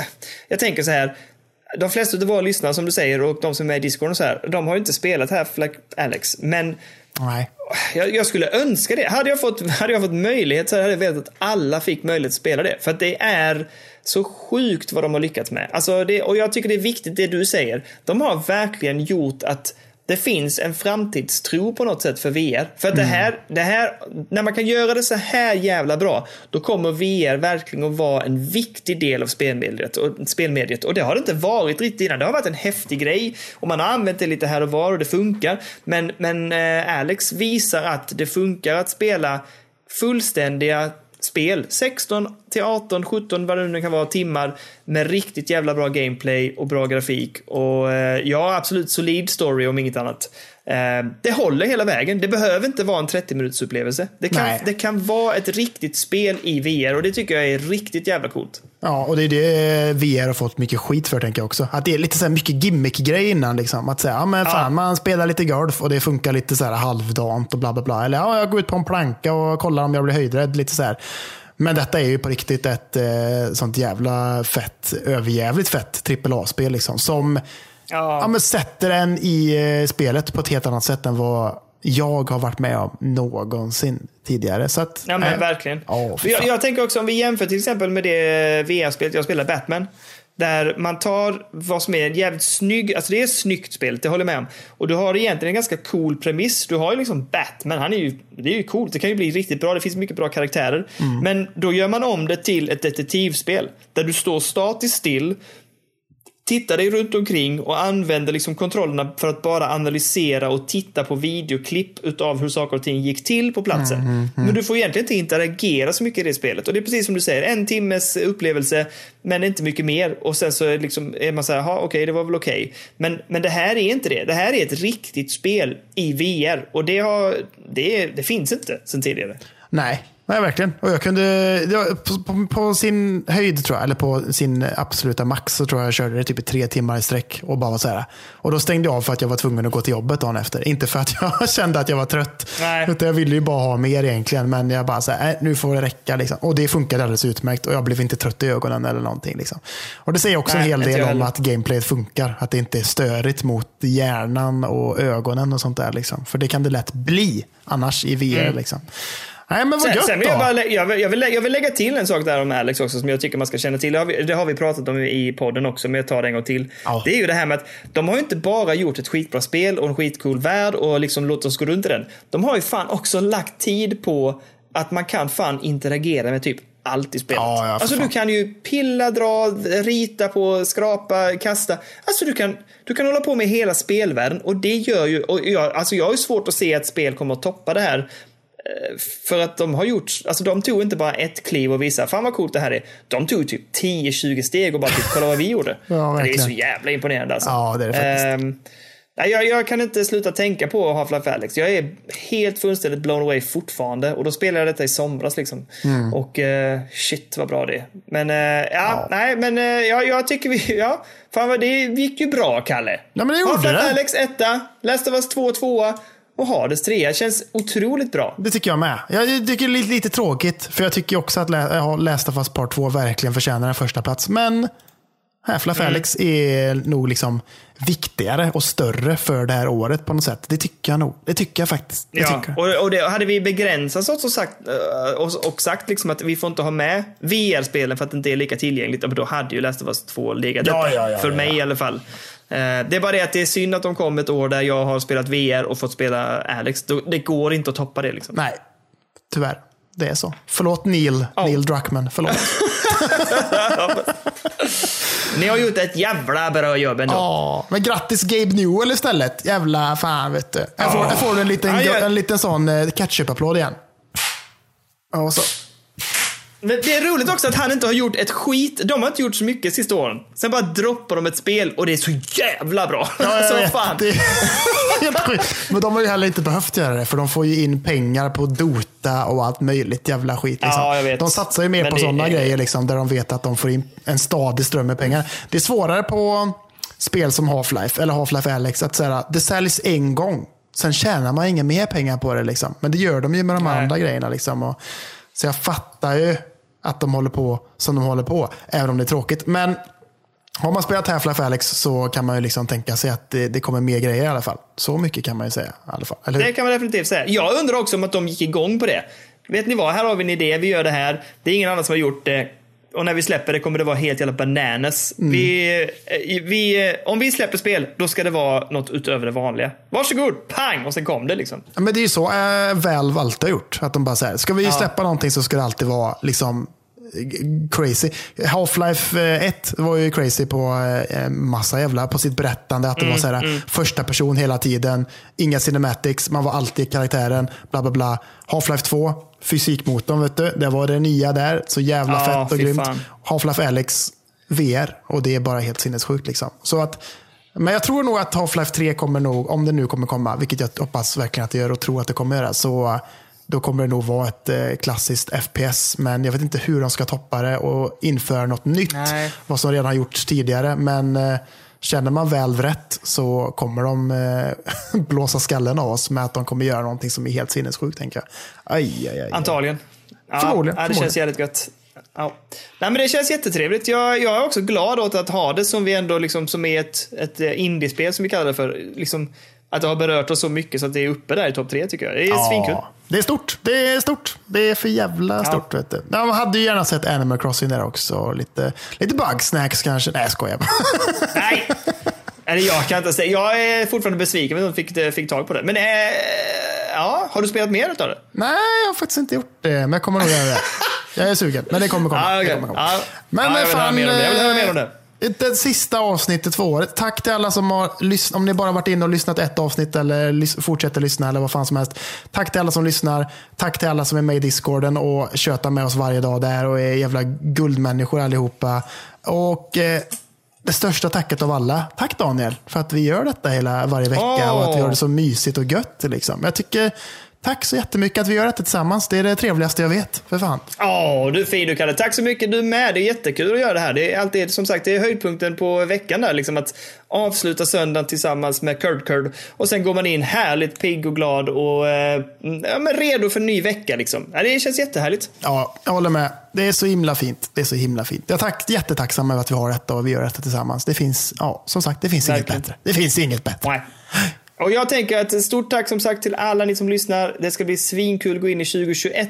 jag tänker så här, de flesta av våra lyssnare som du säger och de som är med i Discord och så här, de har ju inte spelat Half-Life Alex, men Nej jag, jag skulle önska det. Hade jag, fått, hade jag fått möjlighet så hade jag velat att alla fick möjlighet att spela det. För att det är så sjukt vad de har lyckats med. Alltså det, och jag tycker det är viktigt det du säger. De har verkligen gjort att det finns en framtidstro på något sätt för VR. För att det, här, det här, när man kan göra det så här jävla bra, då kommer VR verkligen att vara en viktig del av spelmediet och, spelmediet. och det har det inte varit riktigt innan. Det har varit en häftig grej och man har använt det lite här och var och det funkar. Men, men eh, Alex visar att det funkar att spela fullständiga spel. 16 till 18, 17 vad det nu kan vara timmar med riktigt jävla bra gameplay och bra grafik. Och eh, ja, absolut solid story om inget annat. Eh, det håller hela vägen. Det behöver inte vara en 30 minuters upplevelse. Det kan, Nej. det kan vara ett riktigt spel i VR och det tycker jag är riktigt jävla coolt. Ja, och det är det VR har fått mycket skit för tänker jag också. Att det är lite så här mycket gimmick-grej innan. Liksom. Att säga, ja men fan, man spelar lite golf och det funkar lite så här halvdant och bla bla bla. Eller ja, jag går ut på en planka och kollar om jag blir höjdrädd. Lite så här. Men detta är ju på riktigt ett eh, sånt jävla fett, överjävligt fett AAA-spel. Liksom, som Ja. ja, men sätter en i eh, spelet på ett helt annat sätt än vad jag har varit med om någonsin tidigare. Så att, Ja men eh, verkligen. Fy jag, jag tänker också om vi jämför till exempel med det VR-spelet jag spelar, Batman. Där man tar vad som är en jävligt snygg, alltså det är ett snyggt spel, det håller jag med om. Och du har egentligen en ganska cool premiss. Du har ju liksom Batman, han är ju, det är ju coolt, det kan ju bli riktigt bra, det finns mycket bra karaktärer. Mm. Men då gör man om det till ett detektivspel. Där du står statiskt still, tittar dig runt omkring och använder liksom kontrollerna för att bara analysera och titta på videoklipp utav hur saker och ting gick till på platsen. Men du får egentligen inte interagera så mycket i det spelet. Och det är precis som du säger, en timmes upplevelse, men inte mycket mer. Och sen så är, liksom, är man så här, "Ja, okej, det var väl okej. Men, men det här är inte det. Det här är ett riktigt spel i VR. Och det, har, det, det finns inte sen tidigare. Nej, nej verkligen. Och jag kunde, på, på, på sin höjd tror jag, eller på sin absoluta max så tror jag jag körde det typ i tre timmar i sträck och bara var så här. Och då stängde jag av för att jag var tvungen att gå till jobbet dagen efter. Inte för att jag kände att jag var trött. Nej. Utan jag ville ju bara ha mer egentligen. Men jag bara så här, "Nej, nu får det räcka. Liksom. Och det funkade alldeles utmärkt. Och jag blev inte trött i ögonen eller någonting. Liksom. Och det säger också Nej, en hel del om att gameplayet funkar. Att det inte är störigt mot hjärnan och ögonen och sånt där. Liksom. För det kan det lätt bli annars i VR. Liksom. Nej, men vad Sen, gött sen vill jag, bara, jag, vill, jag, vill, jag vill lägga till en sak där om Alex också som jag tycker man ska känna till. Det har vi, det har vi pratat om i podden också, men jag tar det en gång till. Ja. Det är ju det här med att de har ju inte bara gjort ett skitbra spel och en skitcool värld och liksom låt oss gå runt i den. De har ju fan också lagt tid på att man kan fan interagera med typ allt i spelet. Ja, ja, alltså fan. du kan ju pilla, dra, rita på, skrapa, kasta. Alltså du kan, du kan hålla på med hela spelvärlden och det gör ju, och jag, alltså jag har ju svårt att se att spel kommer att toppa det här. Eh, För att de har gjort, alltså de tog inte bara ett kliv och visade, fan vad coolt det här är. De tog typ 10-20 steg och bara typ, kolla vad vi gjorde. Ja, det är så jävla imponerande alltså. Ja, det är det faktiskt. Nej, jag, jag kan inte sluta tänka på Half-Life Alyx. Jag är helt fullständigt blown away fortfarande. Och då spelade jag detta i somras liksom. Mm. Och eh, shit vad bra det är. Men eh, ja, nej, men eh, ja, jag tycker vi, ja. Fan vad det gick ju bra, Kalle. Ja, men det gjorde Half-Life det. Alyx etta, Last of Us 2 tvåa och Hades trea. Känns otroligt bra. Det tycker jag med. Jag tycker det är lite, tråkigt, för jag tycker också att Lä- Last of Us Part 2 verkligen förtjänar en första plats. Men Half-Life Mm. Alyx är nog liksom viktigare och större för det här året på något sätt. Det tycker jag nog. Det tycker jag faktiskt. Det Ja, och, och det, hade vi begränsat oss och sagt, eh, och, och sagt liksom att vi får inte ha med VR-spelen för att det inte är lika tillgängligt, då hade ju Last of Us 2 legat Ja, ja, ja, för mig i alla fall. Eh, Det är bara det att det är synd att de kom ett år där jag har spelat VR och fått spela Alex. Det går inte att toppa det liksom. Nej, tyvärr. Det är så. Förlåt Neil, Neil Druckmann. Förlåt. Ni har gjort ett jävla bra jobb ändå. Ja, men grattis Gabe Newell istället. Jävla fan vet du. Jag får, jag får en liten, en liten sån eh, ketchup-applåd igen. Och så. Men det är roligt också att han inte har gjort ett skit. De har inte gjort så mycket sista åren. Sen bara droppar de ett spel och det är så jävla bra. Ja, jag så vet. fan. Det är helt sjukt. Men de har ju heller inte behövt göra det, för de får ju in pengar på Dota och allt möjligt jävla skit. Liksom. Ja, jag vet. De satsar ju mer Men på det sådana grejer, liksom, där de vet att de får in en stadig ström med pengar. Det är svårare på spel som Half-Life, eller Half-Life Alyx, att säga, det säljs en gång. Sen tjänar man inga mer pengar på det. Liksom. Men det gör de ju med de Nej. andra grejerna. Liksom. Och, så jag fattar ju att de håller på som de håller på, även om det är tråkigt. Men har man spelat Half-Life Alex så kan man ju liksom tänka sig att det, det kommer mer grejer i alla fall. Så mycket kan man ju säga. I alla fall. Eller? Det kan man definitivt säga. Jag undrar också om att de gick igång på det. Vet ni vad? Här har vi en idé. Vi gör det här. Det är ingen annan som har gjort det. Och när vi släpper det kommer det vara helt jävla bananas. Mm. Vi, eh, vi, eh, om vi släpper spel, då ska det vara något utöver det vanliga. Varsågod, pang! Och sen kom det liksom. Ja, men det är ju så äh, Valve alltid har gjort. Att de bara säger, ska vi Ja. släppa någonting så ska det alltid vara liksom eh, crazy. Half-Life eh, 1 var ju crazy på eh, massa jävla, på sitt berättande. Att det Mm, var så här, första person hela tiden, inga cinematics, man var alltid karaktären, bla bla bla. Half-Life 2, fysikmotorn, vet du, det var det nya där. Så jävla Ja, fett och grymt. Half-Life Alyx VR och det är bara helt sinnessjukt. Liksom. Så att, men jag tror nog att Half-Life 3 kommer nog, om det nu kommer komma, vilket jag hoppas verkligen att det gör och tror att det kommer göra, så eh, då kommer det nog vara ett eh, klassiskt FPS. Men jag vet inte hur de ska toppa det och införa något nytt. Nej. Vad som redan har gjorts tidigare. Men eh, känner man väl rätt så kommer de eh, blåsa skallen av oss med att de kommer göra någonting som är helt sinnessjukt. Tänker jag. Aj, aj, aj. Antagligen. Ja, Förmodligen, Ja, det förmodligen. känns jävligt gött. Ja. Nej, men det känns jättetrevligt. Jag, jag är också glad åt att ha det som vi ändå liksom, som är ett, ett indiespel som vi kallar det för. Liksom, att det har berört oss så mycket så att det är uppe där i topp tre tycker jag. Det är svinkul. Ja, det är stort. Det är stort. Det är för jävla stort. Vet du. Ja, man hade ju gärna sett Animal Crossing där också. Lite, lite bugsnacks kanske. Nej, jag skojar. Nej! Eller jag kan inte säga. Jag är fortfarande besviken att de fick, fick tag på det. Men eh, ja, har du spelat mer utav det? Nej, jag har faktiskt inte gjort det. Men jag kommer nog göra det. Jag är sugen. Men det kommer komma. Ah, det okej. kommer komma. Ja. Men Ja, jag vill höra mer om det. Jag vill höra mer om det. Det sista avsnittet för året. Tack till alla som har lyssnat. Om ni bara varit inne och lyssnat ett avsnitt eller lys- fortsätter lyssna eller vad fan som helst. Tack till alla som lyssnar. Tack till alla som är med i discorden och tjötar med oss varje dag där och är jävla guldmänniskor allihopa. Och eh, det största tacket av alla. Tack Daniel för att vi gör detta hela varje vecka och att vi gör det så mysigt och gött. Liksom. Jag tycker Tack så jättemycket att vi gör detta tillsammans. Det är det trevligaste jag vet. För fan. Åh, du är fin du Kalle. Tack så mycket du med. Det är jättekul att göra det här. Det är alltid, som sagt, det är höjdpunkten på veckan där. Liksom att avsluta söndagen tillsammans med Curd Curd. Och sen går man in härligt pigg och glad och eh, ja, men redo för en ny vecka. Liksom. Ja, det känns jättehärligt. Ja, jag håller med. Det är så himla fint. Det är så himla fint. Jag är tack, jättetacksam över att vi har detta och vi gör detta tillsammans. Det finns, ja, som sagt, det finns Verkligen. inget bättre. Det finns inget bättre. Nej. Och jag tänker att stort tack som sagt till alla ni som lyssnar. Det ska bli svinkul att gå in i 2021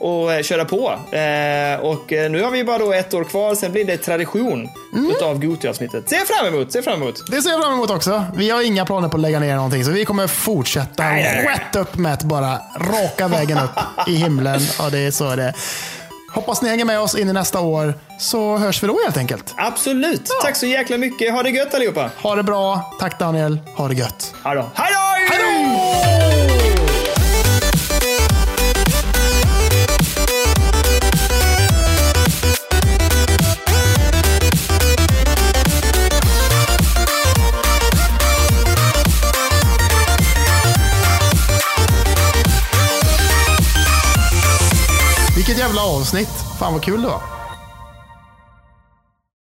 och eh, köra på. Eh, och eh, nu har vi bara då ett år kvar, sen blir det tradition Mm. utav Goti-avsnittet. Ser jag fram emot, ser fram emot. Det ser jag fram emot också. Vi har inga planer på att lägga ner någonting, så vi kommer fortsätta rätt upp med bara raka vägen upp i himlen. Ja, det är så det är. Hoppas ni hänger med oss in i nästa år, så hörs vi då helt enkelt. Absolut. Tack så jäkla mycket. Ha det gött allihopa. Ha det bra. Tack Daniel. Ha det gött. Hej då! Hej då! Jävla avsnitt. Fan vad kul det var.